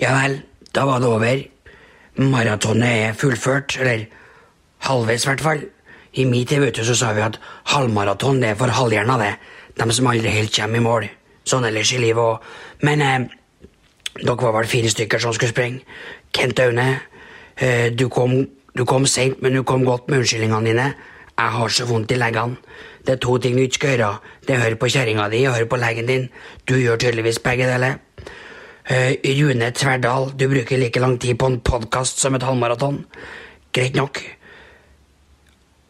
Ja vel, da var det over. Maratonet er fullført, eller halvveis i hvert fall. I min tid vet du, så sa vi at halvmaraton det er for halvhjerna, det. De som aldri helt kommer i mål. Sånn ellers i livet òg. Men eh, dere var vel fire stykker som skulle springe. Kent Aune, eh, du kom, du kom seint, men du kom godt med unnskyldningene dine. Jeg har så vondt i leggene. Det er to ting du ikke skal gjøre. Det er å høre på kjerringa di og høre på legen din. Du gjør tydeligvis begge deler. Eh, Rune Tverdal, du bruker like lang tid på en podkast som et halvmaraton. Greit nok.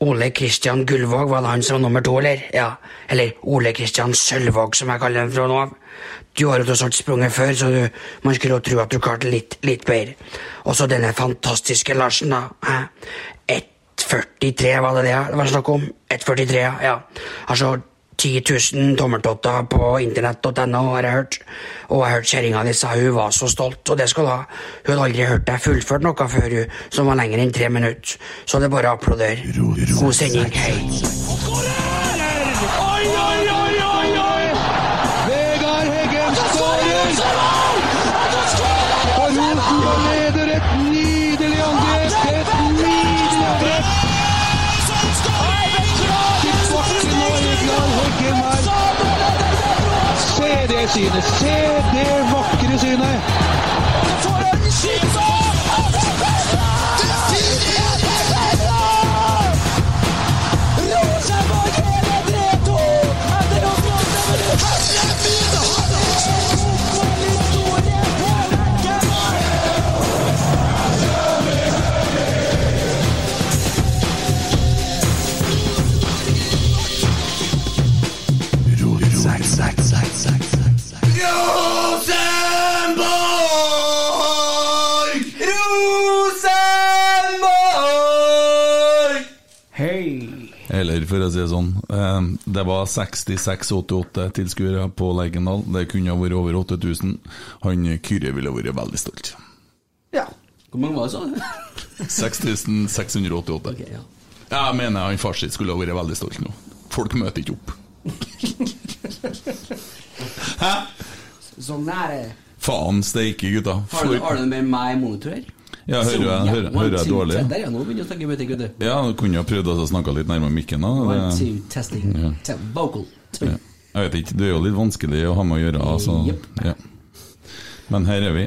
Ole Kristian Gullvåg, var det han som var nummer to, eller? Ja, eller Ole Kristian Sølvåg, som jeg kaller ham fra nå av. Du har jo tross alt sprunget før, så du, man skulle jo tro at du klarte litt, litt bedre. Og så denne fantastiske Larsen, da. Hæ? 1,43 var det det det var snakk om? 1,43, ja. ja. Altså 10 000 tommeltotter på internett.no, har jeg hørt. Og jeg hørte kjerringa di sa hun var så stolt, og det skal hun ha. Hun hadde aldri hørt deg fullført noe før, hun, som var lenger enn tre minutter. Så det er bare å applaudere. God sending. Hei. Se det synet! Eller for å si det sånn, eh, det var 66-88 tilskuere på Lerkendal. Det kunne ha vært over 8000. Han Kyrre ville vært veldig stolt. Ja. Hvor mange var det, sa du? 6688. Okay, ja. Jeg mener han far sitt skulle ha vært veldig stolt nå. Folk møter ikke opp. Hæ? Sånn er det. Faen steike, gutta. Har du, har du med meg i monitor her? Ja, hører jeg, hører, hører jeg dårlig? Der, ja, nå begynner å snakke bedre, du. Ja, du kunne jo prøvd å snakke litt nærmere mikken. da. One, two, testing. Ja. Te- Vocal. Ja. Jeg vet ikke, det er jo litt vanskelig å ha med å gjøre. Altså. Yep. Ja. Men her er vi.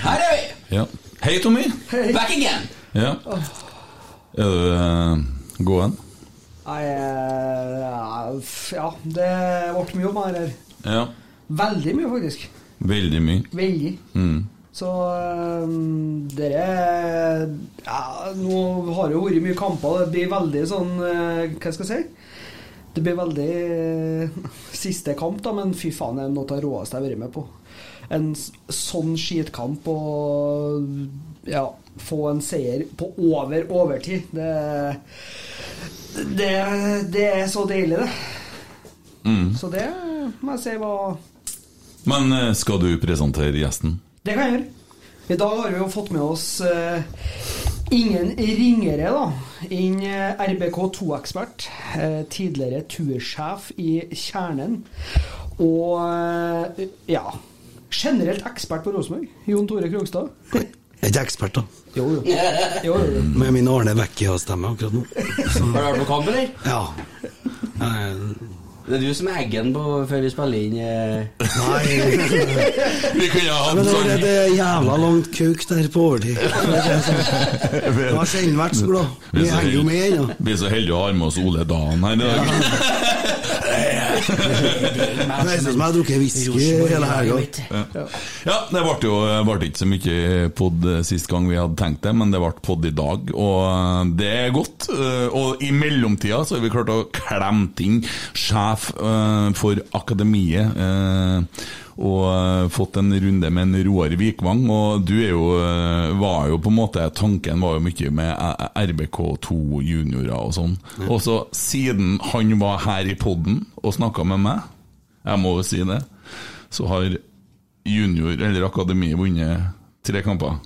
Her er vi! Ja. Hei, Tommy! Back again! Ja. Er du uh, gåen? Nei, eh, ja, det ble mye om meg her. Ja. Veldig mye, faktisk. Veldig mye. Veldig. Mm. Så um, dere ja, Nå har det jo vært mye kamper. Det blir veldig sånn eh, Hva skal jeg si? Det blir veldig eh, siste kamp, da, men fy faen, det er noe av det råeste jeg har vært med på. En sånn skitkamp og ja, få en seier på over overtid, det, det, det er så deilig, det. Mm. Så det må jeg si var Men eh, skal du presentere gjesten? Det kan jeg gjøre. I dag har vi jo fått med oss eh, ingen ringere da enn eh, RBK2-ekspert, eh, tidligere tursjef i Kjernen, og eh, ja generelt ekspert på Rosenborg, Jon Tore Krogstad. Jeg er ikke ekspert, da. Jo, jo. jo, jo. Med min Arne Vecchia-stemme akkurat nå. Så, Har du vært på kamp, eller? ja. Eh, Det er du som er eggen på før vi spiller inn eh. Nei Vi kunne ha hatt sånn det er jævla langt kuk der på overtid. Jeg har sjelden vært så glad. Vi er henger jo med ennå. Vi er så heldige å ha med oss Ole Dan her i dag. Det høres ut som jeg har drukket whisky hele helga. Ja, det ble jo ble ikke så mye pod sist gang vi hadde tenkt det, men det ble pod i dag, og det er godt. Eh, Og i mellomtida så har vi klart å klemme inn sjef eh, for akademiet. Og eh, fått en runde med en Roar Vikvang, og du er jo, eh, var jo på en måte Tanken var jo mye med eh, RBK2 juniorer og sånn. Og så siden han var her i poden og snakka med meg, jeg må jo si det, så har junior eller akademi vunnet tre kamper.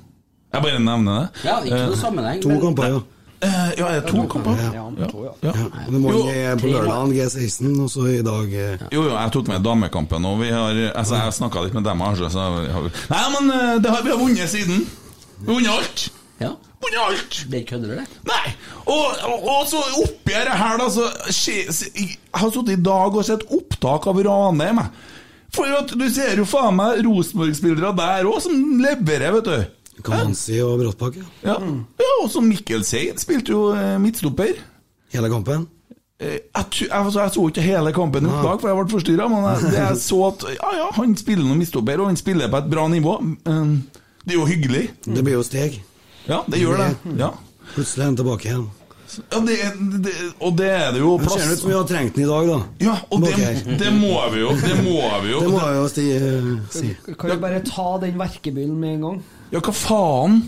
Jeg bare nevner det. Ja, ikke noe sammenheng. To kamper, ja. Eh, ja, er det to kamper? Ja. Ja. Ja. ja. Det må Jo, på lørdagen G16, og så i dag eh, Jo, jo, jeg tok med damekampen, og vi har altså, jeg snakka litt med dem. altså, Så har vi, nei, men eh, det har, vi har vunnet siden. Vi har vunnet alt. Ja. Vunnet alt. Det kødder du, det? Nei! Og, og, og så oppi her, da, så skje- se- Jeg har sittet i dag og sett opptak av Ranheim. jeg. For at du ser jo faen meg Rosenborg-spillere der òg, som leverer, vet du. Kamanzi og Bråttbakk. Ja. Ja, ja og som Mikkel sier, spilte jo eh, midtstopper. Hele kampen. Eh, Jeg, jeg, altså, jeg så ikke hele kampen i opptak, for jeg ble forstyrra, men jeg, det jeg så at ja, ja, han spiller noen midtstopper, og han spiller på et bra nivå. Det er jo hyggelig. Det blir jo steg. Ja, det gjør det. Ja, Plutselig er han tilbake igjen. ja det, det, Og det er det jo Det ser ut som vi har trengt den i dag, da. Ja, og det, det må vi jo. Det må vi jo. Det må jeg jo eh, si. Kan vi bare ta den verkebyllen med en gang? Ja, hva faen?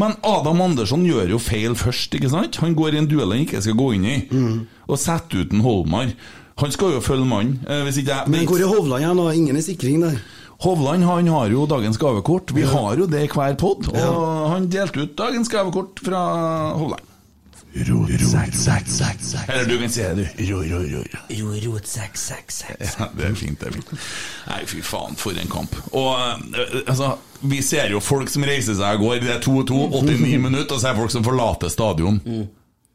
Men Adam Andersson gjør jo feil først, ikke sant? Han går i en duell han ikke skal gå inn i, og setter ut en Holmar. Han skal jo følge mannen. eh, Men hvor er Hovland da? Ingen i sikring der. Hovland han har jo dagens gavekort. Vi har jo det i hver pod, og han delte ut dagens gavekort fra Hovland. Eller du kan si det, du. Ro, ro, ro. Jo, rot, sekk, sekk, sekk. Ja, det er fint, det er fint. Nei, fy faen, for en kamp. Og eh, altså, vi ser jo folk som reiser seg og går. Det er 2-2, 89 minutter, og så er det folk som forlater stadion.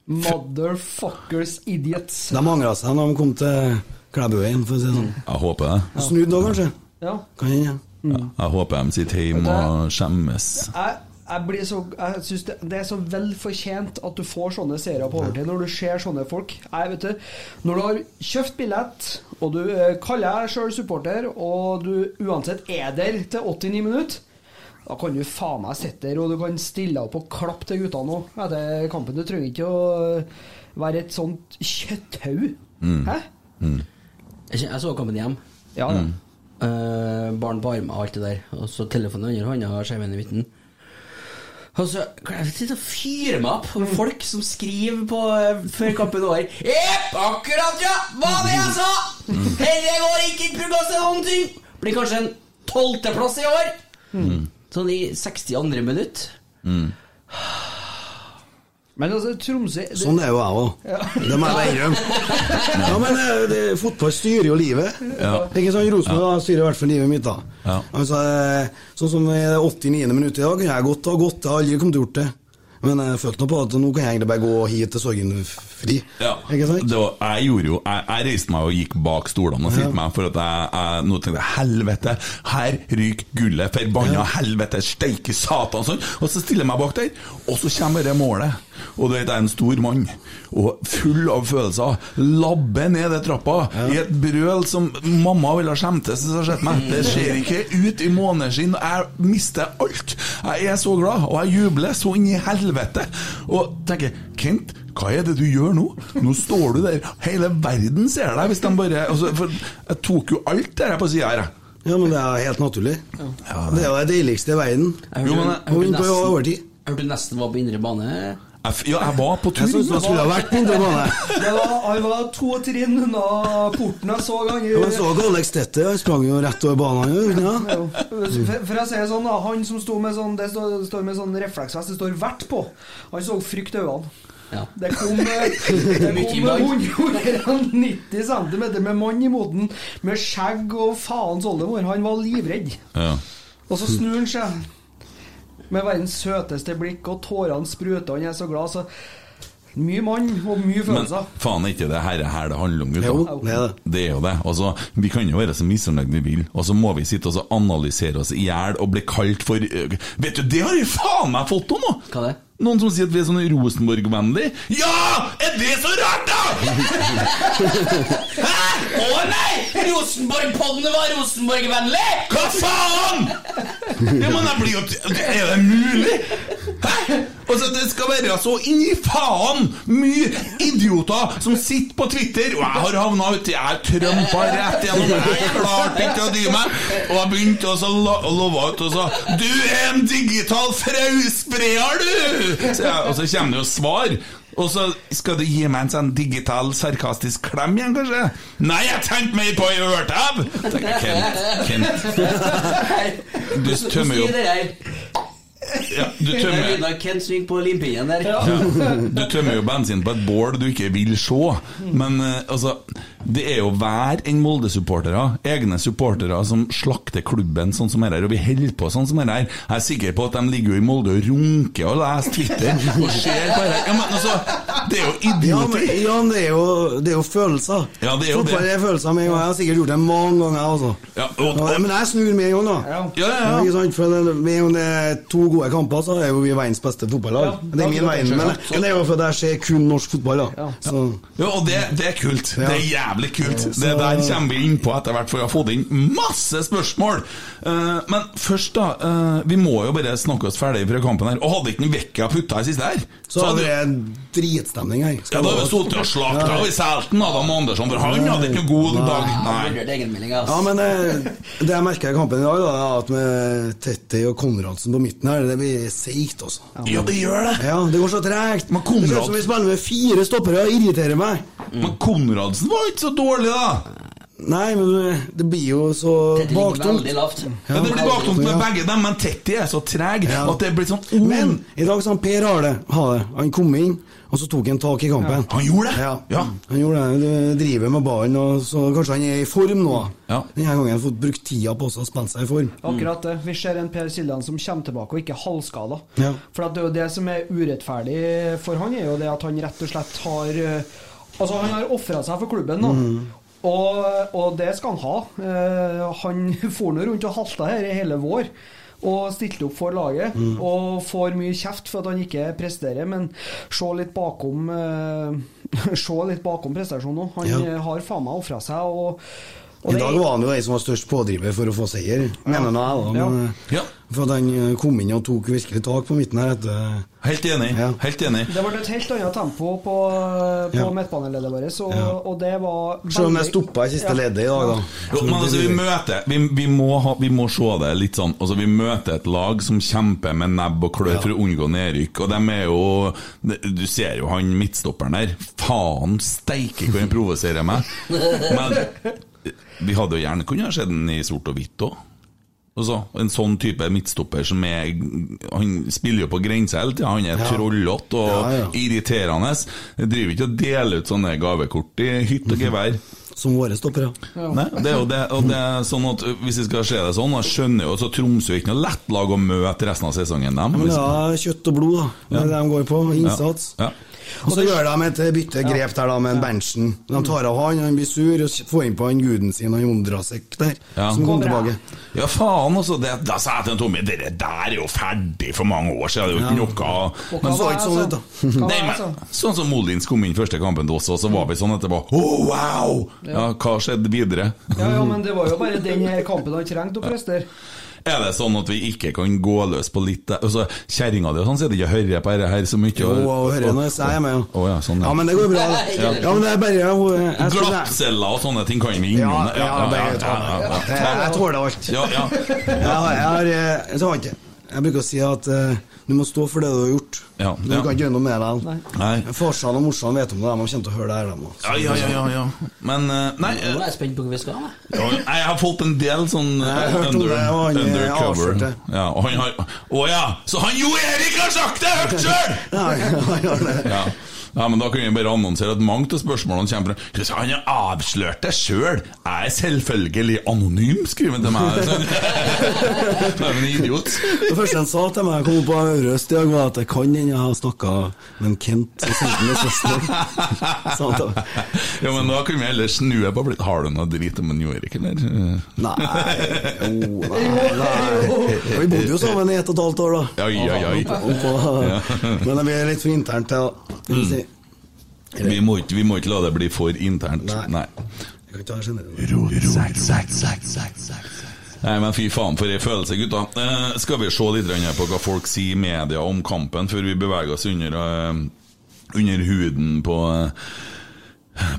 Motherfuckers idiots. De angra seg når de kom til Klæbuveien, for å si det sånn. Jeg håper det. Snudd da, kanskje? Ja. Kan hende. Ja, jeg håper de sitter hjemme og skjemmes. Jeg, jeg, blir så, jeg synes det, det er så velfortjent at du får sånne seere på overtid når du ser sånne folk. Jeg, vet du, når du har kjøpt billett, og du eh, kaller deg sjøl supporter, og du uansett er der til 89 minutter, da kan du faen meg sitte der og du kan stille opp og klappe til guttene òg etter kampen. Du trenger ikke å eh, være et sånt kjøtthaug. Hæ? Jeg jeg så kampen hjem. Ja, mm. Uh, barn på armen og alt det der. Og så telefonen under hånda og skjermen i midten. Og så jeg sitter og fyrer meg opp med folk som skriver på eh, før kampen over Jepp, akkurat, ja! Hva var det jeg sa? Dette går ikke i til noen ting! Blir kanskje en tolvteplass i år. Sånn i 62. minutt. Men altså, Tromsø det, Sånn er jo jeg òg. Det må jeg innrømme. Ja, men eh, det, fotball styrer jo livet. Ikke sant? Rosenborg styrer i hvert fall livet mitt. da Ja. Altså, eh, Sånn som i det 89. minutt i dag, kunne jeg godt ha gått. Jeg har aldri kommet til å gjort det. Men jeg følte nå på at nå kan jeg egentlig bare gå hit til sorgen fri. Ja, Ikke sant? det var, jeg gjorde jo Jeg, jeg reiste meg og gikk bak stolene og sitte meg, for at jeg, jeg nå tenkte helvete, her ryker gullet, forbanna helvete, steike satan, sånn. Og så stiller jeg meg bak der, og så kommer det målet. Og du vet, jeg er en stor mann, og full av følelser. Labber ned den trappa i et brøl som mamma ville ha skjemtes hvis hun hadde sett meg. Det ser ikke ut i måneskinn. Jeg mister alt. Jeg er så glad, og jeg jubler så inn i helvete. Og tenker Kent, hva er det du gjør nå? Nå står du der, hele verden ser deg hvis de bare altså, For jeg tok jo alt det her på sida her, jeg. Ja, men det er helt naturlig. Det er jo det deiligste i verden. Jeg hørte, jeg hørte nesten, jeg hørte nesten var på indre bane. Jeg, ja, jeg var på tur. Jeg synes skulle ha vært på indre bane. Det var, han var to trinn unna porten jeg så han men så Alex Tette, han sprang jo rett over banen. Ja. For, jeg sier sånn Han som sto med sånn Det står, med sånn refleksvest, det står 'vert' på. Han så frykt i øynene. Ja. Det kom, eh, det kom mann. 190 cm med mann i moten, med skjegg og faens oldemor. Han var livredd. Ja. Og så snur han seg med verdens søteste blikk, og tårene spruter, han er så glad. Så mye mann og mye Men faen er ikke det her, her det handler om, gutta? Jo, det er det. Det er jo det. Altså, vi kan jo være så misfornøyd vi vil, og så må vi sitte og analysere oss i hjel og bli kalt for øh, Vet du, det har jeg faen meg fått om nå! Hva det? Noen som sier at vi er sånn Rosenborg-vennlig. Ja! Er det så rart, da?! Hæ?! Å nei! Rosenborg-podden var Rosenborg-vennlig! Hva faen?! Ja, men jeg blir jo Er det mulig?! Hæ? Altså, Det skal være så inn i faen mye idioter som sitter på Twitter, og jeg har havna uti Jeg trømpa rett gjennom, jeg klarte ikke å dy meg, og jeg begynte å lo- love ut og sa 'Du er en digital frauspreer, du!' Så jeg, og så kommer det jo svar. Og så skal du gi meg en sånn digital, sarkastisk klem igjen, kanskje? Nei, jeg tenkte mer på ei ørtau! Kent, Kent. Du tømmer jo ja, du tømmer, ja, du tømmer jo bensin på et bål du ikke vil se. Men eh, altså Det er jo hver enn Molde-supportere, egne supportere, som slakter klubben sånn som her, og vi holder på sånn som her. Jeg er sikker på at de ligger jo i Molde og runker og leser Twitter og ser på det. Ja, men altså, det er jo idioter. ja, men det er jo, det er jo følelser. Ja, det er jo Fotball er følelser med en gang. Jeg har sikkert gjort det mange ganger, altså. Ja, og, Ja, men jeg snur med en gang, da. Ja. ja, ja. Ikke sant? For det, med en gang det er to gode kamper, så er jo vi verdens beste fotballag. Ja, det er min verden, men, det er jo fordi jeg ser kun norsk fotball, da. Ja. Ja, og det, det er kult. Ja. Det er jævlig kult. Det der kommer vi inn på etter hvert, for vi har fått inn masse spørsmål. Uh, men først, da. Uh, vi må jo bare snakke oss ferdig fra kampen her. Og hadde ikke en Vekka putta i siste her, så hadde hadde det en dritstemning her. ja, da hadde vi sittet og slakta Ja. i selten Adam Andersson, for han hadde ikke noen god dag. Nei. Ja, men det, det jeg merker i kampen i dag, da, er at med Tetti og Konradsen på midten her, det blir seigt, altså. Ja, det gjør det. Ja, det går så tregt. Men Det ser Konrad- ut som vi spiller med fire stoppere, det irriterer meg. Men Konradsen var ikke så dårlig, da. Nei, men det blir jo så baktungt. lavt. Ja, det blir baktungt med Ja. begge dem, men Tetti er så treg Ja. at det blir sånn oh. Men i dag sa han Per Arle ha det. Han kom inn, og så tok han tak i kampen. Han gjorde det? Ja, Ja. han gjorde det. Du driver med ballen, og så kanskje han er i form nå. Ja. Denne gangen har han fått brukt tida på å spille seg i form. Akkurat det. Vi ser en Per Siljan som kommer tilbake og ikke er halvskada. Ja. For at det er jo det som er urettferdig for han, er jo det at han rett og slett har eh, Altså, han har ofra seg for klubben nå. Mm. Og, og det skal han ha. Eh, han for nå rundt og halta her i hele vår. Og stilte opp for laget. Mm. Og får mye kjeft for at han ikke presterer, men se litt bakom uh, Se litt bakom prestasjonen òg. Han Ja. eh, har faen meg ofra seg. Og I dag var han jo den som var størst pådriver for å få seier, mener nå jeg. da. Men, Ja. For at han eh, kom inn og tok virkelig tak på midten her etter Helt enig. Ja. Helt enig. Det ble et helt annet tempo på, på Ja. midtbaneleddet vårt, og, Ja. og det var Selv om jeg veldig- stoppa i siste Ja. leddet i dag, da. Jo, men altså, vi møter vi, vi, må ha, vi må se det litt sånn altså, Vi møter et lag som kjemper med nebb og klør for å unngå nedrykk. Og de er jo Du ser jo han midtstopperen der. Faen steike hvor han provoserer meg. Men vi hadde jo gjerne kunnet ha sett den i sort og hvitt òg. Altså, en sånn type midtstopper som er Han spiller jo på grensa hele tida. Han er Ja. trollete og Ja, ja. irriterende. Jeg driver ikke og deler ut sånne gavekort i hytt og gevær. Som våre stoppere. Nei, det er jo det, og det er sånn at Hvis vi skal se det sånn, da skjønner jo så Tromsø er ikke noe lett lag å møte resten av sesongen. Dem, Men det liksom. er kjøtt og blod, da. Det er det de går på. Innsats. Ja. Og så gjør de et bytte grep der da med Berntsen. De tar av han, han blir sur, og får inn på han guden sin, han Ondrasek der, Ja. som kom tilbake. Ja, faen, altså. Det, da sa jeg til Tommy det der er jo ferdig for mange år siden. Det er jo ikke noe Og Men så ikke sånn ut, da. Nei, men, altså? sånn som Molins kom inn første kampen til oss, og så var vi sånn etterpå Å, wow! Ja, hva skjedde videre? Ja, ja, men det var jo bare den her kampen han trengte å prestere. Er det sånn at vi ikke kan gå løs på litt altså, Kjerringa di og sånn sitter ikke og hører på dette her så mye. Jo, hun hører når jeg sier med, ja. Oh, ja, sånn, ja. Ja, men det går bra. Ja. Ja, men det er bare Glattceller og sånne ting kan vi Ja, innom. ja, ja. Jeg- Jeg tåler alt. Ja, ja. Jeg har, jeg har, eh, så har jeg Jeg bruker å si at eh, du må stå for det du har gjort. Ja, Du ja. kan ikke gjøre noe med det. Farsan og morsan vet om det, de kommer til å høre det her. De. Ja, ja, ja, ja, ja. Men uh, Nei, Nå eh, er jeg spent på hvor vi skal. jeg. har fått en del sånn eh, om under, det, og han er undercover. Ja, og han har Å ja! Så han Jo Erik har sagt det Hørt sjøl! Ja, ja, ja. Ja. Ja, men da kan vi bare annonsere at mange av spørsmålene kommer fra Han har avslørt det sjøl! Jeg er selvfølgelig anonym, skriver han til meg. Jeg Nei, men idiot. Det første han sa til meg, jeg kom opp på Røst i dag, var at jeg kan hende jeg har snakka med en Kent og sendt til meg. Ja, men da kan vi heller snu det på blitt. Har du noe drit om en Jo Erik, eller? Nei, jo, nei, nei. Vi bodde jo sammen i ett og et halvt år, da. Ja, ja, ja. Ja. Men det blir litt for internt til, da. Vi må, ikke, vi må ikke la det bli for internt. Nei. Kan ikke generelt. Nei, men fy faen for ei følelse, gutta. Eh, skal vi se litt på hva folk sier i media om kampen, før vi beveger oss under, uh, under huden på uh,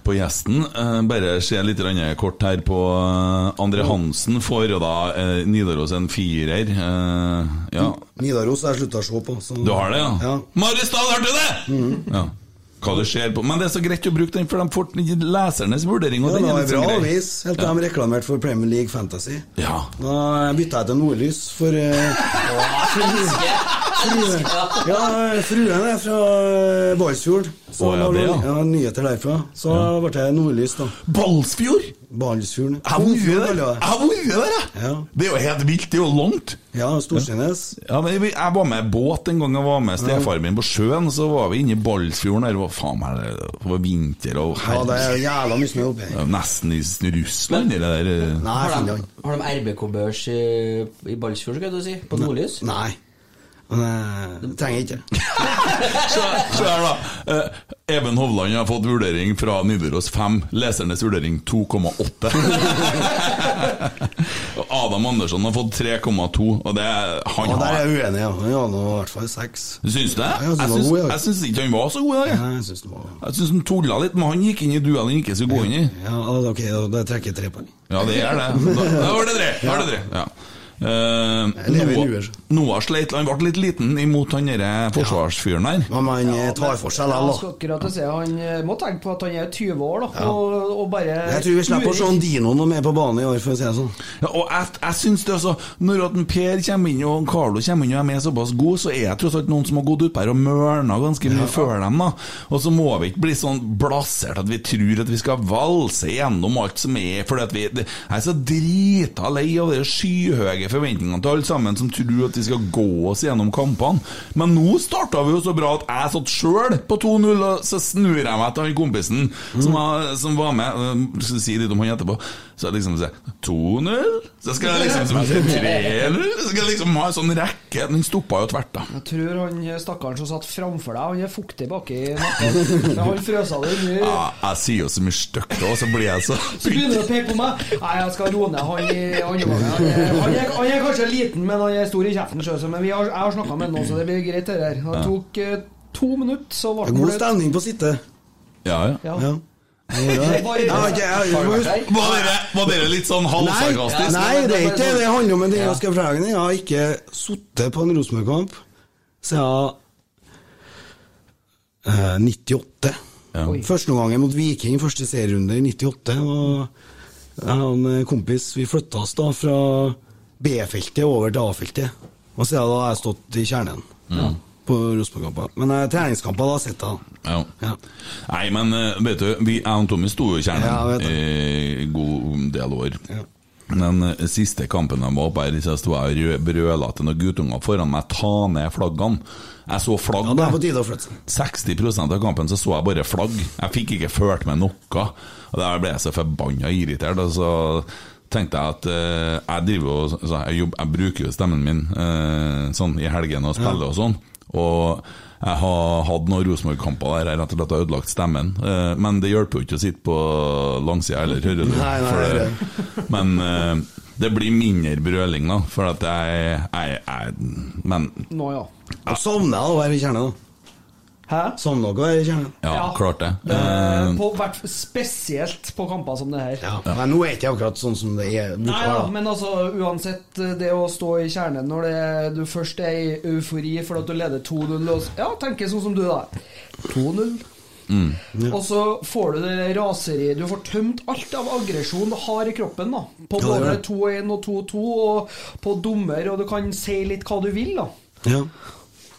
på gjesten. Eh, bare se litt kort her på Andre Hansen. Får da Nidaros en firer. Eh, ja. Nidaros har jeg slutta å se på. Så. Du har det, ja? Ja. Marisdal, hørte du det?! Ja. Hva du ser på Men det er så greit å bruke den, for de får lesernes vurdering. Og Ja, den det er en sånn bra grei. avis, helt til de reklamerte for Premier League Fantasy. Ja. Da bytta jeg til Nordlys, for uh, frue, ja, fruen er fra eh, Balsfjord. Så Å, ja, det, ja. ja, nyheter derfra. Så ble det Nordlys, da. Balsfjord! Balsfjorden. Jeg har vært der, jeg jeg det. har vært der, jeg! Ja. Det er jo helt vilt, det er jo langt. Ja, Storsteinnes. Ja, jeg jeg var med båt en gang jeg var med stefaren min på sjøen, så var vi inne i Balsfjorden der. Det var faen meg det var vinter og Ja, det er jævla mye snø oppi her. er Nesten i Russland, det der. eh. Nei, Har de, Finland. har de RBK-børs i, i Balsfjord, skal du si? På Nordlys? Nei. Men eh, det trenger jeg ikke. så, så her, da. Even Hovland har fått vurdering fra Nidaros 5. Lesernes vurdering 2,8. Og Adam Andersson har fått 3,2, og det er han ja, der er jeg uenig, ja. Han hadde i hvert fall 6. Syns du det? Ja, jeg han syns, ikke han var så god i dag. jeg. Syns han tulla litt, men han gikk inn i duellen ikke så god inn i. Ja, ok, da trekker jeg tre poeng. Ja, det er det. Da, da var det tre. Da var det tre. Ja. Eh, i Noah. Noah sleit Han ble litt liten imot han derre forsvarsfyren der. Men man eh, tar for seg likevel, da. Han eh, må tenke på at han er 20 år, da, og, og bare Jeg tror vi slipper å se Dino noe mer på banen i år, for å si det sånn. Ja, og jeg, jeg synes det også Når at Per kommer inn og Carlo kommer inn og er med såpass god, så er jeg tross alt noen som har gått utpå her og mørna ganske mye før dem. da Og så må vi ikke bli sånn blasert at vi tror at vi skal valse gjennom alt som er Fordi at vi det, Jeg er så drita lei av det skyhøye forventningene til alle sammen som tror at de skal gå oss gjennom kampene. Men nå starta vi jo så bra at jeg satt sjøl på 2-0, og så snur jeg meg til han kompisen som, var, som var med. Jeg skal si litt om han etterpå. Så jeg liksom sier 2-0, så skal jeg liksom som 3-0, så skal jeg liksom ha en sånn rekke. Den stoppa jo tvert, da. Jeg tror han stakkaren som satt framfor deg, han er fuktig baki nakken. Han frøsa det mye. Ja, jeg sier jo så mye stygt, og så blir jeg så Så begynner du å peke på meg. Nei, jeg skal roe ned han i andre gangen. Han, er- han, er- er kanskje liten, men han er stor i kjeften sjøl. Men vi har, jeg har snakka med han nå, så det blir greit, det der. Det tok eh, to minutter, så ble han God stemning på sittet. Ja, ja. Ja. Er? Var dere, litt sånn Nei, halvsarkastisk? nei, det er ikke det det handler om. Men det jeg skal fortelle jeg har ikke sittet på en Rosenborg-kamp siden eh, 98. Ja. Første gangen mot Viking, første serierunde i 98. Og jeg og en kompis vi flytta oss da fra B-feltet over til A-feltet. Og så da har jeg stått i kjernen på Rosenborg-kamper. Men uh, treningskamper da har jeg. Ja. Ja. Nei, men uh, vet du, vi, jeg og Tommy sto jo i kjernen Ja, vet i god del år. Ja. Den eh, siste kampen jeg var på her, så sto jeg og rø- brøla til noen guttunger foran meg ta ned flaggene. Jeg så flagg. Ja, det er på tide å flytte seg. 60% av kampen så så jeg bare flagg. Jeg fikk ikke ført med noe. Og Der ble jeg så forbanna irritert. Og så tenkte jeg at uh, jeg driver og så jeg, jobber, jeg bruker jo stemmen min uh, sånn i helgene og spiller og sånn. Og jeg har hatt noen Rosenborg-kamper der jeg rett og slett har ødelagt stemmen. Uh, men det hjelper jo ikke å sitte på langsida eller høre du. Nei, nei, det- Men det blir mindre brøling, da. For at jeg, jeg, jeg Men Nå, ja. Jeg savner jeg å være i kjernen. da. Hæ? Sånn noe er i kjernen? Ja, Ja. klart det. Eh, Eh, på, hvert, spesielt på kamper som det her. Ja. Men nå er det ikke akkurat sånn som det er Nei være. men altså uansett eh, det å stå i kjernen når det, du først er i eufori for at du leder 2-0 Ja, tenker sånn som du, da. 2-0. Og så får du det raseriet Du får tømt alt av aggresjon du har i kroppen. da På både er 2-1 og 2-2, og på dommer, og du kan si litt hva du vil. da Ja.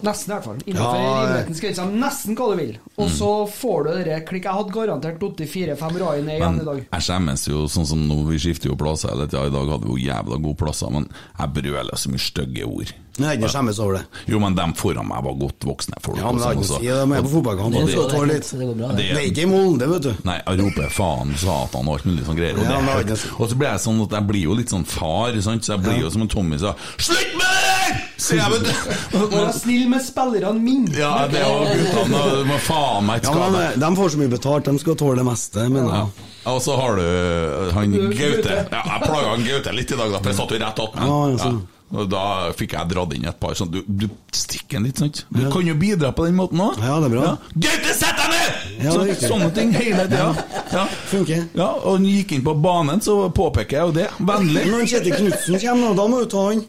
Nesten, i hvert fall. Innenfor Ja, rimelighetens grenser. Nesten hva du vil. Og så får du det klikk. Jeg hadde garantert i fire-fem rader ned igjen i dag. jeg skjemmes jo sånn som nå, vi skifter jo plasser hele tida. I dag hadde vi jo jævla gode plasser, men jeg brøler så mye stygge ord. Nei, ikke skjemmes over det. Jo, men dem foran meg var godt voksne folk. Ja, men det er ikke sånn å si. det, De er på fotballkamp. Det og tar det litt det går bra. Det Det. Det er ikke i Molde, vet du. Nei, jeg roper faen, satan og alt mulig sånn greier. Og, Ja, det det og så blir jeg sånn at jeg blir jo litt sånn far, sant? så jeg blir jo som en Tommy sa Slutt med der! Jeg, vet. Vær snill med spillerne mine! Ja, det var guttene, må faen meg ikke skade. ja, De får så mye betalt, de skal tåle det meste, mener Ja. Og så har du uh, han Gaute. Ja, jeg plaga han Gaute litt i dag, da, for jeg satt jo rett attmed. Ja, ja, sånn. Og da fikk jeg dratt inn et par sånn Du, du stikker den litt, sant? Du kan jo bidra på den måten òg. Ja, det er bra. Gaute, sett deg ned! Ja, Så, er sånne ting hele tida. Ja. Funker. ja, og han gikk inn på banen, så påpeker jeg jo det. Vennlig. Når Kjetil Knutsen kommer, da må du ta han.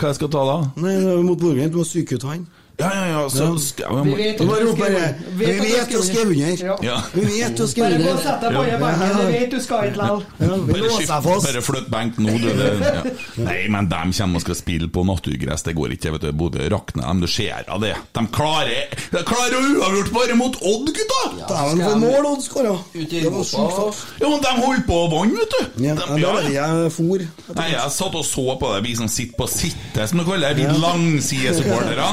Hva jeg skal ta da? Nei, mot Bodø-Glimt, du må syke ut han. Ja, ja, ja, så Ja. skal jeg Vi vet Du at må du rope under. Vi vet du skal under. Ja. Vi vet du har under. Bare gå og sett deg på benken, du vet du skal hit likevel. Bare, skift, bare flytt benk nå, du. Det, ja. Nei, men de kommer og skal spille på naturgress, det går ikke. vet du Bodø rakner dem, du ser av det. De klarer De klarer å uavgjort bare mot Odd, gutta! Dæven, for mål Odd skåra! Det var sjukt fart. Ja, men de holdt på å vanne, vet du. Ja, De- ja, jeg for. Nei, jeg satt og så på det, vi som sitter på sitte, som du kaller det, vi langsidesupportere.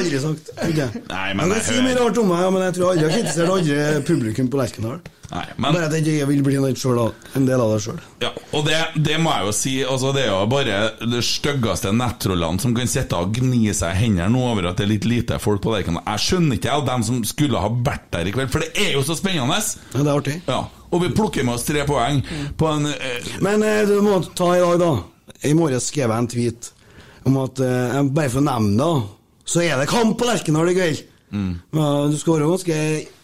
Jeg aldri sagt. Okay. Nei, men jeg jeg kan si mye rart om meg, men jeg tror aldri jeg har kritisert andre publikum på Lerkendal. Bare at jeg vil bli en del av det sjøl. Ja, og det, det må jeg jo si altså Det er jo bare det styggeste nettrollene som kan sitte og gni seg i hendene over at det er litt lite folk på Lerkendal. Jeg skjønner ikke av dem som skulle ha vært der i kveld, for det er jo så spennende! Ja, det er artig. Ja, Og vi plukker med oss tre poeng på en eh, Men eh, du må ta i dag, da. I morges skrev jeg en tweet om at eh, Bare for å nevne det, så er det kamp på Lerkendal i kveld. Men du skal være ganske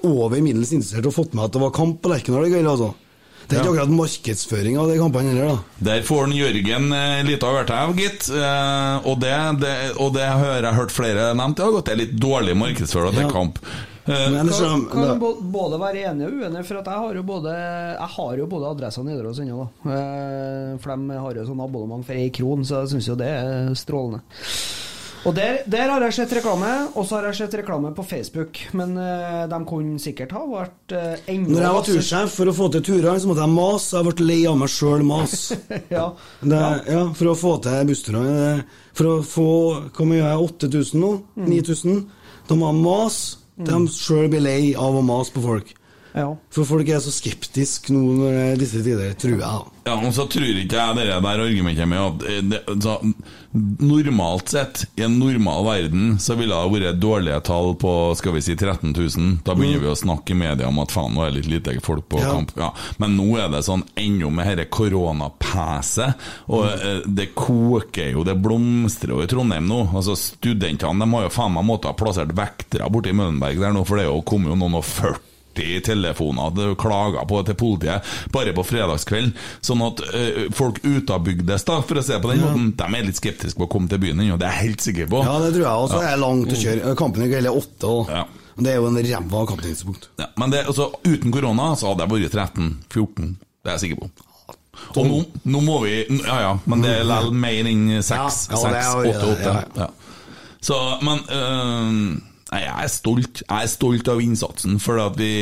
over middels interessert og fått med at det var kamp på Lerkendal i kveld, altså. Det er ikke akkurat markedsføring av de kampene heller, da. Der får han Jørgen eh, litt av hvert av, gitt. Eh, og, det, det, og det hører jeg hørt flere nevnt i dag, at det er litt dårlig markedsføring til det Ja. kamp. Eh, Men Kan, kan både være enig og uenig, for at jeg har jo både Jeg har jo både adressa Nidaros ennå, da. Eh, For de har jo sånn abonnement for ei kron, så jeg syns jo det er strålende. Og der, der har jeg sett reklame, og så har jeg sett reklame på Facebook. Men uh, de kunne sikkert ha vært uh, enda Når jeg var tursjef, for å få til turene, så måtte jeg mase. Jeg ble lei av meg sjøl mas. ja. Det, ja, for å få til bussturene. For å få Hvor mye er jeg? 8000 nå? Mm. 9000? Da må jeg mase. De sjøl blir lei av å mase på folk. Ja. For folk er så skeptiske nå når det er disse tider, tror jeg. Ja, og så tror ikke jeg det der argumentet med at eh, det, så, Normalt sett, i en normal verden, så ville det vært dårlige tall på skal vi si 13 000. Da begynner vi å snakke i media om at faen, nå er det litt lite folk på Ja. kamp. Ja. Men nå er det sånn ennå med dette koronapeset, og mm. det koker jo, det blomstrer jo i Trondheim nå. Altså Studentene de har jo faen meg måttet ha plassert vektere borte i Møllenberg der nå, for det er jo kommet jo noen og 40 telefoner det er klager på til politiet bare på fredagskvelden. Sånn at eh, folk utabygdes, da, for å se på den måten, de er litt skeptiske på å komme til byen ennå, det er jeg helt sikker på. Ja, det tror jeg også. Det er langt å kjøre. Kampen i kveld er åtte. Og Ja. Det er jo en ræva kamptidspunkt. Ja, men det, altså, uten korona så hadde jeg vært 13-14, det er jeg sikker på. Og nå, nå må vi Ja ja, men det er likevel mer enn 6, Ja, 6, ja, det jo 8, det, 8. ja. Ja. Så, men øh, jeg er stolt. Jeg er stolt av innsatsen, for at vi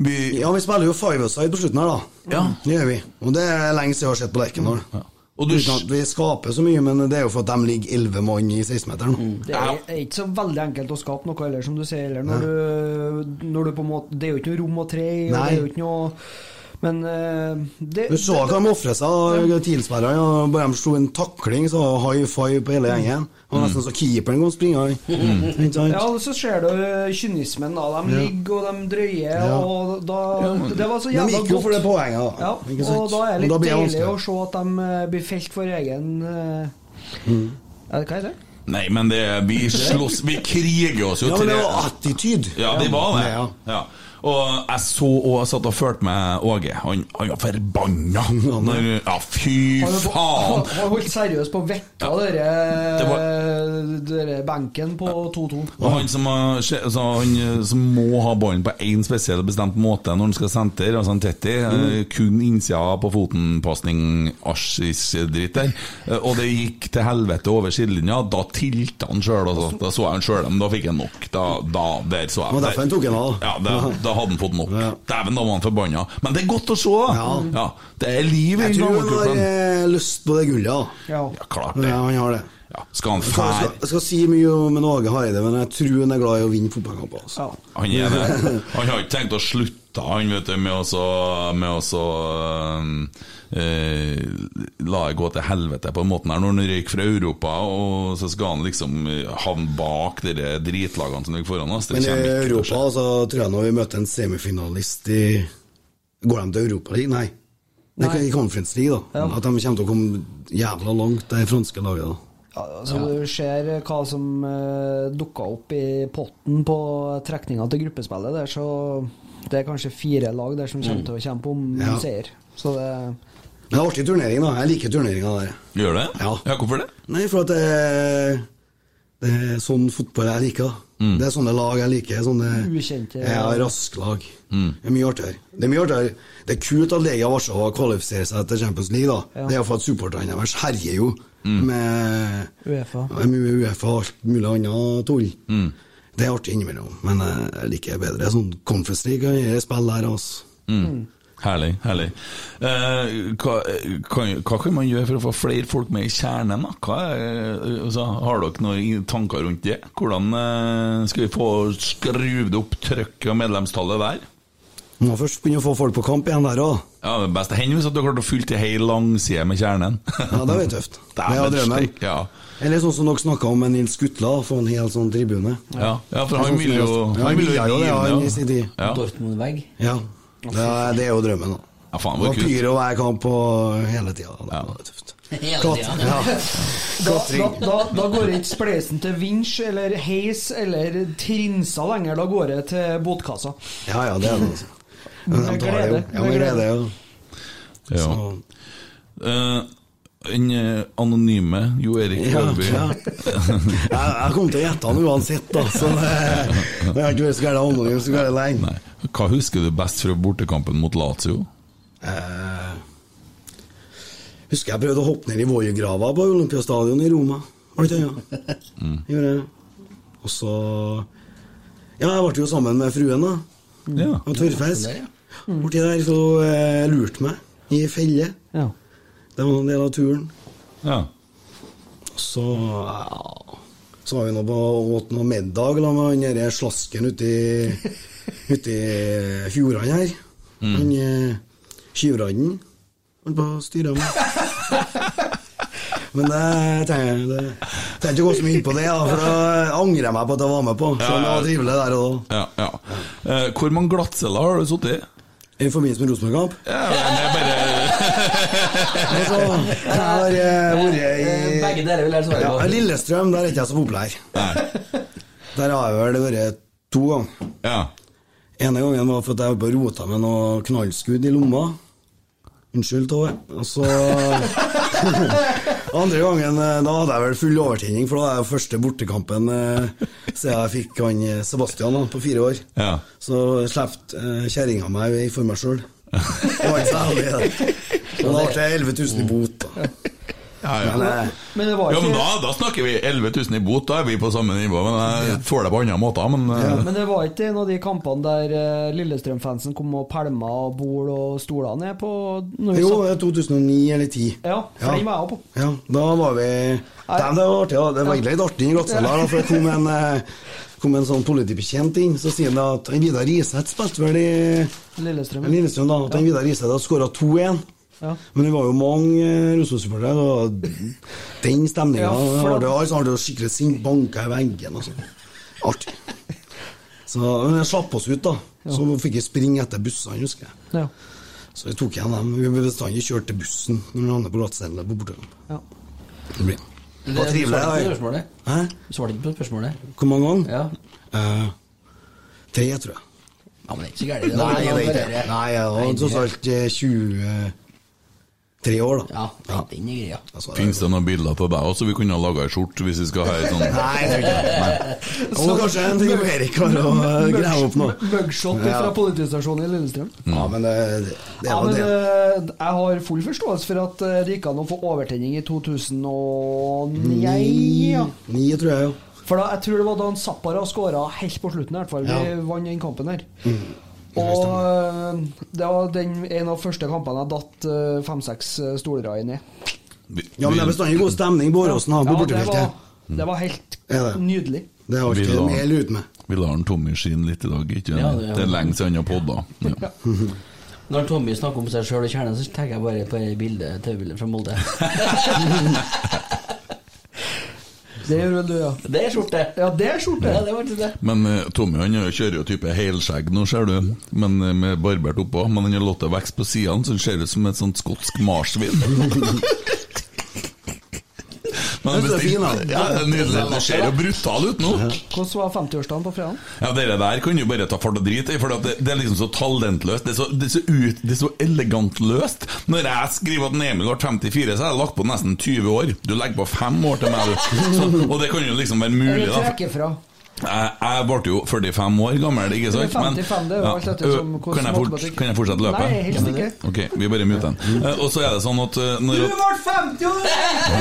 vi Ja, vi spiller jo five-a-side på slutten her, da. Ja. Det gjør vi. Og det er lenge siden jeg har sett på Lerkendal. Ja. du vi skaper så mye, men det er jo for at de ligger elleve mann i 16-meteren. Det er, er ikke så veldig enkelt å skape noe heller, som du sier. Når, du, når du på en måte Det er jo ikke noe rom og tre i, det er jo ikke noe Men eh, det, Du så hva de ofra seg, TIL-spillerne. Ja. Bare de slo en takling, så high five på hele gjengen. Det var nesten så keeperen kom springende. Mm. sant? Ja, så ser du kynismen, da. De ligger og de drøyer, Ja. og da Det var så De jævla gikk jo for det godt. poenget, da. Ja, Ikke sant? og da er det litt det deilig å se at de eh, blir felt for egen eh, Mm. ja, Hva er det? Nei, men det, vi slåss Vi kriger oss jo Ja, men det til- var attityd. Ja, det var det. Ja. Ja. Og jeg så og jeg satt og følte med Åge. Han, han var forbanna. Ja, fy Han faen! har holdt seriøst på å vekke dere, dere benken på 2-2. Ja. han som, har, altså, han eh, som må ha ballen på én spesiell bestemt måte når han skal senter, altså en tetti, mm. kun innsida på foten-pasning, asjis-dritt der, Eh, og det gikk til helvete over sidelinja, da tilta han sjøl. Altså. Da så jeg han sjøl, men da fikk han nok. Da, da, der så jeg Det var derfor han tok en av. Ja, da, da hadde han fått nok. Dæven, da var han forbanna. Men det er godt å se, Ja. Ja. det er liv i Jeg tror han har eh, lyst på det gullet. da. Ja. Ja, klart det. Ja, han har det. Ja. Skal han Jeg skal, fære jeg skal si mye om Åge Hareide, men jeg tror han er glad i å vinne fotballkamper. Altså. Han er. Han har ikke tenkt å slutte han vet du, med å så- med å så, eh, la det gå til helvete på en måte her når han røyk fra Europa, og så skal han liksom eh, havne bak de dritlagene som ligger foran oss. Det Men i Europa skje. så tror jeg når vi møter en semifinalist i Går de til Europa League? Nei. Nei. I Conference League, da. At de kommer til å komme jævla langt, det franske laget. da Ja, altså, Du ser hva som uh, dukka opp i potten på trekninga til gruppespillet der, så det er kanskje fire lag der som kommer til å kjempe om Ja. seier. Så det Men det er artig turnering, da. Jeg liker turneringa der. Gjør det? Ja. Hvorfor det? Nei, for at det er, det er sånn fotball jeg liker. da. Mm. Det er sånne lag jeg liker. Sånne Ukjente- ja, rasklag. Mm. Det er mye artigere. Det er mye artigere. Det er kult at Legia Warszawa kvalifiserer seg til Champions League. da. Ja. Det er for at supporterne deres herjer jo Mm. med Uefa. med Uefa og alt mulig annet tull. Mm. Det er artig innimellom, men eh, jeg liker bedre sånn Conference League. Jeg spill der, altså. Mm. Herlig. herlig eh, hva, kan, hva kan man gjøre for å få flere folk med i kjernen? Hva er, altså, har dere noen tanker rundt det? Hvordan eh, skal vi få skrudd opp trykket og medlemstallet der? Må først begynne å få folk på kamp igjen der òg. Ja, Det beste hender hvis du har klart å fylle til hel langside med kjernen. Ja, det er tøft. Det er jo drømmen. Ja. Eller sånn som dere snakka om med Nils Gutla, få en hel sånn tribune. Ja, ja, for han sånn vil jo Han vil jo det, han i sin tid. Ja. Dortmund-vegg. Ja. Det er, det er jo drømmen, da. Ja, faen, det var pyro hver kamp og hele tida. Det Ja. tøft. Hele tida. ja. Da, da, da, da går ikke spleisen til vinsj eller heis eller trinsa lenger, da går det til båtkassa. ja, ja, det er det. Men Med de tar det jo. glede, Ja, med glede, ja. Ja. Så, Eh, Den eh, anonyme Jo Erik ja, ja. Jeg, jeg kom til å gjette han uansett, da. Så det, det har ikke vært så gærent anonym så gærent lenge. Nei. Hva husker du best fra bortekampen mot Lazio? Uh, husker jeg prøvde å hoppe ned i Voigrava på Olympiastadion i Roma. Var det ikke det? Ja. Gjorde jeg. Og så Ja, jeg ble jo sammen med fruen, da. Ja. Og tørrfisk. Borti der, så eh, lurte meg i ei felle. Ja. Det var en del av turen. ja. Så ja, Så var vi nå på åt noe middag la med han derre slasken uti Uti fjordene her. Han eh, Tjuvradden. Han på styret med. Men det trenger jeg ikke gå så mye inn på det, da, for da angrer jeg meg på at jeg var med på. Så det var trivelig der og da. ja, ja. Eh, hvor mange glattceller har du sittet i? I forbindelse med Rosenborg-kamp. Ja, men det er bare Altså, jeg har eh, vært i Begge deler vil jeg svare ja, på. Lillestrøm, der er ikke jeg så populær. Nei. Der har jeg vel vært to ganger. Ja. ene gangen var for at jeg bare på rota med noe knallskudd i lomma. Unnskyld, Tove. Og så Andre gangen, eh, da hadde jeg vel full overtenning, for da var det første bortekampen eh, siden jeg fikk han eh, Sebastian da, på fire år. Ja. Så slapp kjerringa meg for meg sjøl. Det var ikke så heldig, det. Men da ble det 11 000 i bot. da. Ja, ja. Men, eh, Men det var Ja, men da, da snakker vi 11 000 i bot, da er vi på samme nivå. Men jeg får det på andre måter. Men ja, Men det var ikke en av de kampene der eh, Lillestrøm-fansen kom og pælma bol og stoler ned på når vi jo, satt- er 2009 eller 2010. Ja, for den var jeg på. Ja, da var vi Damn, Det var artig, da. Det var egentlig litt artig i glattcella, da, for det kom en, eh, kom en sånn politibetjent inn. Så sier han at Vidar Riseth spilte vel i Lillestrøm. Lillestrøm, da. At Vidar Riseth har skåra 2-1. Ja. Men det var jo mange Rosenborg-supportere, og den stemninga ja, for... Har det, altså, har det skikkelig sint, banka i veggen altså. og. Artig. Så, men jeg slapp oss ut, da. Ja. Så fikk jeg springe etter bussene, husker jeg. Ja. Så vi tok igjen dem. Vi kjørte bestandig til bussen når vi havnet på glattcelle på Bortøya. Ja. Det ble det var trivelig. Du svarte ikke på spørsmålet. Hvor mange ganger? Ja. Eh, tre, tror jeg. Ja, men det er ikke så gærent. Nei, det er ikke det. Nei, ja, tross alt eh, 20 Tre år, da. Ja, ja. den er greia. Altså, Fins det noen bilder på deg også vi kunne ha laga ei skjorte hvis vi skal ha ei sånn Nei, det er ikke. Så kanskje en ting Erik har å eh, greie opp nå. Mugshot fra politistasjonen i Lillestrøm. Mm. Ja, men det, det, det, ja, men, det. Eh, jeg har full forståelse for at eh, det gikk an å få overtenning i 2009. Ja. 9, tror jeg, jo. For da, jeg tror det var da Zappara skåra helt på slutten, i hvert fall. Vi vant den kampen her. Mm. Og eh, det var den, en av første kampene jeg datt eh, fem-seks stoler stolere inn i. Ja, men det er bestandig god stemning på Åråsen ha, på Ja, det, var, bortefeltet. det var helt nydelig. Det har alltid Vi la- med eller uten med. Vi lar en Tommy skinne litt i dag, ikke Ja, det- Det er lenge siden han har podda. Ja. Når Tommy snakker om seg sjøl og kjernen, så tenker jeg bare på et bilde, TV-bilde fra Molde. Det gjør vel du, ja. Det er skjorte. Ja, det er skjorte. Ja, det var det. Men uh, Tommy han kjører jo type helskjegg nå, ser du. Men uh, Med barbert oppå. Men han har latt det vokse på sidene, så han ser ut som et sånt skotsk marsvin. Det er fin, ja, det er nydelig. Det ser jo brutal ut nå. Hvordan var 50-årsdagen på fredag? Ja, Dere der kan jo bare ta fart og drite i, for det, det er liksom så talentløst. Det er så, det er så, ut, det er så elegant løst. Når jeg skriver at Emil har 54, så har jeg lagt på nesten 20 år. Du legger på fem år til meg, du. Så, og det kan jo liksom være mulig, Eller da. trekke fra? Jeg, jeg ble jo 45 år gammel, ikke sant? Eller 55, det er alt etter som kan, jeg fort, kan jeg fortsette løpet? Nei, helst ikke. Ok, vi bare muter den. Eh, Og så er det sånn at når Du ble 50 år!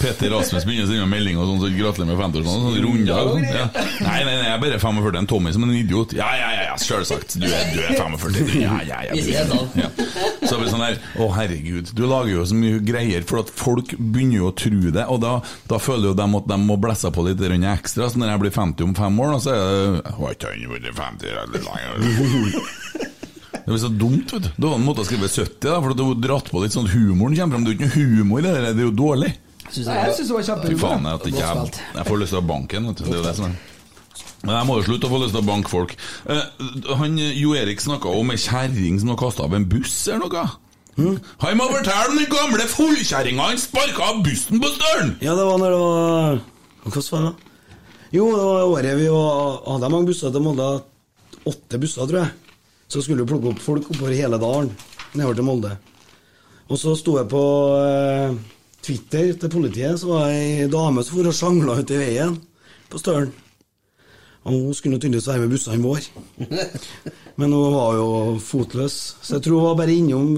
Petter Rasmus begynner å sende melding og sånn, så gratulerer med 50 år, Sånn runddag. og Sånn. Ja. Nei, nei, nei, jeg er bare 45. En Tommy som en idiot. Ja, ja, ja, ja selvsagt. Du er, du er 45. Du, ja, ja, ja. Sånn. ja. Så blir det sånn her Å, herregud. Du lager jo så mye greier, for at folk begynner jo å tro det, og da, da føler jo de at de må blesse på litt ekstra. Så når jeg blir 50 om fem år, da, så er det Har ikke han vært 50 eller lenger? Det blir så dumt, vet du. Da hadde han måttet skrive 70, da, for du har dratt på litt sånn humoren kommer fram. Det er jo ikke noe humor i det der, det er jo dårlig. Synes jeg syns det var kjempebra. faen, jeg, jeg får lyst til å banke den, vet du. Det er jo det som er. Men jeg må jo slutte å få lyst til å banke folk. Eh, han Jo Erik snakka om ei kjerring som har kasta av en buss eller noe. Han må fortelle om den gamle fullkjerringa han sparka av bussen på stølen! Ja, det var når det var Hvordan var det? Jo, det var året vi var, hadde mange busser til Molde. Åtte busser, tror jeg. Så skulle vi plukke opp folk oppover hele dalen nedover til Molde. Og så sto jeg på eh, Twitter til politiet, så var det ei dame som for og sjangla ut i veien på Støren. Og hun skulle tydeligvis være med bussene våre. Men hun var jo fotløs, så jeg tror hun var bare innom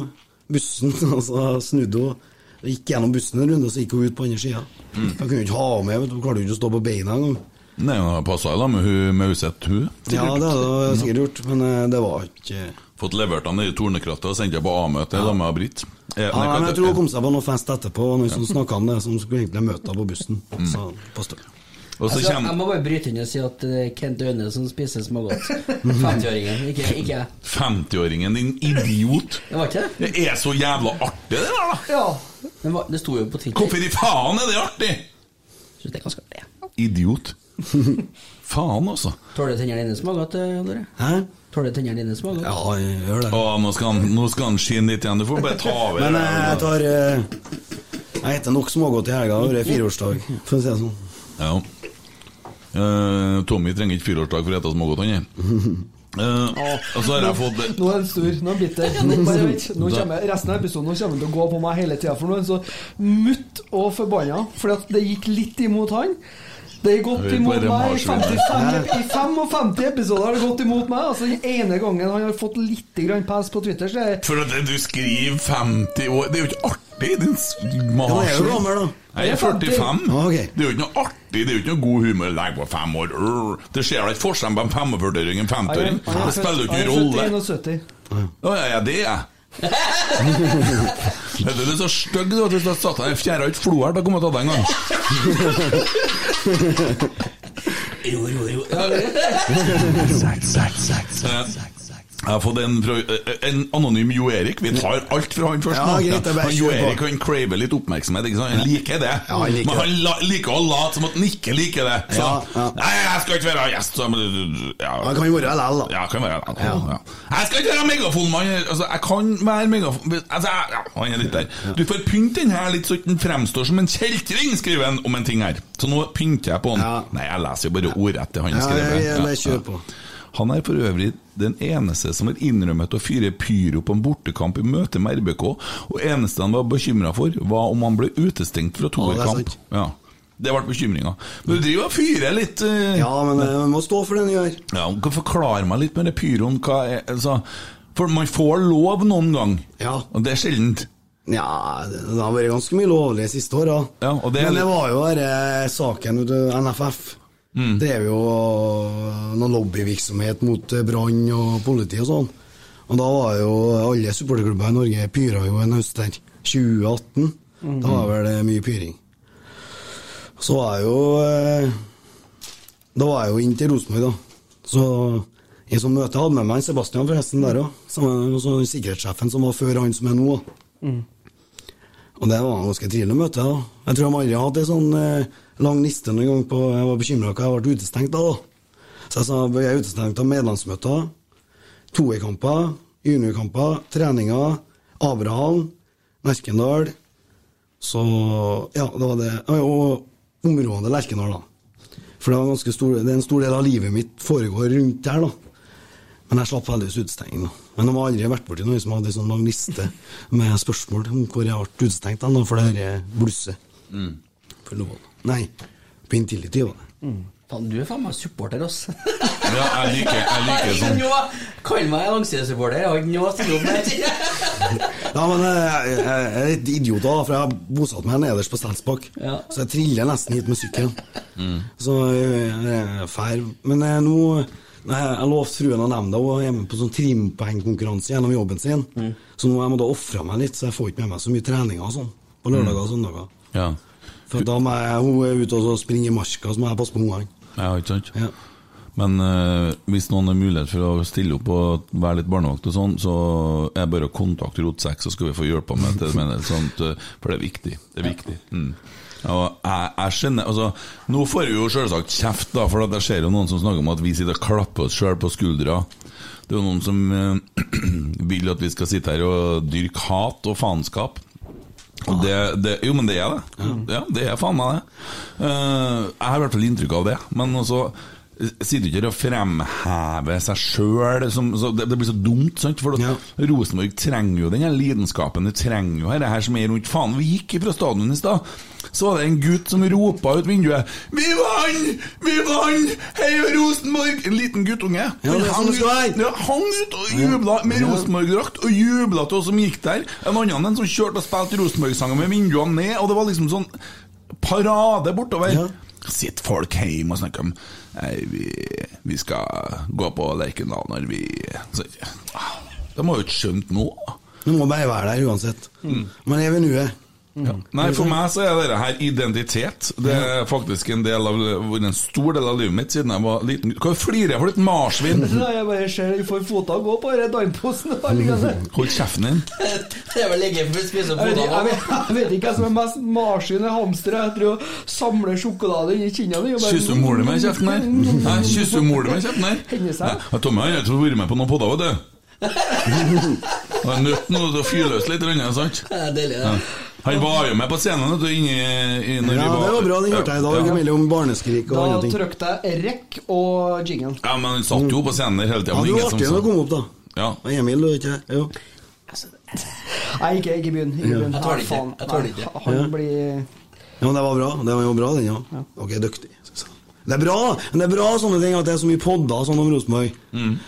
bussen, og så snudde hun. Gikk gjennom bussen en runde, og så gikk hun ut på andre sida. Mm. Jeg kunne jo ikke ha med, vet du. hun klarte ikke å stå på beina engang. Nei, hun har passa da med hun Mauseth, hun. Ja, det hadde hun sikkert gjort, men eh, det var ikke Fått levert han i tornekrattet og sendt henne på A-møte ja. med Britt. Eh, ja, nei, men Jeg tror hun kom seg på noe fest etterpå, og noen som snakka om det, som skulle egentlig møte henne på bussen. Mm. Så, på Støren. Altså, kommer jeg må bare bryte inn og si at det er Kent Aune som spiser smågodt. 50-åringen, ikke, ikke jeg. 50-åringen, din idiot. Det var ikke det? Det er så jævla artig, det der, da. Ja. Det, var, det sto jo på Twitter. Hvorfor i faen er det artig? Synes det er ganske artig. Idiot. faen, altså. Tåler tennene dine som har gått, Tore? Hæ? Tåler tennene dine smågodt? Ja, jeg gjør det. Å, nå skal han, nå skal han skinne litt igjen. Du får bare ta over. Men eh, jeg tar eh, Jeg heter nok smågodt i helga, det er fireårsdag, for å si det sånn. Ja. Eh, Tommy trenger ikke fireårsdag for å spise smågodt, han er. Uh, og så har jeg fått Nå er han stor, nå er han bitter. Nå kommer, resten av episoden nå kommer han til å gå på meg hele tida, for nå er han så mutt og forbanna. Fordi at det gikk litt imot han. Det har gått imot meg i marsvin. 55, i 55 episoder har det gått imot meg. Altså Den ene gangen han har fått litt grann pes på Twitter, så er For at du skriver 50 år Det er jo ikke artig, din Ja, jeg er jo gammel, da. Jeg er 45. Ja. Det er jo ikke noe artig, det er jo ikke noe god humor. Legg på fem år. Det ser da ikke forskjell på en 45-åring og en 50-åring. Han er- han er Det spiller jo ikke noen rolle. Jeg er født i 71. Å ja, ja, det er jeg. Vet du, du er så stygg du, at hvis du hadde satt deg i fjæra ut flo her, da kom jeg til å ta deg en gang. Jo, jo, jo. Eh, Jeg har fått en fra en anonym Jo Erik. Vi tar alt fra han først. Ja, greit, han Jo. Erik han craver litt oppmerksomhet. Ikke sant? Han liker det. Ja, han liker Men han la, liker å late som at han ikke liker det. Så, Ja, ja. Nei, jeg skal ikke være gjest. Så, ja. Han kan jo være LL, da. Ja, kan være LL. Ja. Jeg skal ikke være megafonmann. Altså, jeg kan være megafon... Altså, jeg- ja, han er litt der. Du får pynte den her litt så den fremstår som en kjeltring, skriver han om en ting her. Så nå pynter jeg på. Ja. Nei, jeg leser jo bare ordrett det han Ja, skriver. jeg- jeg- jeg kjører på. Han er for øvrig den eneste som har innrømmet å fyre pyro på en bortekamp i møte med RBK, og eneste han var bekymra for, var om han ble utestengt fra er toerkamp. Ja, det ble bekymringa. Men du driver og fyrer litt uh... Ja, men eh, man må stå for det en gjør. ja, du kan forklare meg litt med det pyroen. Hva er, altså, for man får lov noen gang, Ja. og det er sjeldent. Ja, det har vært ganske mye lovlig de siste åra. Ja, og det Men det var jo denne saken vet du, NFF. Mm. Det er jo noen noe lobbyvirksomhet mot brann og politi og sånn. Og da var jo alle supporterklubber i Norge pyra jo en høst der. 2018. Da var vel det mye pyring. Så var jeg jo eh, Da var jeg jo inn til Rosenborg, da. Så jeg som møte hadde med meg Sebastian forresten der òg. Sikkerhetssjefen som var før han som er nå. da. Og det var ganske trivelig møte. da. Jeg tror de aldri har hatt en sånn eh, lang liste noen gang på Jeg var bekymra for jeg ble utestengt da. da. Så jeg sa jeg er utestengt av medlemsmøter, toerkamper, juniorkamper, treninger, Abraham, Merkendal Så ja, det var det. Og området Lerkendal, da. For det, var stor, det er en stor del av livet mitt foregår rundt der, da. Men jeg slapp heldigvis utestenging. da. Men de har aldri vært borti noen som hadde en sånn lang liste med spørsmål om hvor jeg ble utestengt hen, for det dette blusset. Mm. For lov. Nei, på Intility var det. Faen, du er faen meg supporter, ass. Ja, jeg liker, jeg liker sånn. Kall meg langsidesupporter, jeg har ikke noe å stille opp med. Ja, men jeg, jeg, jeg er litt idiot, da, for jeg har bosatt meg nederst på Stensbakk. Ja. Så jeg triller nesten hit med sykkelen. Så jeg er fær. Men eh, nå Jeg lovte fruen og nemnda å være med på sånn trimpoengkonkurranse gjennom jobben sin. Så nå må jeg da ofre meg litt, så jeg får ikke med meg så mye treninger og sånn på lørdager og søndager. Ja. For da må jeg, hun er ute og springer i marka, så må jeg passe på ungene. ja, ikke sant? Ja. Men eh, hvis noen har mulighet for å stille opp og være litt barnevakt og sånn, så er det bare å kontakte Rotsekk, så skal vi få hjelpa med det. Sånt, eh, for det er viktig. Det er viktig. Mm. Og jeg, jeg skjønner altså, Nå får vi jo selvsagt kjeft, da, for at jeg ser jo noen som snakker om at vi sitter og klapper oss sjøl på skuldra. Det er jo noen som eh, vil at vi skal sitte her og dyrke hat og faenskap. Det, det, jo, men det er det. Ja, det er faen meg det. Uh, jeg har i hvert fall inntrykk av det. Men også eh, sitter ikke her og fremhever seg sjøl. Det, det blir så dumt, sant? For Ja. Rosenborg trenger jo den lidenskapen. Det trenger jo dette her som er rundt faen. Vi gikk fra stadion i stad. Så var det en gutt som ropa ut vinduet 'Vi vant! Vi vant! Heia Rosenborg!' En liten guttunge. Ja, Han hang ut- ja, hang ut og jubla med Rosenborg-drakt, og jubla til oss som gikk der. En annen en som kjørte og spilte Rosenborg-sanger med vinduene ned, og det var liksom sånn parade bortover. Ja. Sitter folk hjemme og snakker om Nei, vi, vi skal gå på Lerkendal når vi så, De har jo ikke skjønt noe. Du må bare være der uansett. Man lever i nuet. Nei, For meg så er dette her identitet. Det er faktisk en del av en stor del av livet mitt siden jeg var liten. Hva flirer jeg for et marsvin? Nei, jeg bare ser for fota gå på denne dannposen. Hold kjeften din. Det er vel for å spise opp Jeg vet, ikke- jeg, jeg vet ikke hva som er mest marsvin eller hamster. Jeg tror å samle sjokolade i kinnene og Kysser du mor di med kjeften her? Nei, Kysser du mor di med kjeften her? Hender seg. Nei, ja, Tommy har ikke vært med på noen podder, vet du. Han er nødt nå til å fyre løs litt, sant? Det er deilig, Ja. Han var jo med på scenen du, inni, i, Ja, var, det var bra, den hørte jeg i dag, Ja. mellom barneskrik og Da andre ting. trykte jeg rekk og jingle. Ja, men han satt jo på scenen der hele tida. Ja, det var artig når det kom opp, da. Ja. Og Emil, du, vet ikke Jo. Nei, ikke, ikke begynn. Jeg tåler ikke. Jeg tåler ikke. Nei, Han Ja. blir Ja, men det var bra. Det var jo bra, den, ja. Ok, dyktig. Det er bra men det er bra sånne ting at det er så mye podder sånn om Rosenborg.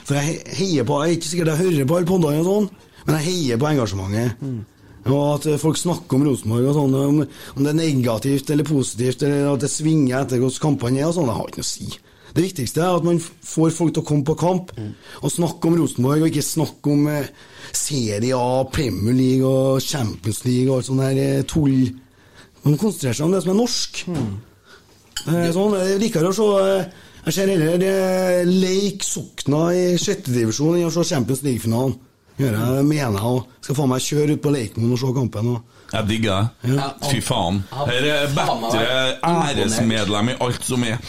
For jeg heier på Jeg er ikke sikkert jeg hører på alle poddene, og sånn, men jeg heier på engasjementet. Og at eh, folk snakker om Rosenborg, og sånn, om, om det er negativt eller positivt, eller at det svinger etter hvordan kampene er, og sånn, det har ikke noe å si. Det viktigste er at man får folk til å komme på kamp og snakke om Rosenborg, og ikke snakke om eh, Serie A, Premier League og Champions League og alt sånt der eh, tull. Man konsentrerer seg om det som er norsk. Mm. Eh, sånn, jeg liker å se eh, Jeg ser heller eh, Leik Sokna i sjettedivisjon enn å se Champions League-finalen. Gjør jeg, mener jeg, skal faen meg kjøre ut på Leikmoen og se kampen. Og. Jeg digger det. Ja. Fy faen. Her er bedre æresmedlem i alt som er.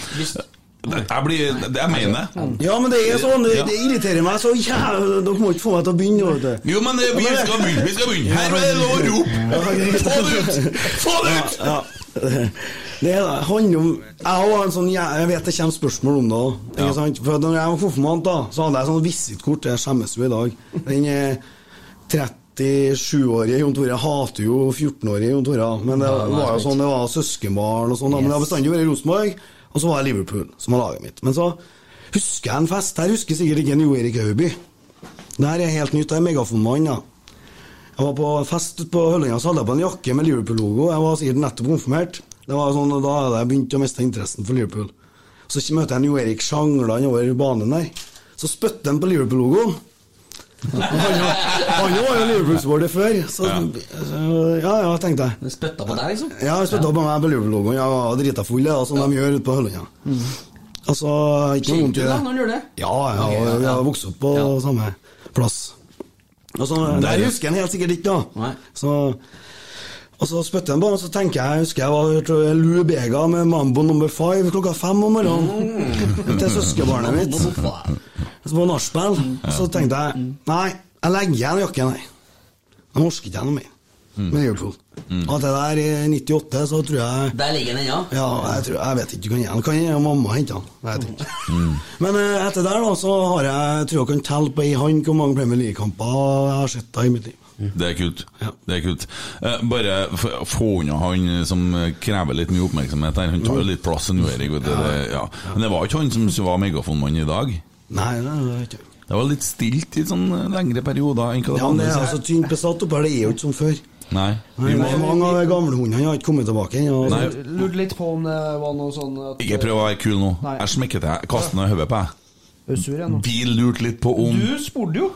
Jeg blir Jeg mener det. Ja, men det er sånn, det, det irriterer meg så jævlig. Dere må ikke få meg til å begynne. vet du. Jo, men vi skal begynne. Vi skal begynne. Her er det lov å rope! Få det ut! Få det ut! Ja. Det handler om Jeg har en sånn Jeg vet det kommer spørsmål om det òg. Ja. For når jeg var konfirmant, da Så hadde jeg sånn visittkort. Det skjemmes jo i dag. Den eh, 37-årige Jon Tore hater jo 14-årige Jon Tore. Men det var jo sånn Det var søskenbarn og sånn. Men det har bestandig vært Rosenborg. Og så var det Liverpool, som var laget mitt. Men så husker jeg en fest. Her husker sikkert ikke en Jo Erik Hauby. Det her er helt nytt. Jeg er megafonmann, da. Jeg var på fest på Hølløya, så hadde jeg på en jakke med Liverpool-logo. Jeg var sikkert nettopp konfirmert. Det var sånn, Da hadde jeg begynt å miste interessen for Liverpool. Så møter jeg Jo Erik Sjangland over banen der. Så spytter han på Liverpool-logoen. Han han var jo Liverpool-supporter før, så så- ja, ja, tenkte jeg. Spytta på deg, liksom? Ja, han spytta på meg på Liverpool-logoen. Jeg var drita full, ja, som de gjør ute på Hølløya. Altså, ikke noe vondt i da det. når det? Ja, ja, Ok, ja, vi har vokst opp på samme plass. Altså, så, Der- der husker han helt sikkert ikke, da. Nei. Så, og så spytter han på meg, så tenker jeg jeg husker jeg var hørte Lou Bega med Mambo number five klokka fem om morgenen til søskenbarnet mitt. Så på nachspiel. Så tenkte jeg nei, jeg legger igjen jakken her. Jeg orker ikke noe mer med Liverpool. Og det der i 98, så tror jeg Der ligger den ennå. ja, jeg, tror, jeg vet ikke, du kan gjøre Kan hende mamma hente den? Jeg vet ikke. Men eh, etter der da, så har jeg, jeg tror jeg kan telle på ei hånd hvor mange Premier League-kamper jeg har sett da i mitt liv. Det er kult. Ja. Det er kult. Eh, bare få unna han som krever litt mye oppmerksomhet her. Han tar jo litt plass, en Erik. vet du. Det, ja. Men det var ikke han som var megafonmann i dag. Nei, det var ikke Det var litt stilt i sånn lengre perioder. enn hva det Ja, men det er altså tynt besatt oppe her, det er jo ikke som før. Nei. Nei, nei mange av gamlehundene har ikke kommet tilbake ennå. Nei. Lurte litt på om det var noe sånn at ikke prøv å være kul nå. Nei. Jeg smekker til. Kast den i hodet på deg. Vi lurte litt på om Du spurte jo!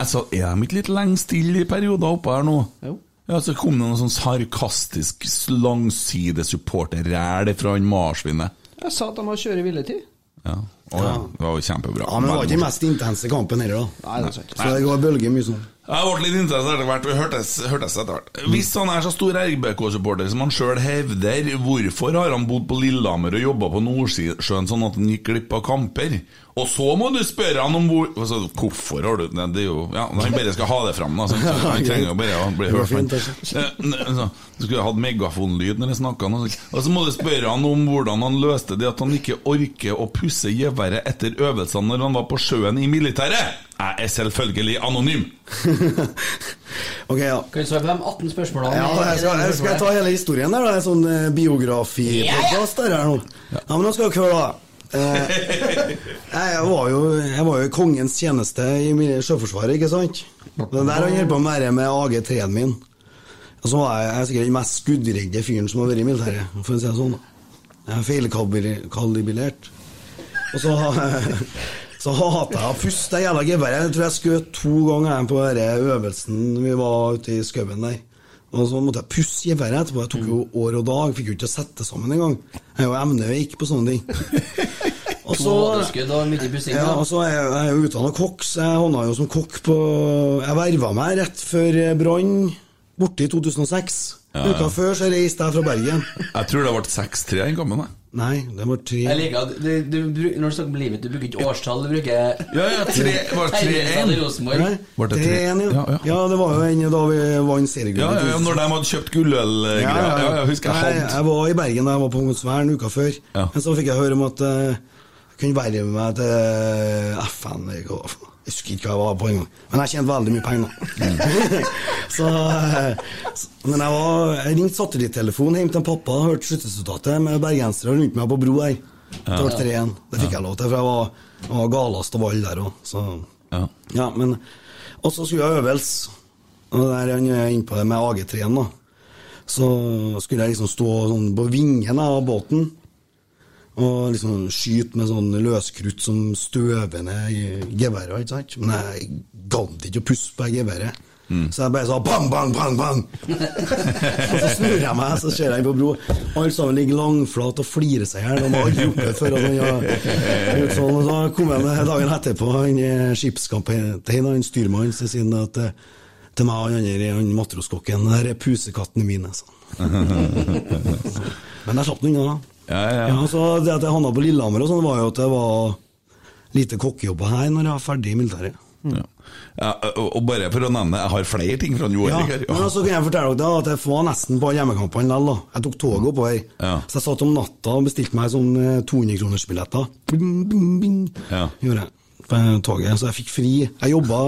Altså, Er de ikke litt lenge stille i perioder oppe her nå? Jo. Ja, Så kom det noe sånn sarkastisk langsidesupporterræl fra han marsvinet. Jeg sa at de har kjørt i hviletid. Ja. Å, ja. Det var jo kjempebra. Ja, men det var ikke den mest intense kampen heller, da. Nei, det er sant. Så det går bølger mye sånn. Jeg ble litt interessert etter hvert. Vi hørtes, hørtes etter hvert. Hvis han er så stor RBK-supporter som han sjøl hevder, hvorfor har han bodd på Lillehammer og jobba på Nordsjøen sånn at han gikk glipp av kamper? Og så må du spørre han om hvor altså, Hvorfor har du Det er jo Ja, Han bare skal ha det fram, da. Så Han trenger jo bare å bli hørt. fint, men- Eh, så, Du skulle hatt megafonlyd når jeg snakka. Og så må du spørre han om hvordan han løste det at han ikke orker å pusse geværet etter øvelsene når han var på sjøen i militæret. Jeg er selvfølgelig anonym. Ok, ja. Kan du svare på de 18 spørsmålene? Ja, jeg skal, jeg skal ta hele historien der, Det En sånn eh, biografi-podkast der nå. Ja, men nå skal dere høre, da. Eh, jeg, var jo, jeg var jo i kongens tjeneste i Sjøforsvaret, ikke sant? Det er der han holdt på med det med AG3-en min. Og så var jeg, jeg er sikkert den mest skuddredde fyren som har vært i militæret, for å si det sånn. Jeg er feilkalibrert. Og så, så hater jeg å puste det jævla geværet. Jeg tror jeg skjøt to ganger på denne øvelsen vi var ute i skauen der. Og så måtte jeg pusse geværet etterpå. Jeg tok jo år og dag, fikk jo ikke sette sammen engang. Jeg er jo ikke på sånne ting. Og så, ja, og så er jeg, jeg er utdanna kokk, så jeg havna jo som kokk på Jeg verva meg rett før Brann, borte i 2006. Ja, ja. Uka før så reiste jeg fra Bergen. Jeg tror det ble 6-3 den gangen. Nei, det var 3 Jeg liker at du, du, du, Når du snakker om livet, du bruker ikke årstall, du bruker Ja, ja, tre, var det 3-1? Tegningstall i Rosenborg. Nei, Var 3-1, ja. Ja, ja. Ja, det var jo en da vi vant seriegull. Ja, ja, ja, når de hadde kjøpt gullølgreier. Ja, ja, jeg husker jeg hadde jeg var i Bergen da jeg var på Ungsvern uka før. Ja. Men så fikk jeg høre om at jeg kunne verve meg til FN. Jeg husker ikke hva jeg var på engang. Men jeg tjente veldig mye penger. så, eh, så, men jeg, var, jeg ringte satellittelefonen hjem til pappa hørte sluttresultatet med bergensere rundt meg på bro her. Det ble 3-1. Det fikk jeg lov til, for jeg var, jeg var galest av alle der òg. Ja. ja, men Og så skulle jeg øvelse. Og der er han inne på det med AG3-en, da. Så skulle jeg liksom stå sånn på vingen av båten og liksom skyte med sånn løskrutt som støver ned geværet, ikke sant. Men jeg gadd ikke å pusse på geværet. Mm. Så jeg bare sa bang, bang, bang, bang. og så snur jeg meg, så ser jeg på bro. Alle sammen ligger langflat og flirer seg hjel. De har aldri gjort det før. Og sånn, og så kom jeg med dagen etterpå, han skipskapteinen, han styrmannen, så sier han at eh, til meg og han andre, matroskokken, der er pusekattene mine. Sånn. Men jeg slapp den unna, da. Ja, ja. Ja, så det at jeg havna på Lillehammer, og sånn var jo at det var lite kokkejobber her når jeg var ferdig i militæret. Ja. Ja, og bare for å nevne, jeg har flere ting fra New Ja, York her. men så kan jeg fortelle dere at jeg var nesten på hjemmekampene likevel. Jeg tok toget oppover. Ja. Så jeg satt om natta og bestilte meg sånn 200-kronersbilletter. Ja. Gjorde jeg på toget, så jeg fikk fri. Jeg jobba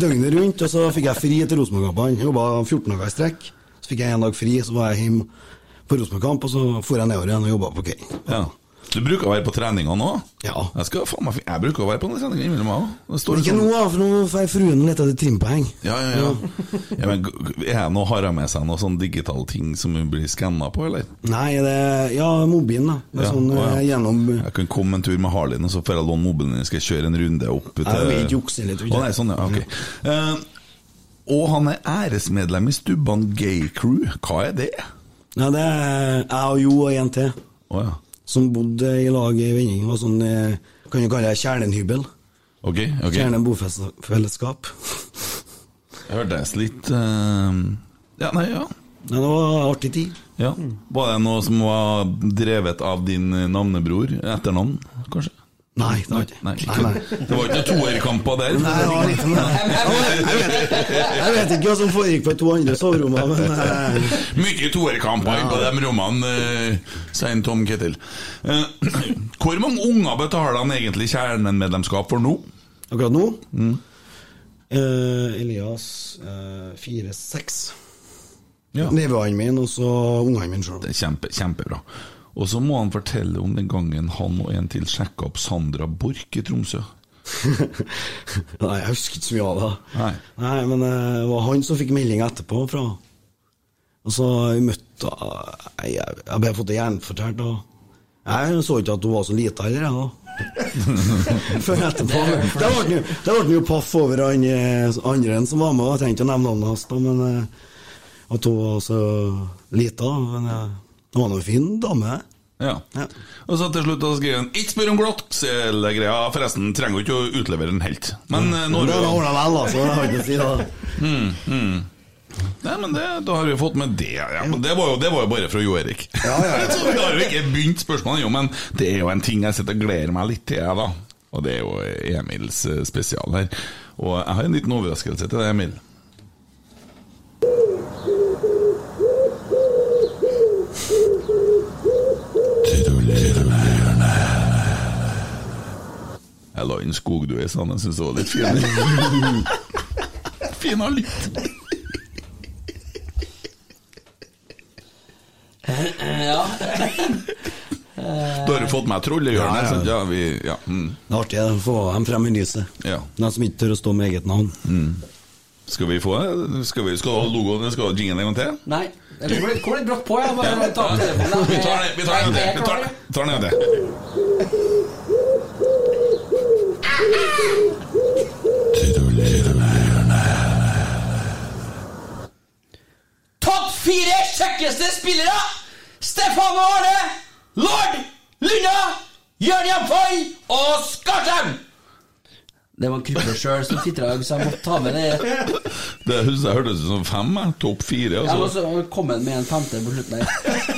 døgnet rundt, og så fikk jeg fri til Rosenborg-kampene. Jobba 14 dager i strekk. Så fikk jeg en dag fri, så var jeg hjemme på Rosenborg-kamp, og så dro jeg nedover igjen og jobba på Kei. Ja. Du bruker å være på treninga nå? Ja. Jeg, skal, faen jeg bruker å være på noen treninger innimellom meg òg. Ikke nå, da, for nå får fruen litt av det trimpoeng. Ja, ja, ja. ja men, g- er det har jeg med seg noen sånn digitale ting som hun blir skanna på, eller? Nei, det Ja, mobilen, da. Det Ja, sånn å, ja. eh, gjennom Jeg kan komme en tur med Harleyen, og så får jeg låne mobilen din. Skal jeg kjøre en runde opp til Jeg vil ikke jukse litt, jeg. Å, nei, sånn, ja, ok. Uh, og han er æresmedlem i Stubban Gay Crew. Hva er det? Ja, det er jeg og Jo og en til. Oh, ja. Som bodde i lag i Vending. Og sånn, eh, kan du kalle det kjernenhybel. Ok, ok. Kjernen bofellesskap. Jeg hørtes litt uh... Ja, nei, ja. Ja, det var artig tid. ja. Var det noe som var drevet av din navnebror? Etternavn, kanskje? Nei, det var ikke Nei, nei, nei. Det var ikke toerkamper der? Nei, det var litt sånn jeg vet, ikke hva som foregikk på to andre soverommer, men uh... Mye toerkamper på de rommene, uh, sier Tom Ketil. Uh, hvor mange unger betaler han egentlig kjernemedlemskap for nå? akkurat nå eh, Elias eh, fire-seks. Ja. Nevøene mine, og så ungene mine sjøl. Kjempe, kjempebra. Og så må han fortelle om den gangen han og en til sjekka opp Sandra Borch i Tromsø. Nei, jeg husker ikke så mye av det. Nei. Nei, men eh, det var han som fikk melding etterpå fra Og så møtte Jeg, jeg, jeg ble fått det gjenfortalt, og jeg så ikke at hun var så lita heller, jeg, da. Før etterpå. Det ble han jo- det ble jo paff over han eh, andre enn som var med, og jeg trengte ikke å nevne navnet hans, men eh, at hun var så lita. Men eh, hun var nå en fin dame. Ja. Ja. Og så til slutt skriver han Ikke spør om glattselgreia, forresten. Trenger jo ikke å utlevere en helt. Men mm. Når det ordner ordna vel, altså. Det har ikke å si, da. Nei, men det, da har vi fått med det. Ja, men det, var jo, det var jo bare fra Jo Erik. Ja, ja, ja. Så vi har jo ikke begynt spørsmålet, jo, men det er jo en ting jeg sitter og gleder meg litt til, da. Og det er jo Emils eh, spesial her. Og jeg har en liten overraskelse til deg, Emil. Jeg la inn er sånn jeg syns det var litt fin. fin av litt. Ja. Da har du fått meg trollehjørnet. Ja, ja. Ja, vi, ja, mm, Det er artig å få dem frem i lyset. ja. De som ikke tør å stå med eget navn. Skal vi få? Skal vi skal ha logoen? Skal du ha jingen en gang til? Nei. Det går litt- litt brått på, jeg. Bare ta telefonen. Vi tar den vi tar en en til. Topp fire kjekkeste spillere! Stefano Arne, Lord, Lunna, Jørn Jamfall og Skarsheim! Det var Krypper sjøl som titra, så jeg måtte ta med det. Det husker jeg hørtes ut som fem. Topp fire. Jeg må Altså. så komme med en femte på slutten her.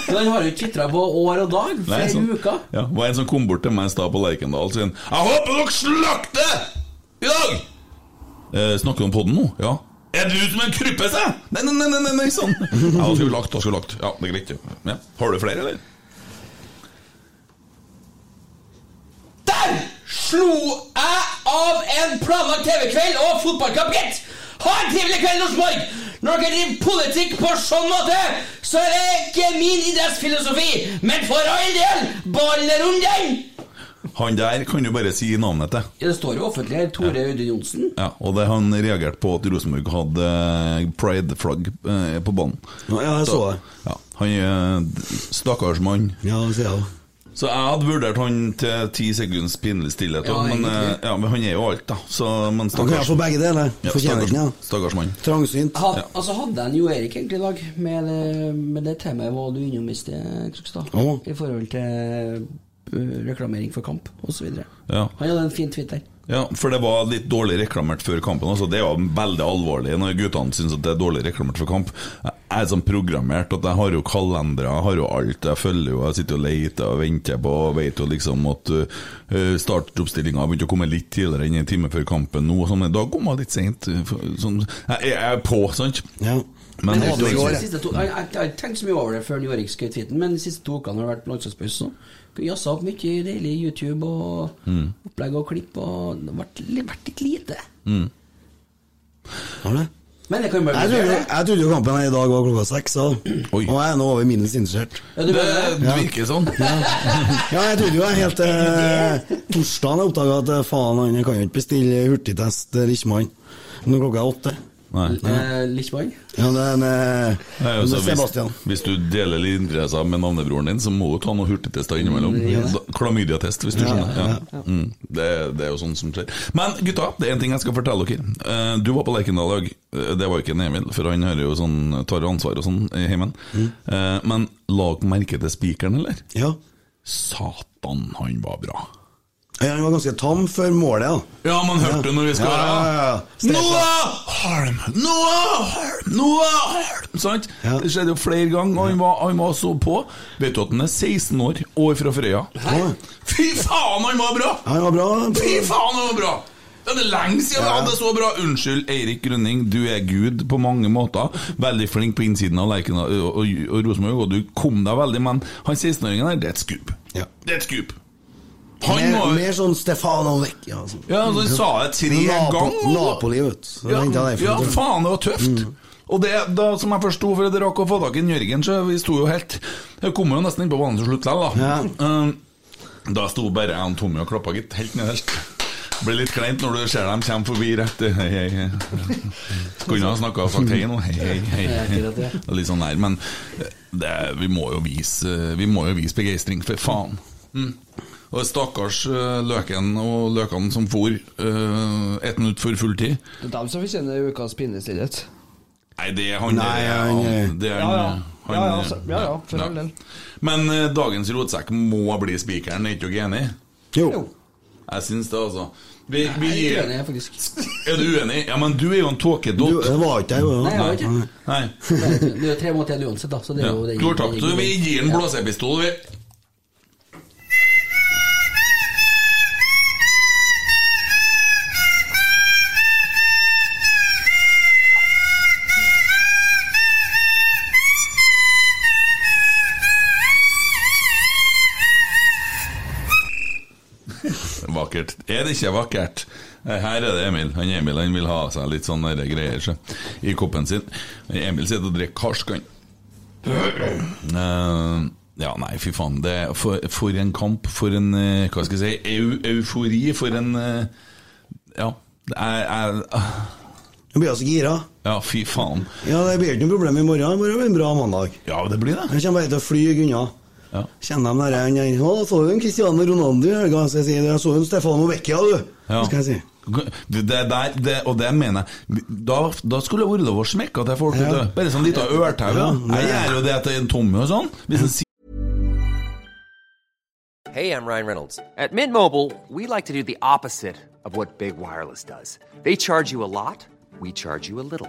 Men han har jo titra på år og dag, flere sånn. uker. Ja, det var en som kom bort til meg i stad på Lerkendal og 'Jeg håper dere slakter i dag!' Eh, snakker du om podden nå? Ja. Er du som en kryppe, sa? Nei, nei, nei, nei, nei, nei, sånn. Ja, da skal vi lagt, da skal vi lagt. Ja, det er greit. ja. Har du flere, eller? Der slo jeg av en planlagt TV-kveld og fotballkamp, gitt! Ha en trivelig kveld, Rosenborg! Når dere driver politikk på sånn måte, så er det ikke min idrettsfilosofi, men for all del, ballen er rund den! Han der kan du bare si navnet til. Ja, det står jo offentlig her. Tore Audun Johnsen. Ja, og det han reagerte på at Rosenborg hadde eh, pride-flagg eh, på banen. Ja, jeg så det. Ja, han er Stakkars mann. Ja, det sier jeg. Så jeg hadde vurdert han til ti sekunds pinlig stillhet, Ja, men, eh, ja, men han er jo alt, da. Så, men Han kan få begge deler. Ja, Fortjener ikke stakkars, det. stakkars mann. Trangsynt. Ha, Altså Hadde en Jo Erik egentlig i dag med det, med det temaet var du innom i sted, Krokstad? Ja. I forhold til reklamering for kamp osv. Ja. Han hadde en fin twitter. Ja, for det var litt dårlig reklamert før kampen. Altså, det er jo veldig alvorlig når guttene syns det er dårlig reklamert for kamp. Jeg er sånn programmert at jeg har jo kalendere, jeg har jo alt. Jeg følger jo, jeg sitter og leter og venter på og vet jo liksom at uh, startoppstillinga har begynt å komme litt tidligere enn en time før kampen nå. Sånn, da kom jeg litt seint. Sånn, jeg, jeg er på, sant? Ja. Men Men går, jeg. jeg, jeg, jeg har ikke tenkt så mye over det før Jo Erik skrev tweeten, men de siste to ukene har det vært landslagspause. Jazza opp mye deilig YouTube og Mm. opplegg og klipp, og det har vært, litt lite. Mm. Har det? Men det kan jo bare Jeg bli trodde, bedre. jeg trodde jo kampen her i dag var klokka seks, så. og jeg er nå over middels interessert. Ja, du Det, det? virker sånn. Ja, jeg trodde jo jeg helt til torsdagen jeg oppdaga at eh, faen, han kan jo ikke bestille hurtigtest eh, Riksmann når klokka er åtte. Nei. Eh, Lichmann? Ja, er eh, Nei, altså, Sebastian. Hvis, hvis du deler litt interesser med navnebroren din, så må du ta noen hurtigtester innimellom. Ja. Klamydiatest, hvis du skjønner. Ja. Mm, det, det er jo sånn som skjer. Men gutta, det er en ting jeg skal fortelle dere. Eh, Du var på Lerkendal i dag. Eh, Det var ikke en Emil, for han hører jo sånn, tar ansvar og sånn i heimen. Mm. Men lag merke til spikeren, eller? Ja. Satan, han var bra. Ja, Han var ganske tam før målet, da. Ja, man hørte ja. når vi skåra. Ja, ja, ja. Noah Harm! Noah Harm! Noah Harm! Sant? Ja. Det skjedde jo flere ganger, og han var, han var så på. Vet du at han er 16 år, år fra Frøya? Ja. Fy faen, han var bra! Han var bra. Fy faen, han var bra! Det er lenge siden han hadde det så bra! Unnskyld, Eirik Grønning, du er gud på mange måter. Veldig flink på innsiden av Lerkendal og, og, og Rosenborg, og du kom deg veldig, men han 16-åringen der, det er et skup. Ja. Det er et skup. Han Mer, var mer sånn Stefano Ja, sånn. Ja, så han sa det tre Napo, ganger. Napoli, vet du. Ja, jeg ja, faen, det var tøft. Og det, da, som jeg forsto, for at det rakk å få tak i en Jørgen, så vi sto jo helt Jeg kom jo nesten inn på banen til slutt likevel, da. Um, da sto bare jeg og Tommy og klappa, gitt. Helt nederst. Blir litt kleint når du ser dem komme forbi rett Hei, hei, hei. Skulle ha snakka og sagt hei nå. Hei, hei, hei. Ja, det. er Litt sånn der. Men det, vi må jo vise Vi må jo vise begeistring, for faen. Mm. Og stakkars eh, Løken og Løkan som for uh, ett minutt før fulltid. Det er dem som fortjener ukas pinnestillhet. Nei, det er han Nei, det er han, eh, det er Ja, ja. han, Ja, ja, altså, ja, ja, for all del. Men uh, dagens rotsekk må bli spikeren, er ikke dere enig? Jo. Jeg syns det, altså. Vi, vi Jeg er uenig, faktisk. Er du uenig? Ja, men du er jo en tåkedott. det var ikke jeg, jo. Nei, jeg var ikke. Nei. Det er jo tre mot én uansett, da. Så det Ja. er jo det, Klart takk. Så vi gir en blåsepistol, vi. Er det ikke vakkert? Her er det Emil. Han Emil han vil ha seg litt sånne greier så, i koppen sin. Emil sitter og drikker karsk, han. Eh, ja, nei, fy faen. Det, for, for en kamp. For en eh, Hva skal jeg si eu, Eufori. For en eh, Ja. Det Du blir altså gira. Ja, fy faen. Ja, Det blir ikke noe problem i morgen. Det blir en bra mandag. Ja, det blir det. Jeg kommer bare til å fly unna. Ja. Kjenner de der han Å, så du en Cristiano Ronaldo i helga? Så jeg sier jeg så en Stefano Vecchia, du. Ja. Skal jeg si. Det der, det, og det mener jeg Da, da skulle det vært lov å smekke til folk. Ja. Bare sånn lita ørtau. Ja. Jeg gjør jo det til en Tommy og sånn. Hvis en Hey, I'm Ryan Reynolds. At Mint Mobile, we like to do the opposite of what Big Wireless does. They charge you a lot, we charge you a little.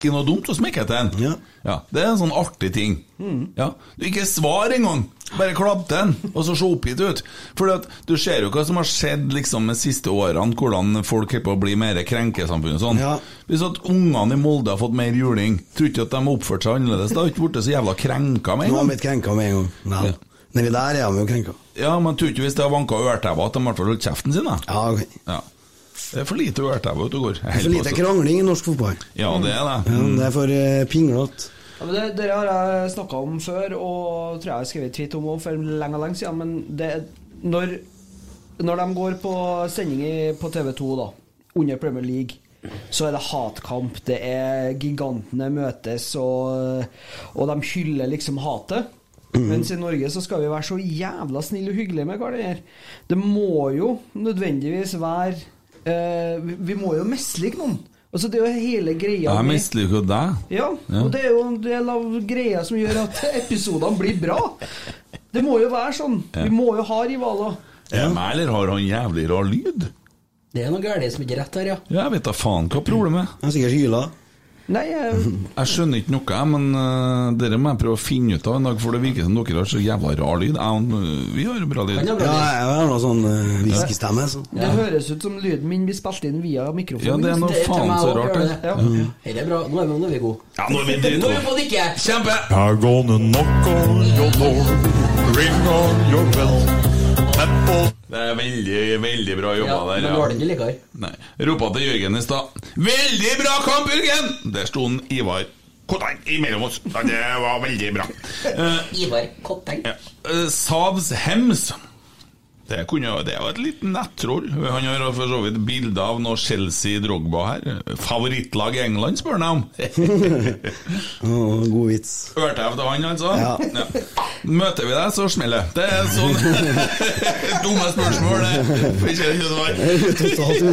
Ikke noe dumt å smekke til en. Ja. Det er en sånn artig ting. Ja. Du ikke svar engang! Bare klapp til en, og så se oppgitt ut. For du ser jo hva som har skjedd liksom de siste årene, hvordan folk er på å bli mer krenkesamfunn og sånn. Hvis at ungene i Molde har fått mer juling, tror ikke at de har oppført seg annerledes. Da har ikke blitt så jævla krenka med en gang. Nå har blitt krenka med en gang. Nei. Nedi der er de jo krenka. Ja, men tror ikke hvis det har vanka ørtauer at de i hvert fall holdt kjeften sin, da. Ja, ok. Ja. Det er for lite ørtæve ute og går. Det er for lite krangling i norsk fotball. Ja, det er det. Ja, det er for uh, pinglete. Ja, men det, det har jeg snakka om før, og tror jeg har skrevet tweet om også for lenge og lenge siden. Men det, når, når de går på sending på TV2 da, under Premier League, så er det hatkamp. Det er gigantene møtes, og, og de hyller liksom hatet. Mens i Norge så skal vi være så jævla snille og hyggelige med hverandre. Det må jo nødvendigvis være eh, vi, vi må jo mislike noen. Altså Det er jo hele greia Jeg misliker jo deg. ja, Ja. og det er jo en del av greia som gjør at episodene blir bra. Det må jo være sånn. Ja. Vi må jo ha rivaler. Er det meg, eller har han jævlig rar lyd? Det er noe galt som ikke er rett her, ja. Ja, jeg vet da faen hva problemet er. Han er sikkert hyla. Nei, jeg, Jeg skjønner ikke noe, men uh, dere må jeg prøve å finne ut av en dag, for det virker som dere har så jævla rar lyd. Jeg, vi har jo bra lyd. Ja, jeg har noe sånn uh, så. ja. Det høres ut som lyden min blir spilt inn via mikrofonen. Ja, det er noe faen så rart. det. Ja. Mm. Her er bra. Nå er vi, nå er vi gode. Ja, nå er vi Nå er vi dritgode. på det ikke! Kjempe! I'm gonna knock on your door, ring on your bell. Tap Det er veldig, veldig bra jobba Ja, der. men var det ikke likere. Nei. Ropa til Jørgen i stad. Veldig bra kamp, Jørgen! Der sto han Ivar Kotteng imellom oss. Det var veldig bra. Eh, Ivar Kotteng. ja. Eh, Savs Hems. Det, kunne, det er jo et lite nettroll. Han har for så vidt bilde av noe Chelsea Drogba her. Favorittlag i England, spør han om. God vits. Hørte jeg til han, altså? Ja. Møter vi deg, så smeller det. Er sånn Dumme spørsmål, det. Får ikke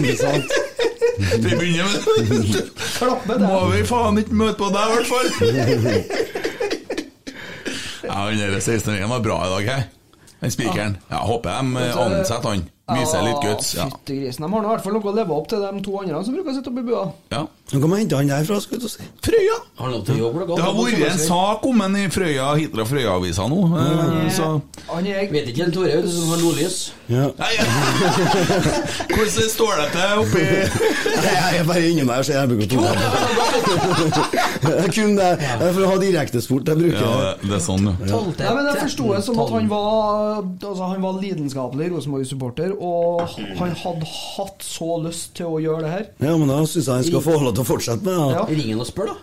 det svar. Vi begynner med det. Må vi faen ikke møte på deg, i hvert fall. Ja, han der 16-åringen var bra i dag, her. Den spikeren. Ja, håper de eh, ansetter han. Viser litt guts. Ja. Fytti grisen. De har nå i hvert fall noe å leve opp til de to andre som bruker å sitte oppi bua. ja. Nå kan man hente han derfra, skal du si. Frøya! Det har vært en sak om han i Frøya, Hitra Frøya-avisa nå. eh, Så Han er Vet ikke Tore som har nordlys. Ja. Nei, ja. Hvordan står det til oppi Jeg er bare inni meg, så jeg bruker to Kun det. Det er for å ha direktesport. Jeg bruker Ja, det, er sånn, ja. ja men Jeg forsto det som at han var Altså han var lidenskapelig Rosenborg-supporter, og han hadde hatt så lyst til å gjøre det her. Ja, men da syns jeg han skal få lov til å fortsette med det. Ja. Ring og spør, da.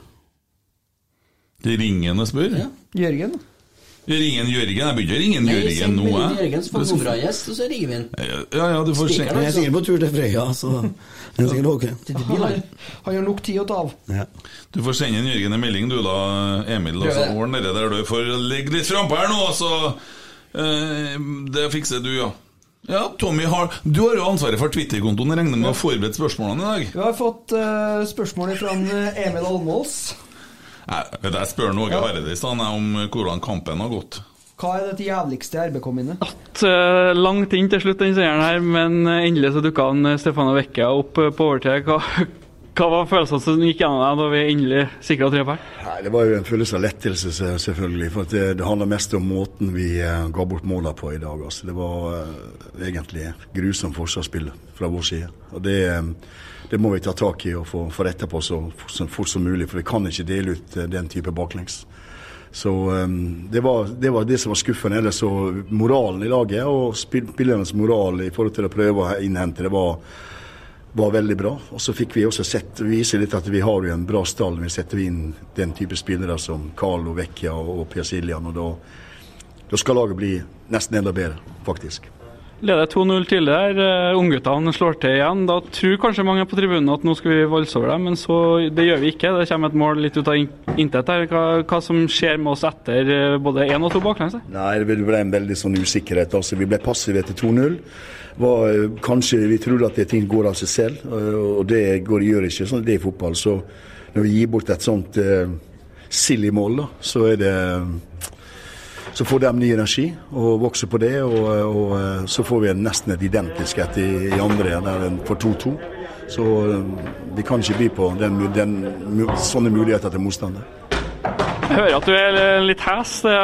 De og spør. Jørgen. Jeg ringer en Jørgen. Jeg begynner å ringe en Jørgen nå, jeg. Jørgen får nummeret hans, og så ringer vi han. Ja, ja, du får se. Spikeren, Jeg er sikkert på tur til Frøya, så det er sikkert ok. Han, har nok tid å ta av. Ja. Du får sende en Jørgen en melding, du da, Emil. og så det. ordn det der du får ligge litt frampå her nå, så eh, Det fikser du, ja. Ja, Tommy har Du har jo ansvaret for Twitter-kontoen. Regner med å ha forberedt spørsmålene i dag? Vi har fått uh, spørsmål fra Emil Almås. Jeg, vet jeg spør Åge Hareide i stad om hvordan kampen har gått. Hva er det jævligste RBK-minnet? Uh, Langt inn til slutt den seieren her, men eh, endelig så dukka han eh, Stefano Vecchia opp eh, på overtid. Hva, hva var følelsene som gikk gjennom deg da vi endelig sikra tre poeng? Det var jo en følelse av lettelse, selvfølgelig. For det, det handler mest om måten vi eh, ga bort måla på i dag. Altså. Det var uh, egentlig grusomt forsvarsspill fra vår side. Og det, eh, det må vi ta tak i og få, få retta på så, så fort som mulig. For vi kan ikke dele ut den type baklengs. Så um, det, var, det var det som var skuffende. Ellers så moralen i laget og spillernes moral i forhold til å prøve å innhente, det var var veldig bra. Og så fikk vi også sett, vise litt at vi har jo en bra stall vi setter inn den type spillere som Carlo Vecchia og, Per Siljan. Og da, da skal laget bli nesten enda bedre, faktisk. Leder 2-0 tidligere. Uh, Ungguttene slår til igjen. Da tror kanskje mange på tribunen at nå skal vi valse over dem, men så, det gjør vi ikke. Det kommer et mål litt ut av in- intet her. Hva, hva som skjer med oss etter eh, både én og to baklengs? Nei, det ble en veldig sånn usikkerhet. Altså, vi ble passive etter 2-0. Var, eh, Kanskje vi trodde at det ting går av seg selv, eh, og det går, gjør ikke sånn det er i fotball. Så når vi gir bort et sånt eh, silly mål, da, så er det så får de ny energi og vokser på det, og, og eh, så får vi en nesten et identisk et i, i andre, der en får 2-2. Så vi kan ikke by på den, den, sånne muligheter til motstander. Jeg hører at du er litt hes. Det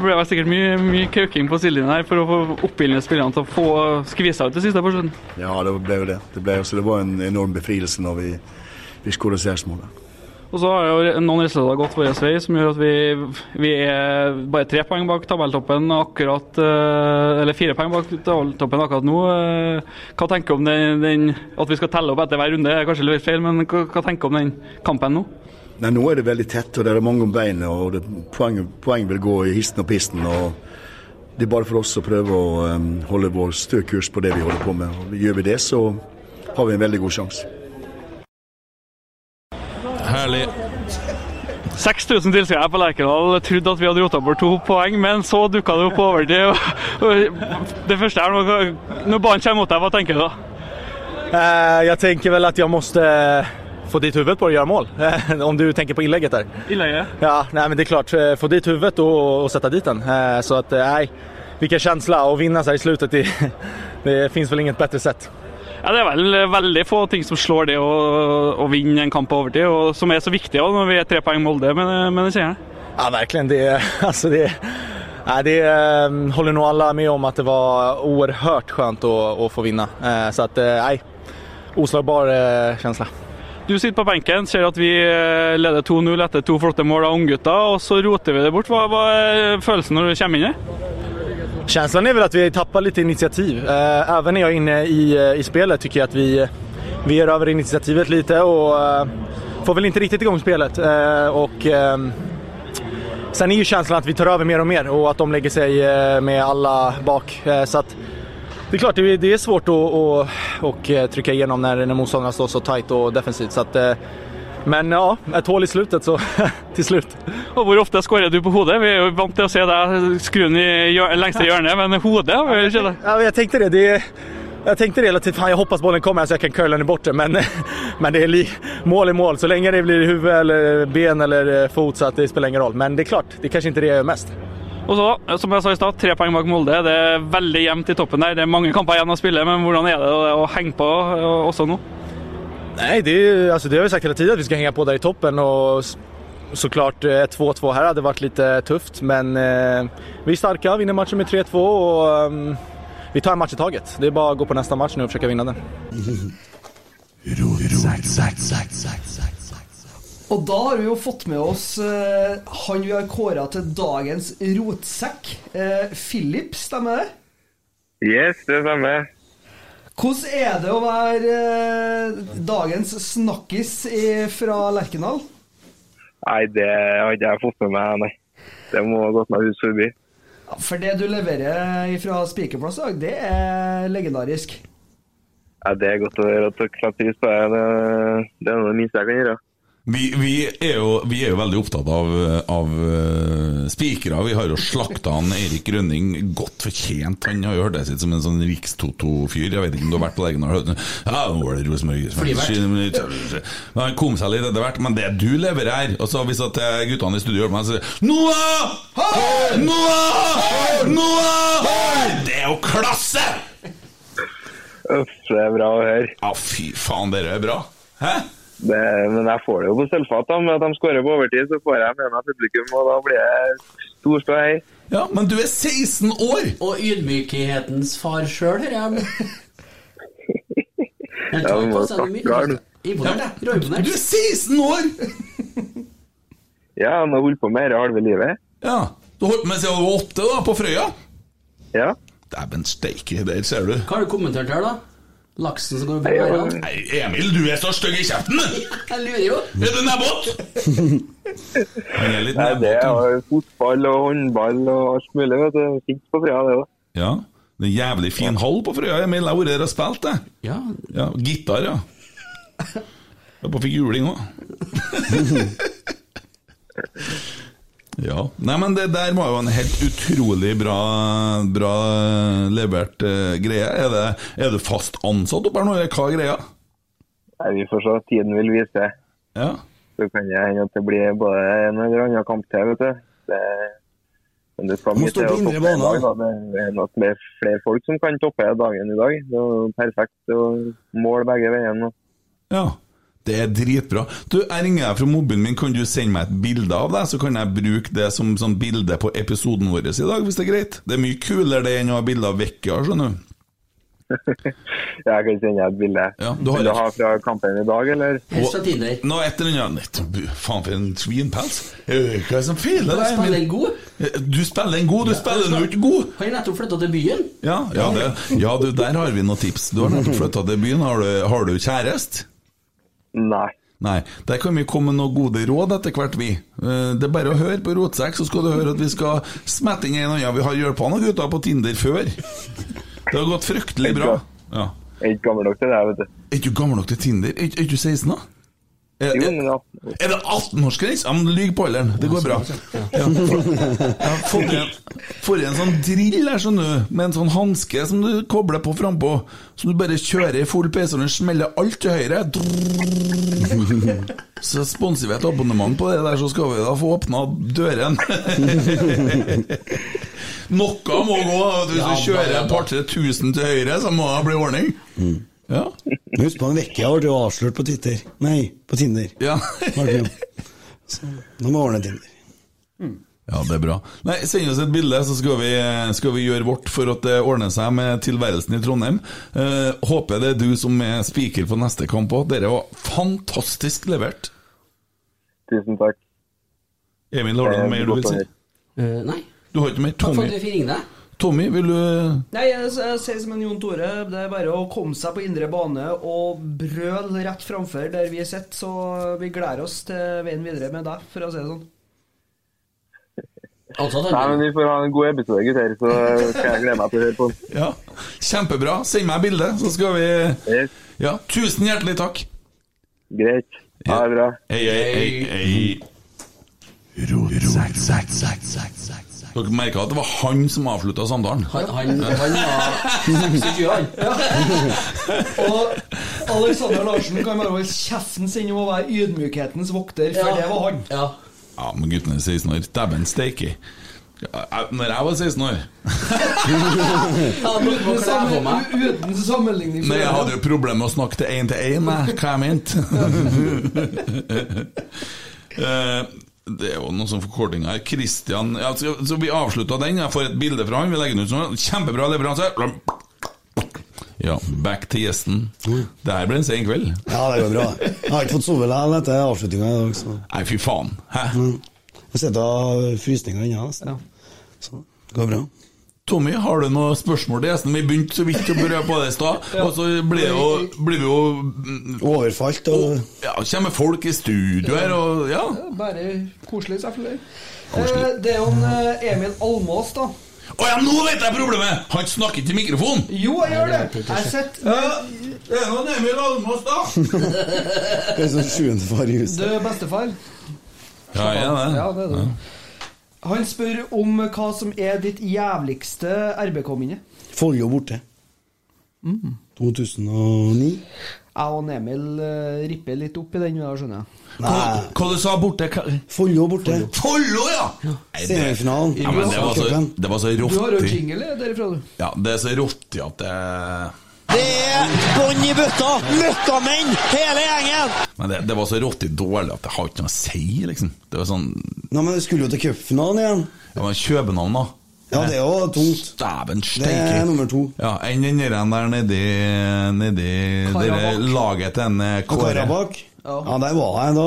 ble vel sikkert mye, mye kauking på sidelinjen her for å få oppildne spillerne til å få skvisa ut det siste på slutten. Ja, det ble jo det. Det, ble, så det var en enorm befrielse når vi, vi skåret seiersmålet. Og så har jo noen resultater gått vår vei, som gjør at vi, vi er bare tre poeng bak tabelltoppen akkurat eh, Eller fire poeng bak tabelltoppen akkurat nå. Eh, Hva tenker du om den, den At vi skal telle opp etter hver runde, er kanskje litt feil, men hva, hva tenker du om den kampen nå? Nei, Nå er det veldig tett, og det er mange om beinet. og det, poeng, poeng vil gå i histen og pisten. og Det er bare for oss å prøve å um, holde vår stø kurs på det vi holder på med. og Gjør vi det, så har vi en veldig god sjanse. Herlig. 6000 tilskuere på Lerkendal trodde at vi hadde rota bort to poeng, men så dukka det opp på overtid. Det første er når, når ballen kommer mot deg, hva tenker du da? Jeg tenker vel at jeg jag måste eh, få dit huvudet på och göra mål. Om du tänker på inlägget där. Inlägget? Ja, nej men det är klart. eh, Få dit huvudet och, och sätta dit den. Eh, Så att, eh, nej. Vilken känsla och vinna så här i slutet. Det, det finns väl inget bättre sätt. Ja, Det er vel veldig få ting som slår det å, å vinne en kamp på overtid, og som er så viktig også når vi er tre poeng Molde med, med den seieren. Ja, verkligen. Det, altså det, nej, det holder nå alle med om at det var uhørt skjønt å, å, få vinna. Eh, Så at, nei, uslagbar känsla. Du sitter på benken, ser at vi eh, leder 2-0 etter to flotte mål av unggutter, og så roter vi det bort. Hva, hva er følelsen når du kommer inn her? Känslan är väl att vi tappar lite initiativ. Eh, Även när jag är inne i, eh, i spelet tycker jag att vi, vi ger över initiativet lite och eh, får väl inte riktigt igång spelet. Eh, Och, ehm, sen är ju känslan att vi tar över mer och mer och att de lägger sig eh, med alla bak. Eh, Så att det är klart, det är, är svårt att, att, når trycka igenom när, när motståndarna står så tight och defensivt. Så att, eh, men ja, et hål i slutet så til slutt. Og Hvor ofte skårer du på hodet? Vi er jo vant til å se deg skru den i lengste hjørnet, men hodet har vi ikke det. Ja, jeg tenkte det. det jeg tenkte relativt. Fan, jag hoppas bollen kommer så jeg kan curle den bort. Men, men det er mål i mål. Så lenge det blir hode eller ben eller eh, fot så det spiller ingen roll. Men det er klart, det er kanskje ikke det jeg gjør mest. Og så, som jeg sa i stad, tre poeng bak Molde. Det er veldig jevnt i toppen der. Det er mange kamper igjen å spille, men hvordan er det å henge på eh, også nå? Nei, det, altså, det har vi sagt hele tiden at vi skal henge på der i toppen. og såklart eh, 2-2 her hadde vært litt tufft. Men eh, vi er starka, vinner matchen med 3-2 og um, vi tar en match i taget. Det er bare å gå på neste match og prøve å vinne den. Og da har vi jo fått med oss eh, han vi har kåra til dagens rotsekk. Eh, Philip, stemmer det? Yes, det stemmer. Hvordan er det å være eh, dagens snakkis i, fra Lerkendal? Nei, det har ikke jeg fått med meg, nei. Det må ha gått meg hus forbi. Ja, For det du leverer fra Spikerplass i dag, det er legendarisk. Ja, det er godt å høre at dere setter pris på det. Det- er noe det minste jeg kan gjøre. Vi, vi, er jo, vi er jo veldig opptatt av, av uh, spikere. Vi har jo slakta han Erik Rønning godt fortjent. Han har jo hørt det sitt som en sånn Rikstoto-fyr. Jeg vet ikke om du har vært på Lerkendal? Ja, nå var det Rosenborg. Men Han kom seg litt etter hvert. Men det du leverer her Og så Hvis at eh, guttene i studio hører meg, så sier Noah! Noah! Noah! Det er jo klasse! Uff, det er bra å høre. Ja, fy faen, dere er bra. Hæ? Det, men jeg får det jo på sølvfat. Med at de skårer på overtid, så får jeg med meg publikum, og da blir det stor ståhei. Ja, men du er 16 år! Og ydmykhetens far sjøl, hører jeg. Jeg Ja, tar men på hva seg mye. snakker du? Imponert, jeg. Råimponert. Du er 16 år! Ja, han har holdt på med dette halve livet. Ja, Du holdt på med siden du var åtte da, på Frøya? Ja. Dæven steike, der ser du. Hva har du kommentert her, da? Laksen som går på veiene? Nei, Emil, du er så stygg i kjeften! Jeg lurer jo. Er du nebbåt? Nei, det er fotball og håndball og alt mulig. vet du. Fint på Frøya, det òg. Ja. Det er en jævlig fin hall på Frøya, Emil. Jeg har vært der og spilt, jeg. Ja. ja gitar, ja. Jeg bare fikk juling òg. Ja. Nei, men det der må jo en helt utrolig bra, bra levert uh, greie. Er, det, er du fast ansatt oppe her nå, eller hva er greia? Nei, vi får se. Tiden vil vise det. Ja. Så kan det hende at det blir både en eller annen kamp til, vet du. Det, men det skal mye til å toppe en dag. Da. Det er nok med flere folk som kan toppe dagen i dag. Det er perfekt. å måle begge veiene. Ja. Det er dritbra. Du, Jeg ringer deg fra mobilen min, kan du sende meg et bilde av deg? Så kan jeg bruke det som sånn bilde på episoden vår i dag, hvis det er greit? Det er mye kulere det enn å ha bilde av Vekka, skjønner du. Jeg kan sende deg et bilde. Ja, du har Vil du ha fra kampen i dag, eller? Og- Nå et eller annet Faen, for en svinpels. Eh, Hva er det som feiler Du spiller en god. Du spiller en god, du spiller nå ikke god. Har jeg nettopp flytta til byen. Ja, ja, det, ja du, der har vi noen tips. Du har nettopp flytta til byen. Har du, har du kjæreste? Nei. Nei. Der kan vi komme med noen gode råd etter hvert, vi. Eh, Det er bare å høre på Rotsekk, så skal du høre at vi skal smette inn en annen. Vi har hjulpet noen gutter på Tinder før. Det har gått fryktelig bra. Ja. Jeg er ikke gammel nok til det, vet du. Er ikke du gammel nok til Tinder? Er, er du 16, da? Er, er, er det 18-årsgrense? Ja, men lyg på alderen. Det går bra. Ja, ja, får en, en sånn drill her, skjønner du, med en sånn hanske som du kobler på frampå. Som du bare kjører i full PC, og den smeller alt til høyre. Så sponser vi et abonnement på det der, så skal vi da få åpna døren. Noe må gå. Hvis du kjører et par-tre tusen til høyre, så må det bli ordning. Ja. Husk på en Vekkia ble jo avslørt på Twitter. Nei, på Tinder. Ja. Ble. Så nå må vi ordne Tinder. Ja, det er bra. Nei, Send oss et bilde, så skal vi, skal vi gjøre vårt for at det ordner seg med tilværelsen i Trondheim. Eh, håper det er du som er spiker på neste kamp òg. Dere var fantastisk levert. Tusen takk. Emil, har du noe mer du vil si? Uh, nei. Du har ikke mer? Takk for at du fikk ringe deg. Tommy vil du Nei, jeg, jeg sier som en Jon Tore. Det er bare å komme seg på indre bane og brøle rett framfor der vi sitter. Så vi gleder oss til veien videre med deg, for å si det sånn. Nei, men Vi får ha en god episode, gutter, så skal jeg glede meg til å høre på den. Ja, Kjempebra. Send meg bilde, så skal vi Ja, Tusen hjertelig takk. Greit. Ha det bra. Hei, hei, hei. hei. Dere merka at det var han som avslutta samtalen? Han, han, han var 26 år. Og Alexander Larsen kan bare holde kjeften sin om å være ydmykhetens vokter, for Ja. det var han. Ja. Ja, men gutten er 16 år. Dæven steike. Ja, Når jeg var 16 år Uten, sammen, uten sammenligning. Men Nei, jeg hadde jo problemer med å snakke til én til én, hva jeg mente. Det er jo noen sånn forkorting her. Christian ja, så, så Vi avslutta den. Jeg får et bilde fra han. Vi legger den ut sånn. Kjempebra leveranse. Ja, back til gjesten. Det her ble en sen kveld. Ja, det går bra. Jeg har ikke fått sove likevel etter avslutninga i dag. Nei, fy faen. Hæ? Jeg sitter frysninger frysninga ennå. Ja. Så det går bra. Tommy, har du noen spørsmål til gjesten? Vi begynte så vidt å berøre på det i stad, og så blir, jo, blir vi jo Overfalt og Ja, kommer folk i studio her, og ja. Bare koselig, selvfølgelig. Eh, det er jo en eh, Emil Almås, da. Å ja, nå vet jeg problemet! Han snakker ikke i mikrofonen! Jo, jeg gjør det. Jeg sitter Ja, det er noen Emil Almås, da! Det er sånn sjuende far i huset. Du er bestefar. Ja, jeg er det. Ja, det er det. Han spør om hva som er ditt jævligste RBK-minne. Follo borte. Mm. 2009. Jeg og Emil uh, ripper litt opp i den, da, skjønner jeg. Hva, hva du sa borte? Follo borte. Follo, ja! ja. Semifinalen. Ja, men det var så, det var så Du har jo jingle derifra, du. Ja, det er så rått at det Det er bånn i bøtta! Møkkamenn, hele gjengen! Men det, det var så råttig dårlig at det har ikke noe å si, liksom. Det var sånn Nei, men det skulle jo til cupfinalen igjen. Ja, men København, da. Ja, det er jo tungt. Dæven Det er nummer to. Ja, enn den der nedi... nedi der laget til en eh, Kåre. Karabakh. Ja, der var jeg da.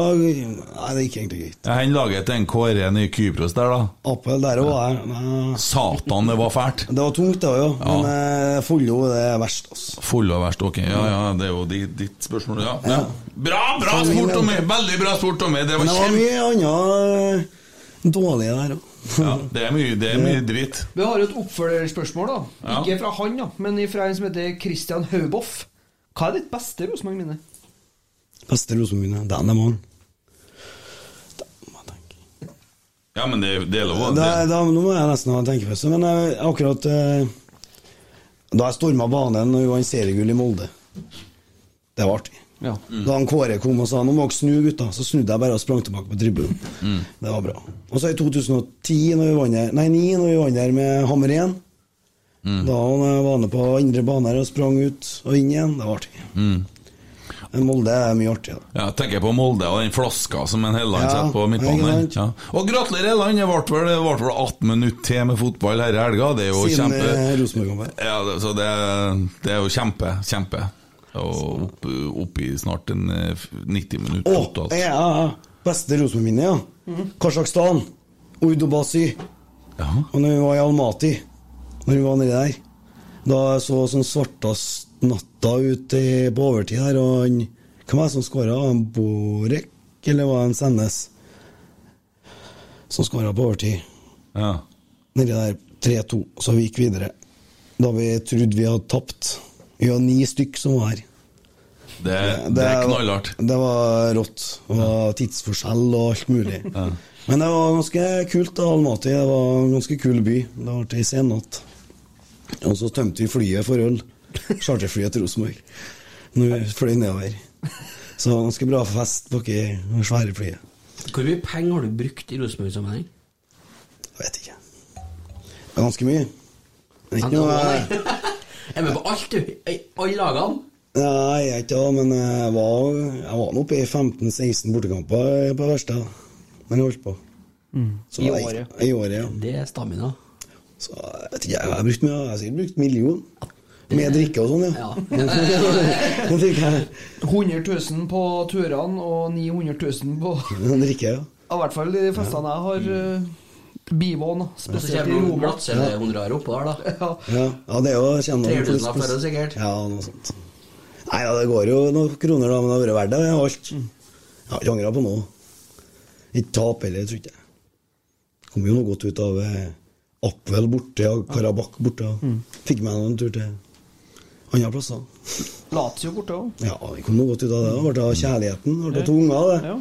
Nei, det gikk egentlig greit. Ja, han laget til en Kåre i Kypros der, da. Appel, der var jeg. Satan, det var fælt. Det var tungt, det òg, ja. Men eh, Follo er verst, altså. Follo er verst, ok. Ja, ja, det er jo ditt, ditt spørsmål, ja. ja. Bra, bra sport, ja. Tommy! Veldig bra sport, Tommy. Det var Men det var mye annet Dårlige der òg. Ja, det er mye, det er mye dritt. Vi har jo et oppfølgerspørsmål, da. Ikke fra han, da, men fra en som heter Christian Hauboff. Hva er ditt beste Rosenborg-minne? Beste Rosenborg-minne. Den er mange. Ja, men det, det er lov. å- Da, da, nå må jeg nesten ha en tenkepause. Men jeg, akkurat eh, da jeg storma banen og vi vant seriegull i Molde Det var artig. Ja. Da han Kåre kom og sa nå må dere snu, gutta, så snudde jeg bare og sprang tilbake på tribunen. Mm. Det var bra. Og så i 2010, når vi vant der, nei 9, når vi vant der med Hammer 1 Mm. Da var han på indre bane her og sprang ut og inn igjen. Det var artig. Mm. Men Molde er mye artig. Da. Ja, jeg tenker på Molde og den flaska som en Helland Ja, setter på midtbanen. Ja. Og gratulerer, Helland! Det ble vel, vel 18 minutter til med fotball her i helga. Det er jo Siden kjempe... eh, Rosenborg-kampen. Ja, så det, det er jo kjempe, kjempe. Og opp, opp i snart en eh, 90 minutter Å, totalt. ja, ja. Beste Rosenborg-minnet, ja. Mhm. Kasjokstan. Ja. Og når vi var i Almaty, når vi var nedi der Da jeg så sånn svartast natta ut på overtid her, og han Hvem var det som skåra? Borek, eller var det en Sendes? Som skåra på overtid. Ja. Nedi der 3-2, så vi gikk videre. Da vi trodde vi hadde tapt. Vi var ni stykk som var her. Det, det er knallhardt. Det var rått. Det var tidsforskjell og alt mulig. Men det var ganske kult. da, Almaty Det var en ganske kul by. Det ble ei sennatt. Og så tømte vi flyet for øl. Charterflyet til Rosenborg. Når vi fløy nedover. Så ganske bra fest på det svære flyet. Hvor mye penger har du brukt i Rosenborg-sammenheng? Jeg vet ikke. Det er ganske mye. Det er ikke noe Jeg er med på alt, du. I alle lagene. Nei, jeg er ikke det, men jeg var, jeg var oppe i 15-16 bortekamper på verste. Men jeg holdt på. Så I jeg- året. I året, ja. Det er stamina. Så jeg vet ikke, jeg har brukt mye, jeg har sikkert brukt million. Med drikke og sånn, ja. Det jeg. 100 000 på turene og 900 000 på Drikke, ja. I hvert fall de festene jeg har uh, bivån. Så Spesielt i kommer noen Roma. glattcelle honorar oppå der, da. Ja. Ja, ja det er jo kjenner 3000 lapp for det, sikkert. Ja, noe sånt. Nei, ja, det går jo noen kroner, da, men det har vært verdt det, alt. Jeg har ikke angra på noe. Ikke tap heller, tror ikke jeg. Kom jo noe godt ut av eh, Apvel borte og Karabakh borte. Fikk meg en tur til andre plasser. jo borte òg. Ja, det kom noe godt ut av det. Det ble av kjærligheten, det ble av to unger, det. Ja.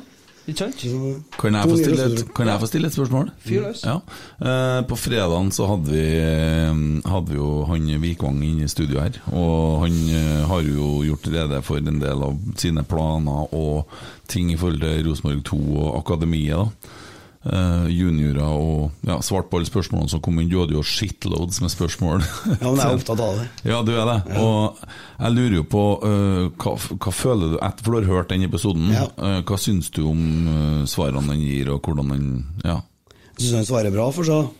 Kan jeg, få stille et, kan jeg få stille et spørsmål? Fyr løs. Ja. Eh, på fredagen så hadde vi, eh, hadde vi jo han Vikvang inne i studio her. Og han eh, har jo gjort rede for en del av sine planer og ting i forhold til Rosenborg 2 og akademiet. da Eh, juniorer og ja, svart på alle spørsmålene som kom inn. Du hadde jo shitloads med spørsmål. Ja, men jeg er opptatt av det. Ja, du er det. Og jeg lurer jo på uh, hva, hva føler du etter For du har hørt den episoden. Ja. Uh, hva syns du om svarene den gir, og hvordan den Ja. Jeg syns han svarer bra for seg.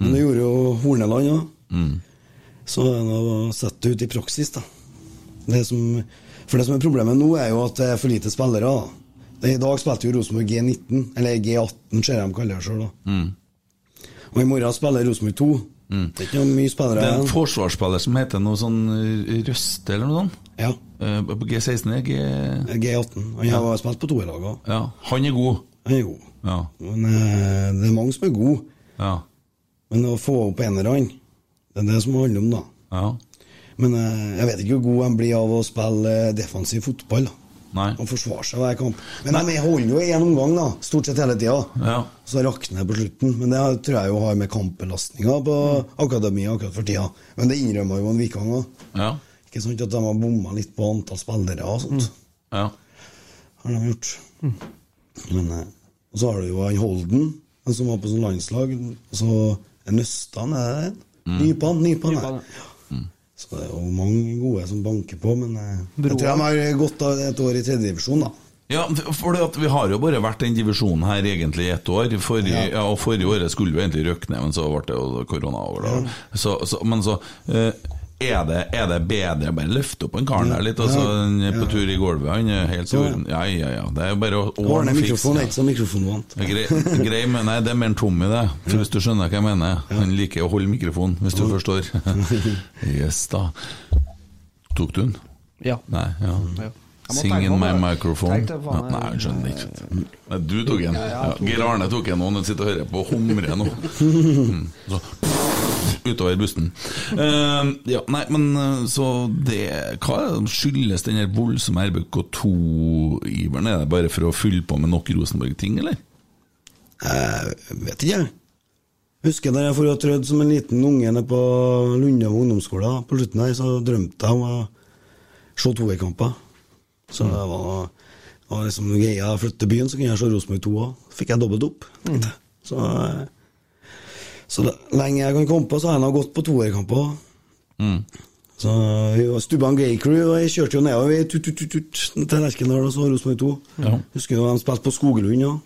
Men det gjorde jo Horneland òg. Mm. Så den å sette det ut i praksis, da. Det som, for det som er problemet nå, er jo at det er for lite spillere. da. I dag spilte jo Rosenborg G19, eller G18, ser jeg de kaller det sjøl. Mm. Og i morgen spiller Rosenborg 2. Mm. Det er ikke mye Det er en forsvarsspiller som heter noe sånn øh, Røste eller noe sånt? Ja. Eh, på G16 er G... G18. Han Ja. har spilt på to i lag òg. Ja, han er god. Han er god. Ja. Men eh, det er mange som er gode. Ja. Men å få opp enerne, det er det som det handler om, da. Ja. Men eh, jeg vet ikke hvor god han blir av å spille eh, defensiv fotball. da Nei. Og forsvare seg hver kamp. Men de holder jo én omgang, da, stort sett hele tida. Ja. Så rakner det på slutten. Men det tror jeg jo har med kampbelastninga på akademiet akkurat for tida. Men det innrømmer jo en Vikang òg. Ja. Ikke sant at de har bomma litt på antall spillere og sånt. Ja. Har de gjort. Men eh, Og så har du jo han Holden, han som var på sånn landslag. Og så er Nøstan, er det det? Mm. Nypan, Nypan, Nypan, ja. Så det er jo mange gode som banker på, men jeg, jeg tror de har gått av et år i tredjedivisjon, da. Ja, for at vi har jo bare vært den divisjonen her egentlig i ett år. Forrige, ja. Ja. og forrige året skulle vi egentlig røkke ned, men så ble det jo korona over. Da. Så, så, men så eh, er, det, er det bedre bare løfte opp en karen der litt? Altså, Ja. han er på tur i gulvet, han er helt i Så- Ja, ja, ja. Det er jo bare å Ordne og mikrofon, fikse. er ikke så mikrofonvant. Grei, grei, men nei, det er mer en Tommy, det. For Hvis du skjønner hva jeg mener. Han liker å holde mikrofonen, hvis du forstår. Yes, da. Tok du den? Ja. Nei, ja. Ja. Jeg må Sing tenke in på my microphone. Nei, jeg skjønner ikke. Nei, du tok den. Ja, Geir. Arne tok den, og han sitter og hører på og humrer nå. Mm, Så utover bussen. Uh, ja, nei, men eh, så det Hva skyldes den voldsomme RBK2-iveren? Er det bare for å fylle på med nok Rosenborg-ting, eller? Jeg vet ikke, jeg. Husker da jeg for å trødd som en liten unge nede på Lunde ungdomsskole. På slutten her så drømte jeg om å se toerkamper. Så det var, var liksom greia å flytte til byen, så kunne jeg se Rosenborg 2 òg. Fikk jeg dobbelt opp. jeg. Så, eh, så lenge jeg kan komme på, så har jeg nå gått på toerkamper. Så vi en Stubban Gay Crew, og jeg kjørte jo nedover tut, tut, tut, tut, til Lerkendal og så Rosenborg 2. Ja. Husker du de spilte på Skoglund òg?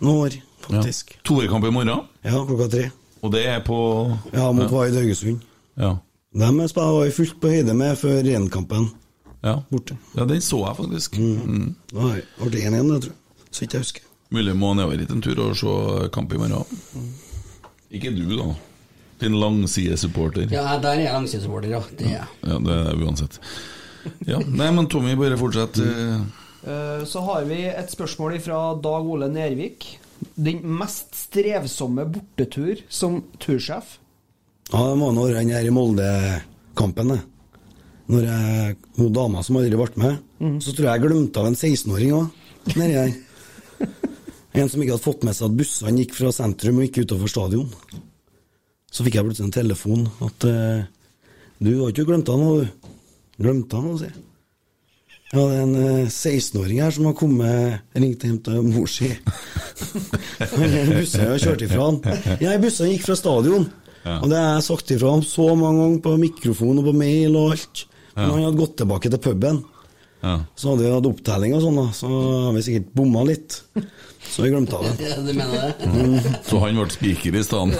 Noen år, faktisk. Ja. Toerkamp i morgen? Ja, klokka tre. Og det er på Ja, mot Vaid Haugesund. Ja. De var jeg fullt på høyde med før renkampen. Ja. Borte. ja, den så jeg faktisk. Mm. Ble det 1-1, jeg tror jeg. Så ikke jeg husker. Mulig må nedover hit en tur og se kamp i morgen. Ikke du, da. Din langsidesupporter. Ja, der er jeg langsidesupporter, ja. Det er jeg. Ja, det er det uansett. Ja, Nei, men Tommy, bare fortsett. eh. Så har vi et spørsmål fra Dag Ole Nervik. Den mest strevsomme bortetur som tursjef? Ja, det må nå være den her i Molde-kampen. det. Når jeg, hun dama som aldri ble med, så tror jeg jeg glemte av en 16-åring òg, nedi der. En som ikke hadde fått med seg at bussene gikk fra sentrum og ikke utover stadion. Så fikk jeg plutselig en telefon at eh, Du har ikke glemt han, du. Glemt han, sier jeg. Ja, det er en eh, 16-åring her som har kommet ringt hjem til mor si. Bussene har kjørt ifra han. Ja, bussene gikk fra stadion. Ja. Og det har jeg sagt ifra ham så mange ganger på mikrofon og på mail og alt. Men Ja. han hadde gått tilbake til puben. Ja. Så hadde vi hatt opptelling og sånn, da. Så har vi sikkert bomma litt. Så vi glemte av det. Du mener det? Mm. Så han ble spiker i stedet?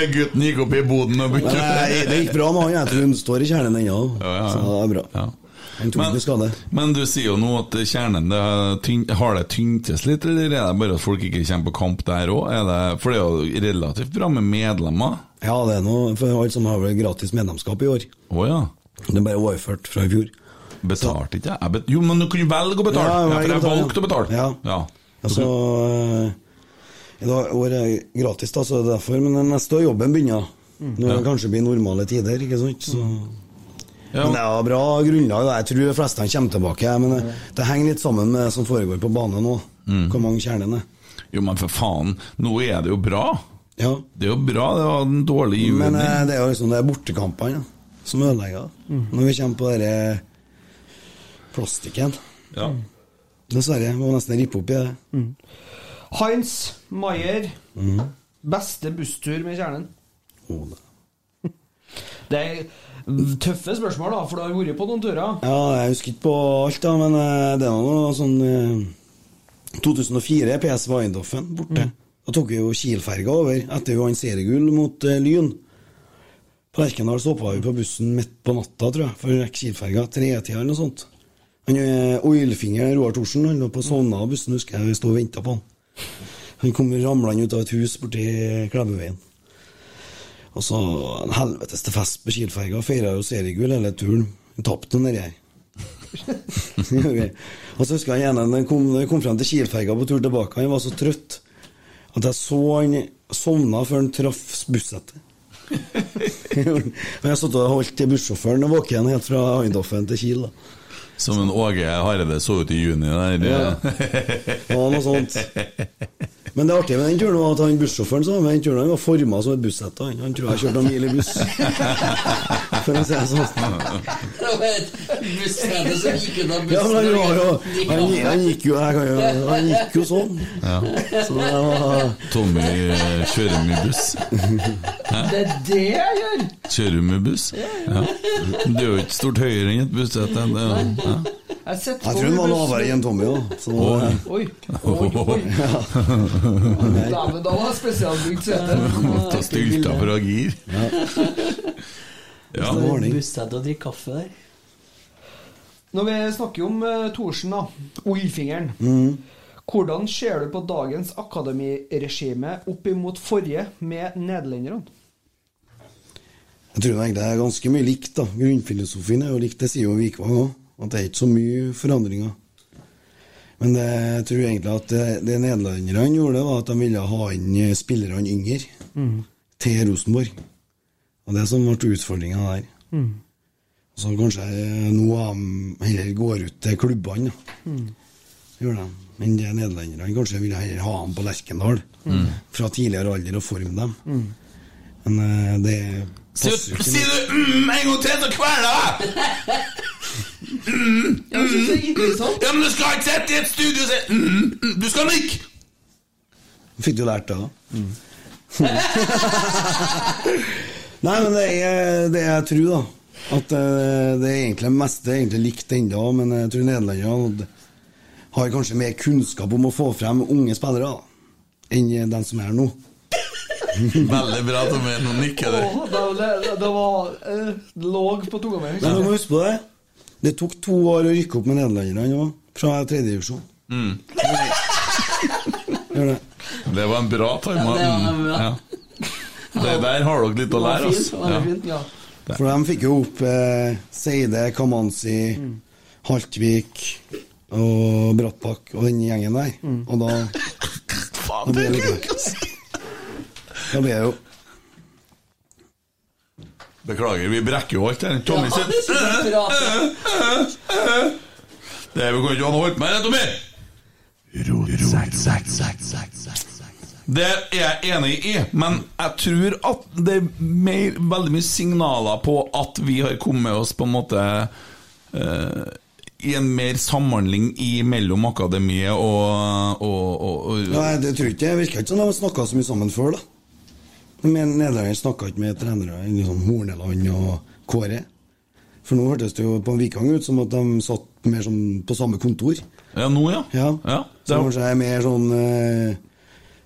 Gutten gikk opp i boden og begynte Nei, det gikk bra med han. Jeg tror han står i kjernen ennå. Ja, ja, ja. Så det er bra. Han tok ikke skade. Men du sier jo nå at kjernen det er tynn, Har det tyntes litt, eller er det bare at folk ikke kommer på kamp der òg? For det er jo relativt bra med medlemmer. Ja, det er noe for alle som har vel gratis medlemskap i år. Oh, ja. Det er bare overført fra i fjor. Betalte ikke jeg? Bet jo, men du kunne velge å betale! Ja, jeg for jeg valgte å betale. Ja. Ja. Altså, eh, i dag år er gratis, da, så det er derfor. Men neste år jobben begynner. Når det kanskje blir normale tider, ikke sant. Så. Ja. Men det er bra grunnlag. Jeg tror de fleste kommer tilbake. Men det, det henger litt sammen med det som foregår på banen nå. Mm. Hvor mange kjernene er. Jo, men for faen, nå er det jo bra! Ja. Det er jo bra, det var en dårlig juni. Men eh, det er jo liksom det er bortekampene ja, som ødelegger. Når vi kommer på denne plastikken. Ja. Dessverre. Må nesten rippe opp i det. Hans Maier. Mm. Beste busstur med kjernen? Ole det. Det er tøffe spørsmål, da, for du har vært på noen turer. Ja, jeg husker ikke på alt, da, men eh, det er noe sånn eh, 2004, PS Weindoffen borte. Da tok vi jo Kiel-ferga over etter vi vant seriegull mot uh, Lyn. På Lerkendal så hoppa vi på bussen midt på natta, tror jeg, for å rekke Kiel-ferga. Tretida eller noe sånt. Han eh, Oilfinger Roar Thorsen han lå på sovna av bussen, husker jeg. Vi sto og venta på han. Han kom ramlende ut av et hus borti Klæbuveien. Og så en helvetes til fest på Kielferga. Feira jo seriegull hele turen. Tapte jo nedi her. Og så husker jeg ene jeg kom, kom frem til Kiel-ferga på tur tilbake, han var så trøtt at jeg så han sovna før han traff bussettet. jeg satt og holdt bussjåføren våken helt fra Eindhoven til Kiel. da. Som en Åge Hareide så ut i juni der. Ja. Var noe sånt. Men det artige med den turen var at han bussjåføren som var med den turen, han var forma som et bussete. Han, han tror jeg kjørte noen mil i buss. For å si det sånn. Bussete som gikk ut bussen. Ja, men han, var jo, han, han, gikk jo, jeg jo, han gikk jo sånn. Ja. Så det var Tommy eh, kjører mye buss. Hæ? Det er det jeg gjør! Kjører med mye buss? Ja. Det er jo ikke stort høyere enn et bussete. ja. Jeg, Jeg tror han var lavere enn Tommy òg. Oi, oi, oi. Dæven, da var det spesialbygd sete. Ta stylta fra gir. Ja. Bussete og drikke kaffe der. Når vi snakker om uh, Thorsen, da. Oilfingeren. Mm. Hvordan ser du på dagens akademiregime opp imot forrige med nederlenderne? Jeg tror egentlig det er ganske mye likt. da Grunnfilosofien er jo likt, det sier jo Vikvang òg. At det er ikke så mye forandringer. Men det, jeg tror egentlig at det, det nederlenderne gjorde, var at de ville ha inn eh, spillerne yngre Mm. til Rosenborg. Og det som ble utfordringa der. Mm. Så kanskje eh, nå heller går ut til klubbene. da. Mm. Gjør de. Men det nederlenderne kanskje ville heller ha dem på Lerkendal. Mm. Fra tidligere alder og forme dem. Mm. Men eh, det Si, jo si du mm, en gang til, så kveler jeg deg! Mm, interessant. Ja, men du skal ikke sitte i et studio og si mm, mm, Du skal nikke! Fikk du lært det, da? Nei, men det er det jeg tror, da. At eh, det er egentlig meste er egentlig likt ennå, men jeg tror nederlenderne har kanskje mer kunnskap om å få frem unge spillere da, enn den som er nå. Veldig bra, Tommy. Nå nikker du. Åh, det, det, det var eh, låg på tunga mi. Men du må huske på det. Det tok to år å rykke opp med nederlenderne òg, fra tredjedivisjon. Mm. Gjør det. Det var en bra time. Ja, Mm, ja. Det der har dere litt å lære, altså. For de fikk jo opp eh, Seide, Kamanzi, Haltvik og Brattbakk og den gjengen der. Og da Faen, det er det Da ble det jo Beklager, vi brekker jo alt her. Tommy Ja, det er er vi kan ikke ha noe holdt med, Tommy! Det er jeg enig i, men jeg tror at det er mer, veldig mye signaler på at vi har kommet oss på en måte uh, i en mer samhandling i mellom akademiet og, og, og, og Nei, det tror jeg ikke. Det virker ikke som de snakka så mye sammen før, da. Men Nederland snakka ikke med trenere sånn Horneland og Kåre. For nå hørtes det jo på en Vikang ut som at de satt mer som på samme kontor. Ja, nå, ja. Ja, Ja, Så kanskje det er mer sånn eh,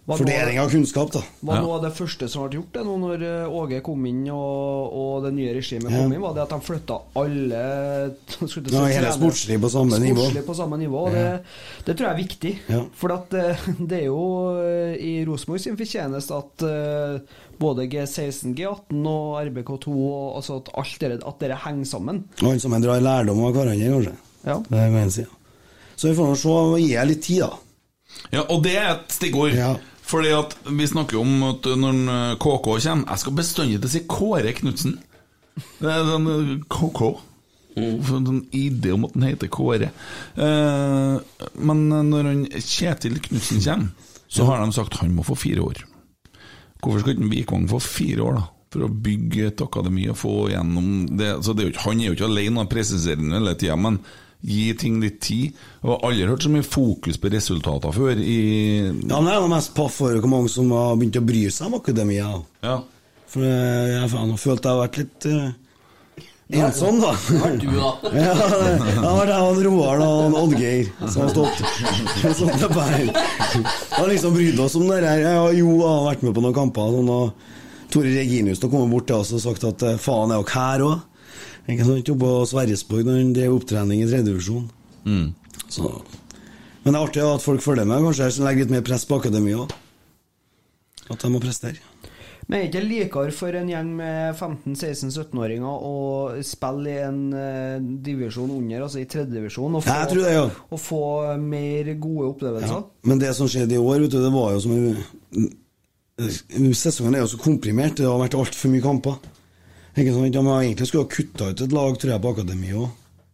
fordeling av kunnskap, da. Var noe av det første som ble gjort det nå når eh, Åge kom inn og, og det nye regimet Ja. kom inn, var det at de flytta alle skulle til å Ja, hele sportslig på samme nivå. Sportslig på samme nivå. og Ja. Det, det tror jeg er viktig. Ja. For at, eh, det er jo eh, i Rosenborg sin fortjeneste at både G16, G18 og RBK2 og, altså at alt dere, at dere henger sammen. Og alle sammen drar lærdom av hverandre, kanskje. Ja. Det er med en side. Så vi får nå se. Gi jeg litt tid, da. Ja, og det er et stikkord. Fordi at vi snakker om at når eh, KK kommer Jeg skal bestandig til å si Kåre Knutsen. Det er sånn eh, KK. For en sånn idé om at han heter Kåre. Eh, men når han Kjetil Knutsen kommer, så har de sagt han må få fire år. Hvorfor skal ikke Vikvang få fire år, da? For å bygge et akademi og få gjennom det. Så det er jo ikke, Han er jo ikke alene og presiserende hele tida, men gi ting litt tid. Jeg har aldri hørt så mye fokus på resultater før i Ja, men jeg er mest paff over hvor mange som har begynt å bry seg om akademia. Ja. For eh, jeg har følt jeg har vært litt eh, ensom, da. du, da. ja, det det har vært jeg og Roar og Oddgeir som har stått sånn til bein. Har liksom brydd oss om det her. Jeg Jo har vært med på noen kamper. Sånn, og Tore Reginius har kommet bort til oss og sagt at eh, faen, er dere her òg? Ikke sant? På Sverresborg når han drev opptrening i tredjedivisjon. Mm. Så Men det er artig at folk følger med. Kanskje jeg legger litt mer press på akademia. At de må prestere. Men er det ikke likere for en gjeng med 15-16-17-åringer å spille i en uh, divisjon under, altså i tredjedivisjon, og, Ja, jeg tror det, ja. og få mer gode opplevelser? Men det som skjedde i år, vet du, det var jo som en Sesongen er jo så komprimert. Det har vært altfor mye kamper. Ikke sant? De har egentlig skulle ha kutta ut et lag, tror jeg, på akademiet òg,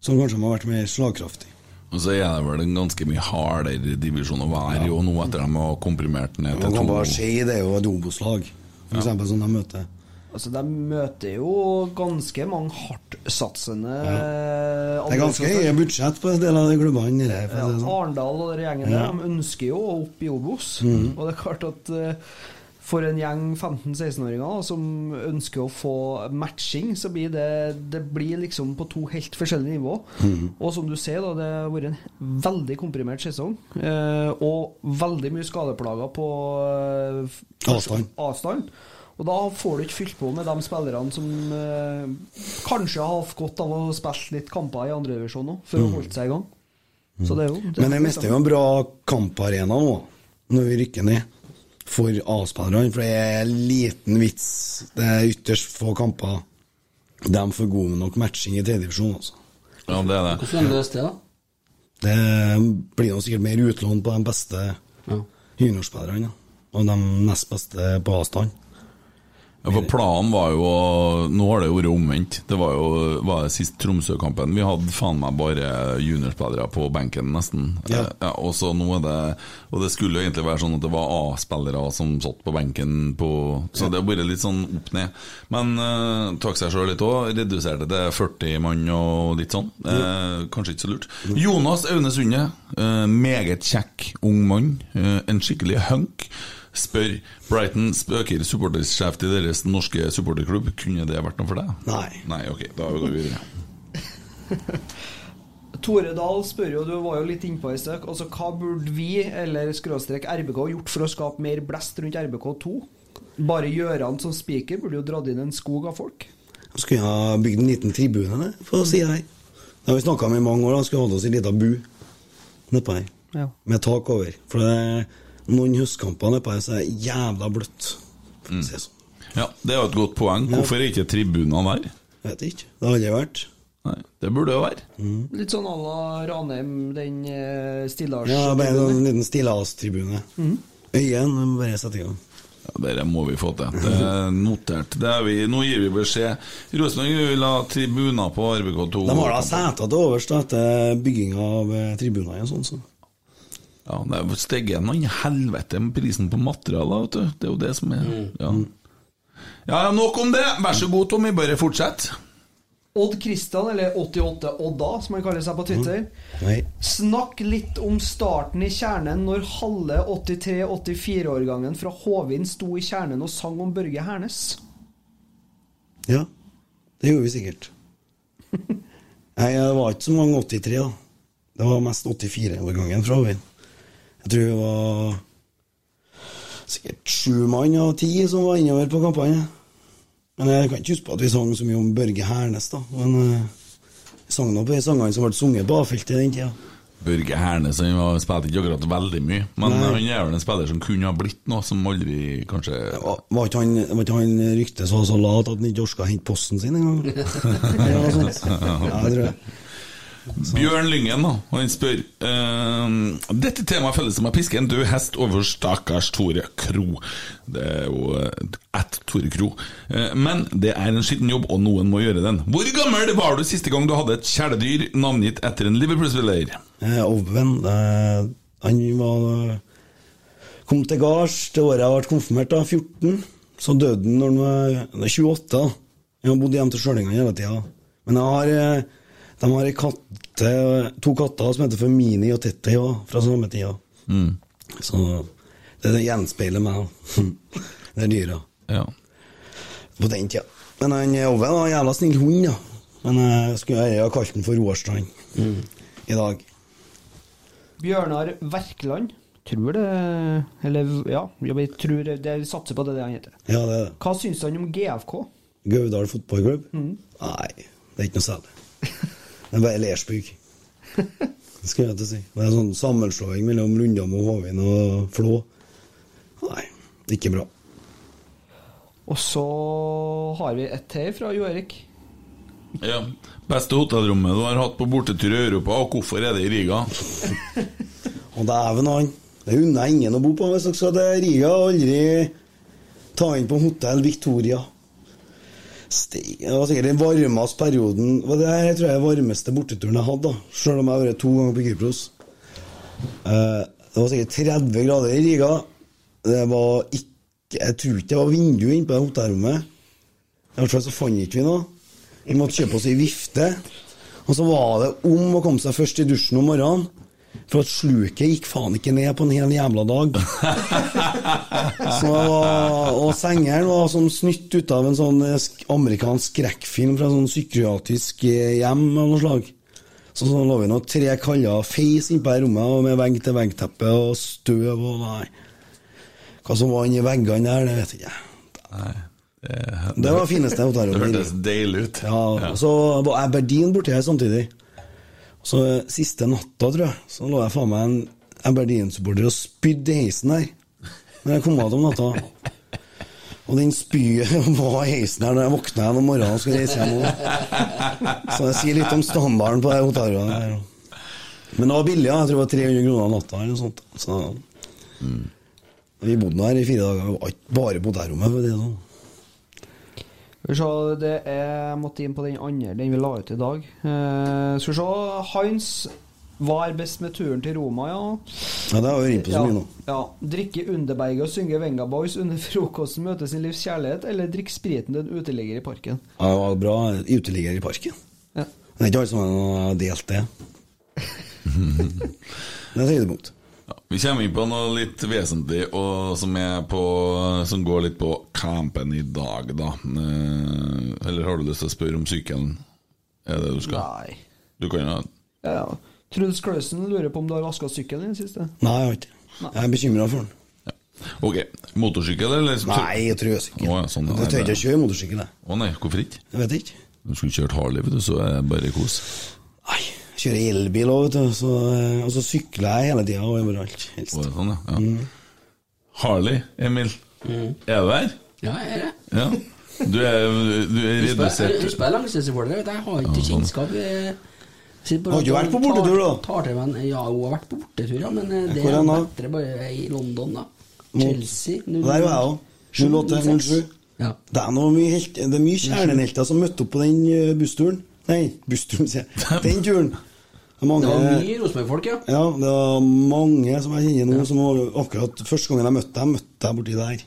som kanskje har vært mer slagkraftig. Og så er det vel en ganske mye hardere divisjon å være i, ja. nå etter de har komprimert den ned Man til kan bare si det er jo et Obos-lag, for Ja. som de møter. Altså, De møter jo ganske mange hardtsatsende Det er ganske høye budsjett på en del av de klubbene. der, Ja, det sånn. Arendal og den gjengen Ja. der, de ønsker jo å opp i Obos. Mm. Og det er klart at eh, for en gjeng 15-16-åringer som ønsker å få matching, så blir det, det blir liksom på to helt forskjellige nivå. Mm. Og som du ser, da, det har vært en veldig komprimert sesong. Eh, og veldig mye skadeplager på eh, Avstand. avstand. Og da får du ikke fylt på med de spillerne som eh, kanskje har hatt godt av å spille litt kamper i andredivisjon òg, for å Mhm. holde seg i gang. Så det er jo Men det meste er jo en bra kamparena nå, når vi rykker ned. For A-spillerne, for det er liten vits. Det er ytterst få kamper De får god nok matching i tredjedivisjon, altså. Ja, det er det. Hvordan er det da? Det blir nå sikkert mer utlån på de beste juniorspillerne. ja. Og de nest beste på avstand. Ja, for Planen var jo Nå har det jo vært omvendt. Det var jo var det sist Tromsø-kampen. Vi hadde faen meg bare juniorspillere på benken, nesten. Ja. Ja, og så nå er det Og det skulle jo egentlig være sånn at det var A-spillere som satt på benken på Så det har vært litt sånn opp ned. Men uh, tok seg sjøl litt òg. Reduserte til 40 mann og litt sånn. Eh, kanskje ikke så lurt. Jonas Aune Sunde, Uh, meget kjekk ung mann. Uh, en skikkelig hunk. Spør Brighton spøker supportersjef til deres norske supporterklubb. Kunne det vært noe for deg? Nei. Nei, ok, da går vi videre. Tore Dahl spør jo, du var jo litt innpå i sted, altså hva burde vi, eller skråstrek RBK, gjort for å skape mer blest rundt RBK2? Bare Gjøran som spiker burde jo dratt inn en skog av folk. Jeg skulle jeg ha bygd en liten tribune for å si det her. Det har vi snakka om i mange år. da Skulle holde oss en liten bu nedpå her. Ja. Med tak over. For det noen høstkampene er det jævla bløtt. For å si det sånn. Ja, Det er jo et godt poeng. Hvorfor er ikke tribunene der? Jeg Vet ikke. Det har aldri vært. Nei, Det burde jo være. Litt sånn à la Ranheim, den stillas... Ja, bare en liten stillastribune. Mm. Øyen bare sette i gang. Ja, Dette må vi få til. Det er notert. Det er vi, nå gir vi beskjed. Rosenborg vil ha tribuner på RBK2. De har da seter til overs etter bygging av eh, tribuner Sånn, sånn. Ja, det er steget noe i helvete med prisen på materialer, vet du. Det er jo det som er Ja, ja ja, nok om det. Vær så god, Tommy. Bare fortsett. Odd Kristian, eller 88 Odda, som han kaller seg på Twitter. Mm. Snakk litt om starten i kjernen når halve 83-84-årgangen fra Håvin sto i kjernen og sang om Børge Hernes. Ja, det gjorde vi sikkert. Nei, det var ikke så mange 83, da. Det var mest 84-årgangen fra Håvin. Jeg tror det var sikkert sju mann av ti som var innover på kampene. Men jeg kan ikke huske på at vi sang så mye om Børge Hernes, da. Men eh, vi sang nå på de sangene som ble sunget på A-feltet den tida. Børge Hernes han var- spilte ikke akkurat veldig mye, men Nei. han er vel en spiller som kunne ha blitt noe som aldri kanskje Var ikke han, var ikke han ryktet så, så lat at han ikke orka å hente posten sin engang? ja, ja, jeg tror det tror jeg. Bjørn Lyngen da, og han spør eh, Dette temaet føles som å piske en død hest over stakkars Tore Kro. Det er jo eh, ett Tore Kro. Eh, men det er en skitten jobb, og noen må gjøre den. Hvor gammel var du siste gang du hadde et kjæledyr navngitt etter en Liverpool-spiller? Eh, Oven eh, Han var Kom til gards det året jeg ble konfirmert, da, 14. Så døde han når han var er 28. da. Jeg har bodd hjemme til Stjørdal hele tida. Men jeg har, eh, de har ei katte, to katter som heter for Mini og Tetti fra samme tida. Mm. Så det, det gjenspeiler meg, det er dyra. Ja. På den tida. Men han Ove var en jævla snill hund, da. Men jeg skulle jeg ha kalt den for Roarstrand mm. i dag. Bjørnar Verkland. Tror det Eller ja, jeg tror det, jeg satser på det, det han heter. Ja, det er det. Hva syns han om GFK? Gaudal fotballklubb? Mm. Nei, det er ikke noe særlig. Det er bare Lersbygg. Det skal jeg til å si. Det er sånn sammenslåing mellom Lundam og Håvin og Flå. Nei, ikke bra. Og så har vi et til fra Jo Erik. Ja. Beste hotellrommet du har hatt på bortetur i Europa, og hvorfor er det i Riga? Og dæven han. Det unner jeg ingen å bo på hvis dere skal til Riga. Aldri ta inn på Hotell Victoria. Det var sikkert den varmeste perioden Det her tror jeg er varmeste borteturen jeg hadde, selv om jeg har vært to ganger på Kypros. Eh, det var sikkert 30 grader i Riga. Det var ikke Jeg tror ikke det var vindu inne på det hotellrommet. I hvert fall så fant ikke vi noe. Vi måtte kjøpe oss ei vifte. Og så var det om å komme seg først i dusjen om morgenen. For at sluket gikk faen ikke ned på en hel jævla dag. Så og sengeren var sånn snytt ut av en sånn eh, amerikansk skrekkfilm fra sånn psykiatrisk eh, hjem av noe slag. Så sånn lå vi nå tre kaller feis innpå rommet og med vegg-til-vegg-teppe og støv og nei. Hva som var inni veggene der, det vet jeg ikke. Nei, det, Det var det fineste hotellrommet. Det hørtes deilig ut. Ja, ja. Så var Aberdeen borti her samtidig. Så eh, siste natta, tror jeg, så lå jeg faen meg en Aberdeen-supporter og spydde i heisen der. Når jeg kom av om natta. Og den spyet var i heisen her når jeg våkna igjen om morgenen og skulle reise hjem. også. Så jeg sier litt om standarden på her. Men det var billig, jeg tror det var 300 kroner natta eller noe sånt. Så Vi bodde her i fire dager, ikke bare på hotellrommet. For å si det sånn. Skal vi se, det er, jeg måtte inn på den andre, den vi la ut i dag. Eh, skal vi se, Hans var best med turen til Roma, ja. Ja, det har vi ringt inne på så mye nå. Ja. Drikke Underberget og synge Venga Boys under frokosten, møte sin livs kjærlighet, eller drikke spriten til en uteligger i parken. Ja, det var bra uteligger i parken. Ja. Det er ikke alle som har delt det. Det er et høydepunkt. Vi kommer inn på noe litt vesentlig og som, er på, som går litt på campen i dag, da. Eh, Eller har du lyst til å spørre om sykkelen? Er det det du skal? Nei. Du kan jo Ja, ja. Truls Klausen lurer på om du har vaska sykkelen din siste? Nei, jeg har ikke. Jeg er bekymra for den. Ok. Motorsykkel, eller? Nei, jeg trøsykkel. Å, ja, sånn, Jeg tør ikke å kjøre motorsykkel, jeg. Å nei, hvorfor ikke? Jeg vet ikke. Du skulle kjørt Harley, vet du, så er det bare kos. Jeg kjører elbil òg, vet du. Så, eh, og så sykler jeg hele tida overalt. Helst. Oh, sånn, ja. ja. Harley, Emil. Er du der? Ja, jeg er det. Ja. Du er, du er Husk redusert på langsidesupporter. vet du, Jeg har ikke sånn. kjennskap. Jeg Har du vært på bortetur, da? tar- Tar til ja, hun har vært på bortetur, ja. Men eh, det er bedre bare i London, da. Chelsea. Der var jeg òg. 08-07. Ja. Det er mye helt, det er mye kjernenhelter som møtte opp på den eh, bussturen. Nei, bussturen, sier jeg. Den turen. Det, er mange, Det var mye Rosenborg-folk, ja. Ja, det var mange som jeg kjenner nå, som var akkurat første gangen jeg møtte dem, møtte jeg borti der.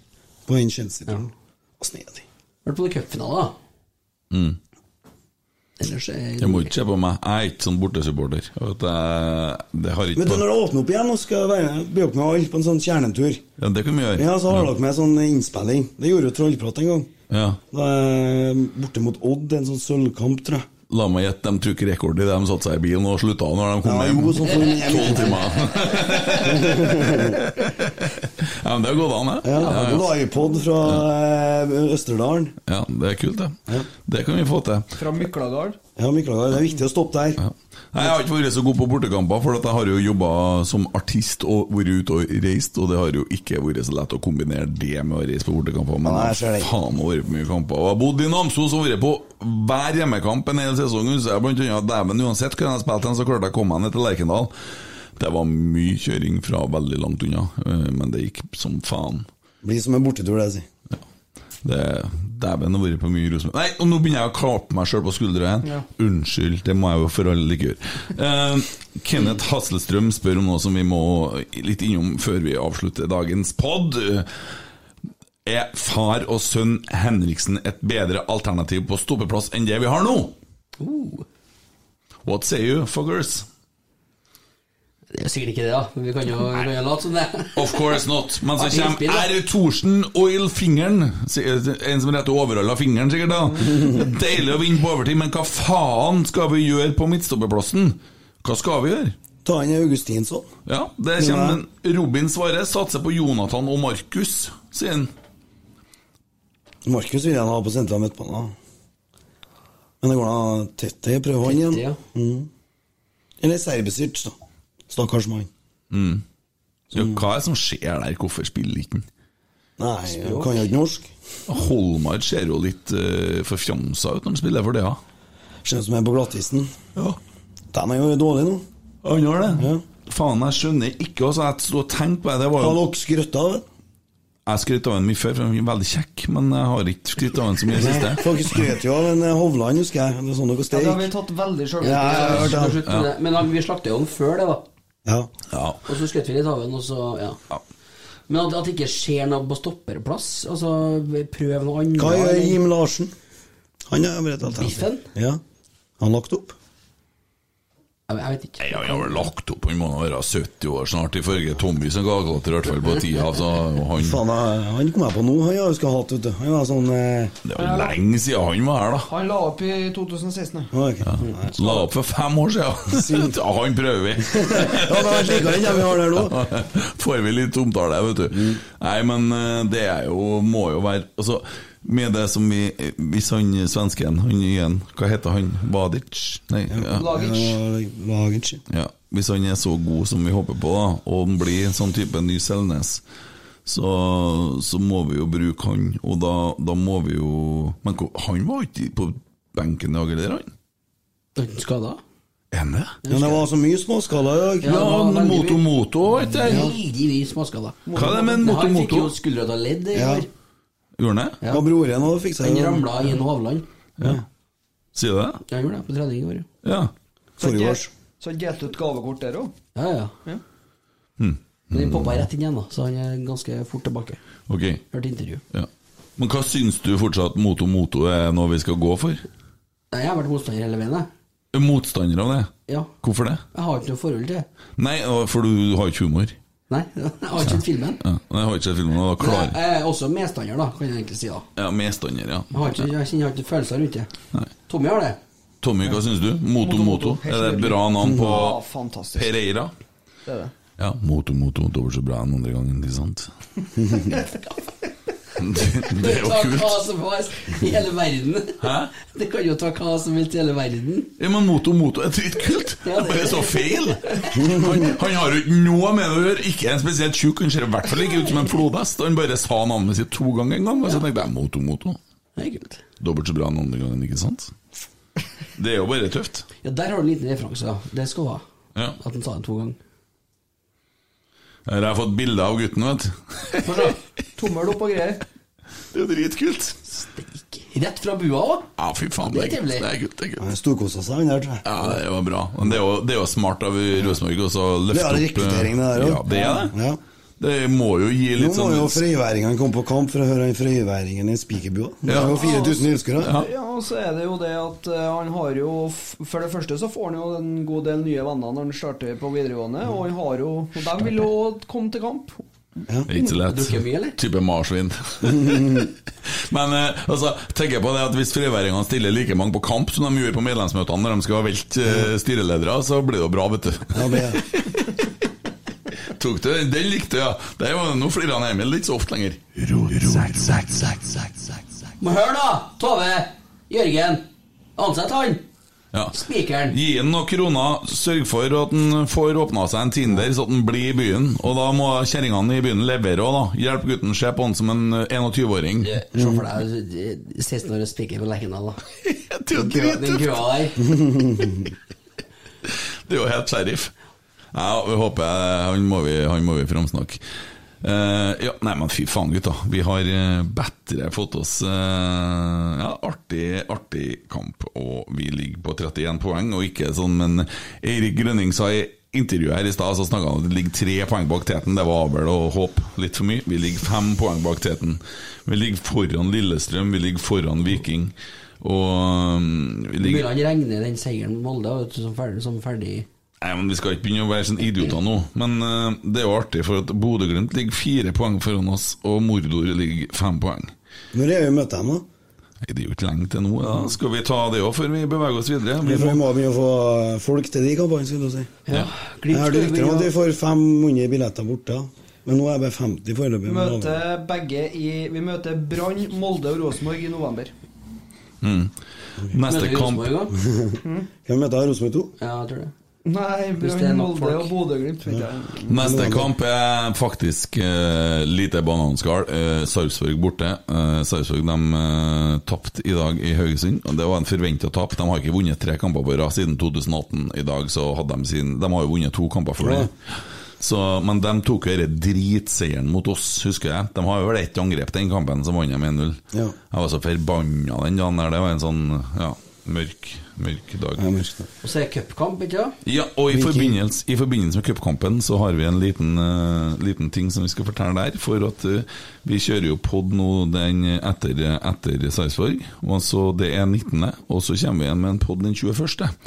På den Chelsea-turen. Og snedig. Vært på cupfinale, da. Mm. Ellers er Jeg må ikke se på meg. Jeg er ikke sånn bortesupporter. Det har ikke Men du, når det åpner opp igjen, nå skal jeg være med, bli opp med alle på en sånn kjernetur. Ja, det kan vi gjøre. Ja, så har dere med sånn innspilling. Det gjorde jo Trollprat en gang. Ja. Da er borte mot Odd, en sånn sølvkamp, tror jeg. La meg gjette, de tok rekord i det de satte seg i bilen og slutta når de kom Ja, hjem. jo, sånn. Tolv timer. ja, men det har gått an, det. Ja, jeg hadde noe iPod fra ja. Østerdalen. Ja, det er kult, det. Det kan vi få til. Fra Mykladal? Ja, Miklagar, det er viktig å stoppe der. Nei, Jeg har ikke vært så god på bortekamper, for at jeg har jo jobba som artist og vært ute og reist, og det har jo ikke vært så lett å kombinere det med å reise på bortekamper. Men Nei, jeg har faen meg vært på mye kamper. Og jeg har bodd i Namsos og vært på hver hjemmekamp en hel sesong. Så jeg blant annet, dæven, uansett hva jeg spilte, hen, så klarte jeg å komme meg ned til Lerkendal. Det var mye kjøring fra veldig langt unna, eh, men det gikk som faen. Blir som en bortetur, det, jeg Det Dæven, har vært på mye Rosenborg Nei, og nå begynner jeg å klappe meg sjøl på skuldra igjen. Ja. Unnskyld, det må jeg jo for alle ikke gjøre. Uh, Kenneth Hasselstrøm spør om noe som vi må litt innom før vi avslutter dagens pod. Er far og sønn Henriksen et bedre alternativ på stoppeplass enn det vi har nå? What say you, fuckers? Det er sikkert ikke det, da. Men vi kan jo, vi kan jo late som det. Of course not. Men så kommer. R. Thorsen Oil Fingeren. En som retter overall av fingeren, sikkert. da Deilig å vinne på overtid, men hva faen skal vi gjøre på midtstopperplassen? Hva skal vi gjøre? Ta inn Augustinsson. Ja, det kommer en Robin Svare Satser på Jonathan og Markus, sier han. Markus vil jeg ha på sentral midtbane. Men det går da Tette prøve han igjen. Ja. Mm. Eller Serbisic, da. Stakkars mann. Mm. Ja, hva er det som skjer der? Hvorfor spiller ikke han? Nei, han kan jo ikke norsk. Holmar ser jo litt uh, forfjamsa ut når han spiller for det, ja. Ser ut som han er på glattisen. Ja. Den er jo dårlig nå. Han gjør det? Ja. Faen, jeg skjønner ikke. Altså, jeg sto og tenkte på det. det var Har jo... dere skrøtt av det? Jeg skrøt av ham mye før, for han er veldig kjekk, men jeg har ikke skrytt av ham så mye i det siste. Dere skrøt jo av en eh, Hovland, husker jeg. Det er sånn dere Ja, det har vi tatt veldig sjøl. Ja, ja, har Så. Men vi slakta jo den før det, da. Ja. Ja. Og så skrøt vi litt av den, og så Ja. Men at, at det ikke skjer noe på stopperplass Altså, prøv noe annet. Hva gjør Jim Larsen? Han er vel et alternativ. Biffen? Ja. Han lagt opp? Jeg, vet ikke. Jeg har vel lagt opp, han må være 70 år snart, ifølge Tommy som gaglater, i hvert fall på tida. Så han, Faen, han kom jeg på nå. Han har hatt, vet du. Han var sånn eh... det er jo lenge siden han var her, da. Han la opp i 2016. ja. La opp for fem år siden. Ja, han prøver vi. Ja, det har slik det vi har der nå. Får vi litt omtale, vet du. Nei, men eh, det er jo, må jo være Altså, med det som vi Hvis han svensken, han igjen Hva heter han? Badic? Nei, ja. Lagic. Ja, Hvis han er så god som vi håper på, da, og han blir en sånn type ny Selnes, så, så må vi jo bruke han, og da, da må vi jo Men han var ikke på benken i dag eller han? Skada? Er han det? Men det var så mye småskala i dag. Ja, ja Moto Moto var ikke det? Veldig mye småskada. Hva er det med en Moto Han fikk jo skuldra av ledd i Ja. Gjorde han det? Ja. Og broren hadde fiksa det. Han ramla i en Hovland. Ja. Sier du det? Ja, han gjorde det på trening i år. Ja. Forrige års. så han delte ut gavekort der òg? Ja, ja. Ja. Hm. Men den poppa rett inn igjen, da, så han er ganske fort tilbake. Ok. Hørte intervju. Ja. Men hva syns du fortsatt Moto Moto er noe vi skal gå for? Nei, jeg har vært motstander hele veien, jeg. Er Motstander av det? Ja. Hvorfor det? Jeg har ikke noe forhold til det. Nei, for du har ikke humor. Nei, jeg har ikke sett filmen. Ja, jeg har ikke sett filmen, og da Men klar. jeg jeg er også medstander, da, kan jeg egentlig si. da Ja, medstander, ja. Jeg har ikke, jeg kjenner jeg ikke følelser rundt det. Nei. Tommy har det. Tommy, hva syns du? Moto Moto, Moto. Moto, Er det et bra navn på Ja. Pereira? Det er det. Ja, Moto Moto dobbelt så bra enn andre gangen, ikke sant? det, er jo kult. hva som helst i hele verden. Hæ? Det kan jo ta hva som helst i hele verden. Ja, men Moto Moto er dritkult! Det er bare så feil! Han, han har jo ikke noe med det å gjøre. Ikke en spesielt tjukk, han ser i hvert fall ikke ut som en flodhest. Han bare sa navnet sitt to ganger en gang, og så tenkte jeg Moto Moto. Det er kult. Dobbelt så bra enn andre gangen, ikke sant? Det er jo bare tøft. Ja, der har du en liten referanse, ja. Det skal du ha. Ja. At han sa det to ganger. Her har jeg fått bilde av gutten, vet du. Tommel opp og greier. Det er jo dritkult. Rett fra bua òg. Ja, fy faen, det er kult. Det er kult, det er kult. Han storkosa seg, han der, tror jeg. Ja, det var bra. Men det er jo, det er jo smart av Rosenborg å løfte Det er opp rekruttering, det der Ja, det er det. Ja. Det må jo gi Nå må sånn jo frøyværingene komme på kamp for å høre han frøyværingen i spikerbua. Det er jo 4000 tilskuere. Ja. Ja, og så er det jo det at eh, han har jo For det første så får han jo en god del nye venner når han starter på videregående, og han har jo Og de vil jo komme til kamp. Er ikke så lett. Type marsvin. Men eh, altså, tenker jeg på det at hvis friværingene stiller like mange på kamp som de gjorde på medlemsmøtene når de skal velte eh, styreledere, så blir det jo bra, vet du. Ja, det er. Tok du den? Den likte jeg. Det var, nå flirer han Emil ikke så ofte lenger. Men hør, da! Tove! Jørgen! Ansett han! Ja. Spikeren. Gi han noen kroner, sørg for at han får åpna seg en Tinder, så at han blir i byen. Og da må kjerringene i byen levere òg, da. Hjelp gutten, se på han som en eh, 21-åring. Se for deg eh, 16 år og spiker på Lerkendal, da. Den køa der. Det er jo helt sheriff. Ja, vi håper Han må vi, han vi framsnakke. Uh, ja, nei, men fy faen, gutta. Vi har uh, bedre fått oss uh, ja, artig, artig kamp, og vi ligger på 31 poeng, og ikke sånn, men Eirik Grønning sa i intervjuet her i stad, så snakka han at det ligger tre poeng bak teten. Det var vel å håpe litt for mye. Vi ligger fem poeng bak teten. Vi ligger foran Lillestrøm, vi ligger foran Viking, og um, vi ligger han regner den seieren med Molde som ferdig, som ferdig. Nei, men Vi skal ikke begynne å være sånn idioter nå. Men uh, det er jo artig, for at Bodø-Glimt ligger fire poeng foran oss, og Mordor ligger fem poeng. Når er vi møter dem, da? Nei, Det er jo ikke lenge til nå. Da. Skal vi ta det òg før vi beveger oss videre? Vi Vi får- må... begynne å få folk til de kampene, skulle du si. Ja. Jeg har rykter om at vi får 500 billetter borte, men nå er det bare 50 foreløpig. Vi møter begge i Vi møter Brann, Molde og Rosenborg i november. Mm. Neste kamp Hvem møter Rosenborg 2? Ja, jeg tror det. Nei, Molde og Bodø-Glimt. vet. Neste kamp er faktisk uh, lite bananskall. Uh, Sarpsborg borte. Uh, Sarpsborg de eh, tapte i dag i Haugesund. og Det var en forventa tap. De har ikke vunnet tre kamper på rad siden 2018. I dag så hadde de sin De har jo vunnet to kamper for det. Så, men de tok jo denne dritseieren mot oss, husker jeg. De har jo vel ett angrep den kampen, som vant de 1-0. Ja. Jeg var så forbanna den dagen der. Det var en sånn ja, mørk, mørk dag. Og så er det cupkamp, ikke sant? Ja, og i forbindelse, i forbindelse med cupkampen så har vi en liten, uh, liten ting som vi skal fortelle der. For at uh, vi kjører jo pod nå den etter, etter Sarpsborg. Og så Det er 19., og så kommer vi igjen med en pod den 21.,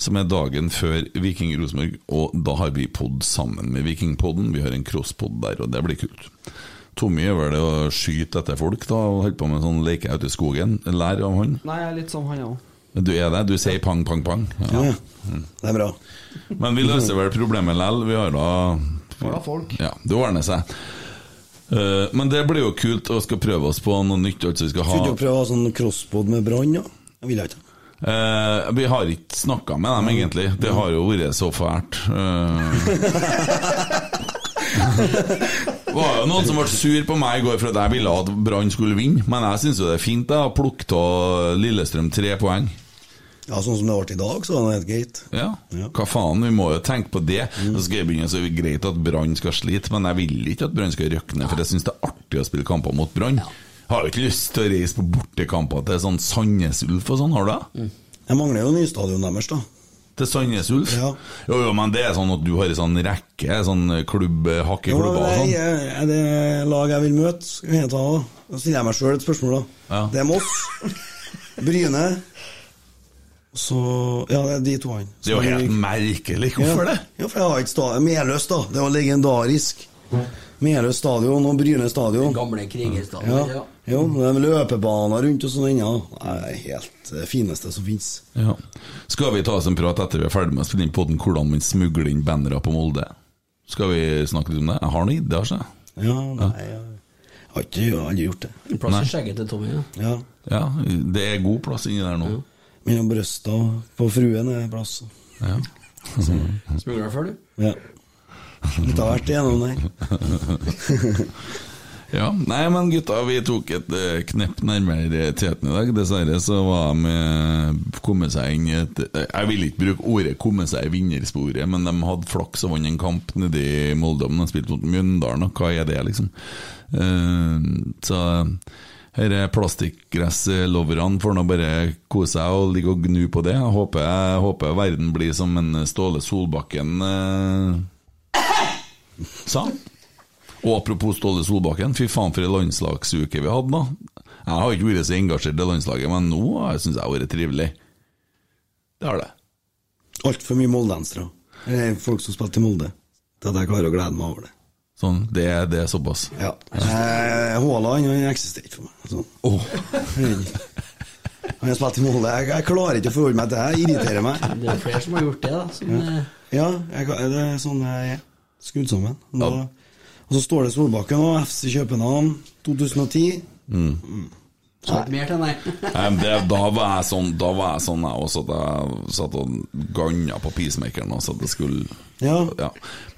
som er dagen før Viking Rosenborg. Og da har vi pod sammen med Vikingpodden. Vi har en crosspod der, og det blir kult. Tommy gjør vel det å skyte etter folk da, og holder på med sånn leke ute i skogen. Lær av han. Nei, jeg er litt som han òg. Du er det? Du sier pang, pang, pang? Ja. Det er bra. Men vi løser vel problemet likevel. Vi har da Får da folk. Ja, det ordner seg. Eh, men det blir jo kult å skal prøve oss på noe nytt. Altså vi skal ha Skulle du prøve å ha sånn crosspod med brann, ja? Jeg vil ikke. Eh, Vi har ikke snakka med dem, egentlig. Det har jo vært så fælt. Eh, Det var jo noen som ble sur på meg i går for at jeg ville at Brann skulle vinne, men jeg syns jo det er fint da, å plukke av Lillestrøm tre poeng. Ja, Sånn som det ble i dag, så er det helt greit. Ja, hva faen, vi må jo tenke på det. Så skal jeg begynne, så er det greit at Brann skal slite, men jeg vil ikke at Brann skal røkne, for jeg syns det er artig å spille kamper mot Brann. Har jo ikke lyst til å reise på bortekamper til sånn Sandnes Ulf og sånn, har du det? Jeg mangler jo nystadion deres, da. Til Sandnes Ulf? Ja. Jo, jo, men det er sånn at du har en sånn rekke, sånn klubb, hakk i Jo, klubber og sånn. Er det lag jeg vil møte? Skal jeg ta da? Da stiller jeg meg sjøl et spørsmål, da. Ja. Det er Moss, Bryne Så Ja, det er de to han. Det er jo helt merkelig. Hvorfor ja. det? Ja, for jeg har ikke stadion. Meløs, da. Det var legendarisk. Meløs stadion og Bryne stadion. Gamle krigerstadion, Ja. ja. Jo, det er løpebaner rundt og sånn ennå. Det er helt det fineste som fins. Ja. Skal vi ta oss en prat etter vi er ferdig med å spille inn poden, hvordan man smugler inn bannere på Molde? Skal vi snakke litt om det? Jeg har noen ideer, altså. Ja, nei, jeg har ikke aldri gjort det. En plass Nei. i skjegget til Tommy, ja. Ja. Ja, det er god plass inni der nå. Mellom brøsta på fruen er det plass. Ja. Smugler deg før, du? Ja. Litt av hvert igjennom der. Ja, nei, men gutta, vi tok et eh, knepp nærmere teten i dag. Dessverre så var de kommet seg inn i et eh, Jeg vil ikke bruke ordet 'komme seg i vinnersporet', men de hadde flaks og vant en kamp nede i Molde. De spilte mot Mjøndalen, og hva er det, liksom? Eh, så her er plastikkgressloverne får nå bare kose seg og ligge og gnu på det. Jeg håper, jeg håper verden blir som en Ståle Solbakken eh, sa. Og apropos Ståle Solbakken, fy faen for ei landslagsuke vi hadde da. Jeg har ikke vært så engasjert i landslaget, men nå syns jeg har vært trivelig. Det har det. Altfor mye moldensere. Eller folk som spilte i Molde. Til at jeg klarer å glede meg over det. Sånn, det, det er såpass. Ja. Eh, Haaland eh, eksisterer ikke for meg. Sånn. Han har spilt i Molde. Jeg, jeg klarer ikke å forholde meg til det. Jeg irriterer meg. Det er flere som har gjort det, da. Som, ja. Ja, jeg, det er sånn jeg er. Skrudd sammen. Da, Og så står det Solbakken og FC København 2010. Mm. Så ikke mer til, nei. Det, da var jeg sånn Da var jeg sånn jeg også, at jeg satt og ganna på peacemakeren og så at det skulle Ja.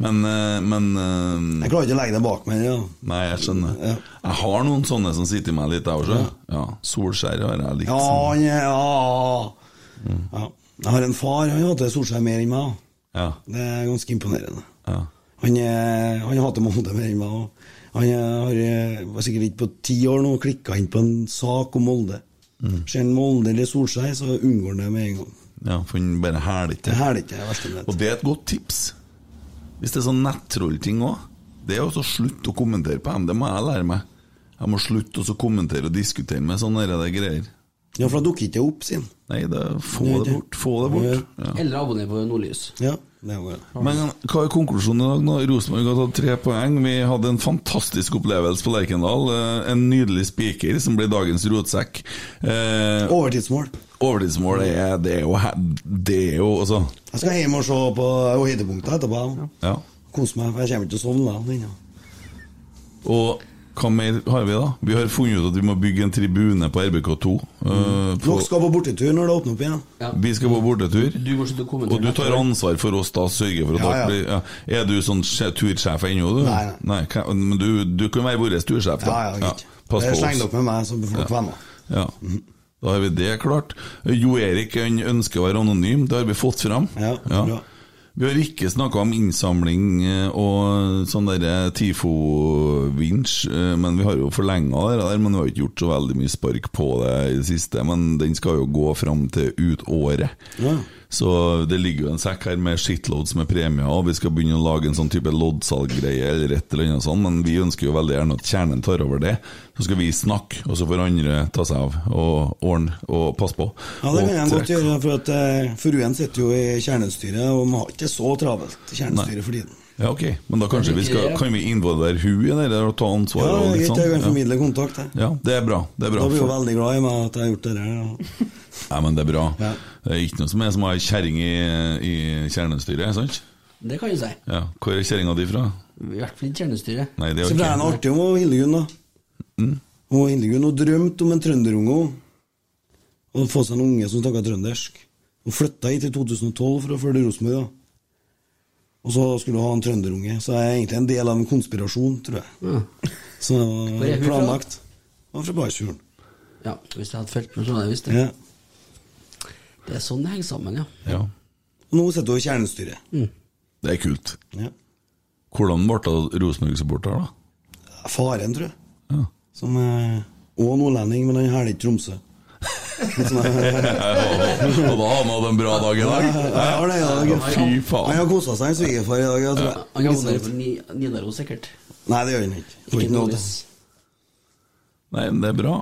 Men, eh, men eh, Jeg klarer ikke å legge det bak meg. Ja. Nei, jeg skjønner. Jeg har noen sånne som sitter i meg litt, jeg også. Ja. Solskjær har jeg likt. Ja, er ja. ja. Jeg har en far, han hater Solskjær mer enn meg. Ja. Det er ganske imponerende. Ja. Han, han hater Molde mer enn meg. Og han har eh, var sikkert ikke på ti år nå klikka inn på en sak om Molde. Mm. Ser han Molde eller Solskjær, så unngår han det med en gang. Ja, for han bare hæler ikke. Det hæler ikke, det verste med det. Og det er et godt tips. Hvis det er sånn nettrollting òg, det er å slutte å kommentere på dem. Det må jeg lære meg. Jeg må slutte å kommentere og diskutere med sånne der greier. Ja, for da dukker ikke det opp, sin. Nei, det, få det bort. Få det bort. Ja. Eller abonner på Nordlys. Ja, det Men hva er konklusjonen i dag? nå? Rosenborg har tatt tre poeng. Vi hadde en fantastisk opplevelse på Lerkendal. Eh, En nydelig spiker som ble dagens rotsekk. Eh, Overtidsmål. Overtidsmål det er, det er jo Det er jo altså Jeg skal hjem og se på høydepunktet etterpå. Ja. Kose meg, for jeg kommer ikke til å sovne da. Og hva mer har vi, da? Vi har funnet ut at vi må bygge en tribune på RBK2. Mm. Uh, Dere skal på bortetur når det åpner opp igjen. Vi skal på bortetur. Du. Og du tar ansvar for oss da, sørger for at Ja, ja. blir ja. Er du sånn tursjef ennå, du? Nei, nei. men du, du kan være vår tursjef, da. Ja, ja, ja. Pass på oss. Sleng dere med meg, så blir dere med. Ja. Da har vi det klart. Jo Erik ønsker å være anonym, det har vi fått fram. Ja, bra. Vi har ikke snakka om innsamling eh, og sånn derre TIFO-vinsj, eh, men vi har jo forlenga det der. Men vi har ikke gjort så veldig mye spark på det i det siste. Men den skal jo gå fram til ut året. Ja. Så det ligger jo en sekk her med shitloads med premier, og vi skal begynne å lage en sånn type loddsalggreie eller et eller annet sånt, men vi ønsker jo veldig gjerne at kjernen tar over det. Så skal vi snakke, og så får andre ta seg av og ordne og passe på. Ja, det kan jeg godt gjøre, for at eh, fruen sitter jo i kjernestyret, og man har ikke så travelt i kjernestyret for tiden. Ja, ok, men da kanskje vi skal, kan vi involvere hun i det og ta ansvar? Ja, og det litt greit, jeg kan sånn? formidle kontakt, jeg. Ja. ja, det er bra. Det er bra. Da blir hun veldig glad i meg at jeg har gjort det der. Ja. Nei, men det er bra. Det er ikke noe som er som å ha ei kjerring i, i kjernestyret, sant? Det kan du si. Ja, Hvor er kjerringa di fra? I hvert fall ikke kjernestyret. Nei, det er Så ble det artig om Hildegunn, da. Mm. Og Hildegunn hun drømte om en trønderunge. Å få seg en unge som snakka trøndersk. Hun flytta hit i 2012 for å følge Rosenborg. Og så skulle du ha en trønderunge. Så jeg er egentlig en del av en konspirasjon, tror jeg. Så det Hvor er var hun fra? planlagt. Og fra Barsfjorden. Ja, hvis jeg hadde fulgt med, så hadde jeg visst det. Ja. Det er sånn det henger sammen, ja. Ja. Og nå sitter hun i kjernestyret. Det er kult. Ja. Hvordan ble Rosenborg-supporter, da? Faren, tror jeg. Som er òg nordlending, men han hæler ikke Tromsø. Og da har han hatt en bra dag i dag? Ja, jeg har det i dag. Ja, Fy Han har kosa seg, svigerfar, i dag. Jeg tror. Han jobber på Nidaros, sikkert. Nei, det gjør han ikke. Får Ikke noe Nei, men det er bra.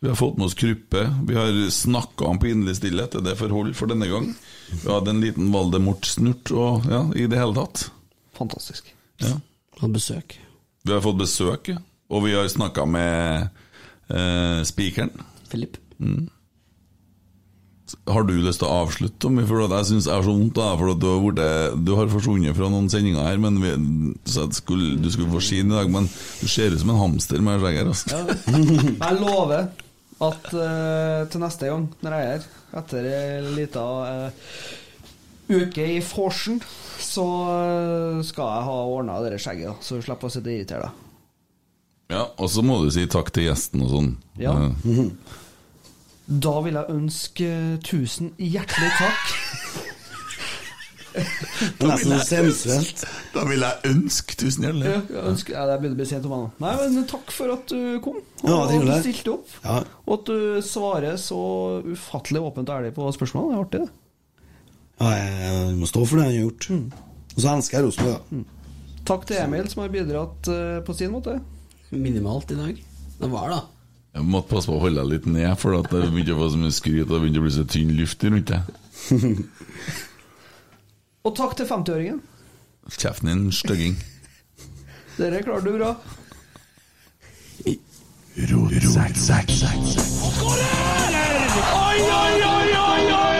Vi har fått med oss Kruppe. Vi har snakka om pinlig stillhet. Er det forhold for denne gang? Vi hadde en liten Valdemort-snurt og ja, i det hele tatt. Fantastisk. Ja. Hadde besøk. Vi har fått besøk, og vi har snakka med eh, spikeren. Philip. Mm. Har du lyst til å avslutte, Tommy? For jeg syns jeg har så vondt av deg. For du har, du har forsvunnet fra noen sendinger her. Men vi, skulle, du skulle få skinn i dag, men du ser ut som en hamster med skjegg her. Altså. Jeg lover at uh, til neste gang når jeg er her, etter ei lita uh, uke i forsen, så eh, skal jeg ha ordna det skjegget, da, så du slipper å sitte og irritere deg. Ja, Og så må du si takk til gjesten og sånn. Ja. Eh, Da vil jeg ønske tusen hjertelig takk. Nesten sensuelt. Da vil jeg ønske tusen hjertelig. Ja, jeg ønsker, ja, det begynner å bli sent om meg nå. Nei, men takk for at du kom, og Ja, at du stilte opp. Ja. Og at du svarer så ufattelig åpent og ærlig på spørsmål. Det er artig, det. Ja, jeg må stå for det han har gjort. Og så elsker jeg Rosenborg, da. Takk til Emil, som har bidratt uh, på sin måte. Minimalt i dag. Det var da. Jeg måtte passe på å holde deg litt ned, for at det begynte å få så mye skryt og det begynte å bli så tynn luft rundt deg. Og takk til 50-åringen. Kjeften din, stygging. Dere klarte du bra. Oi, oi, oi, oi, oi!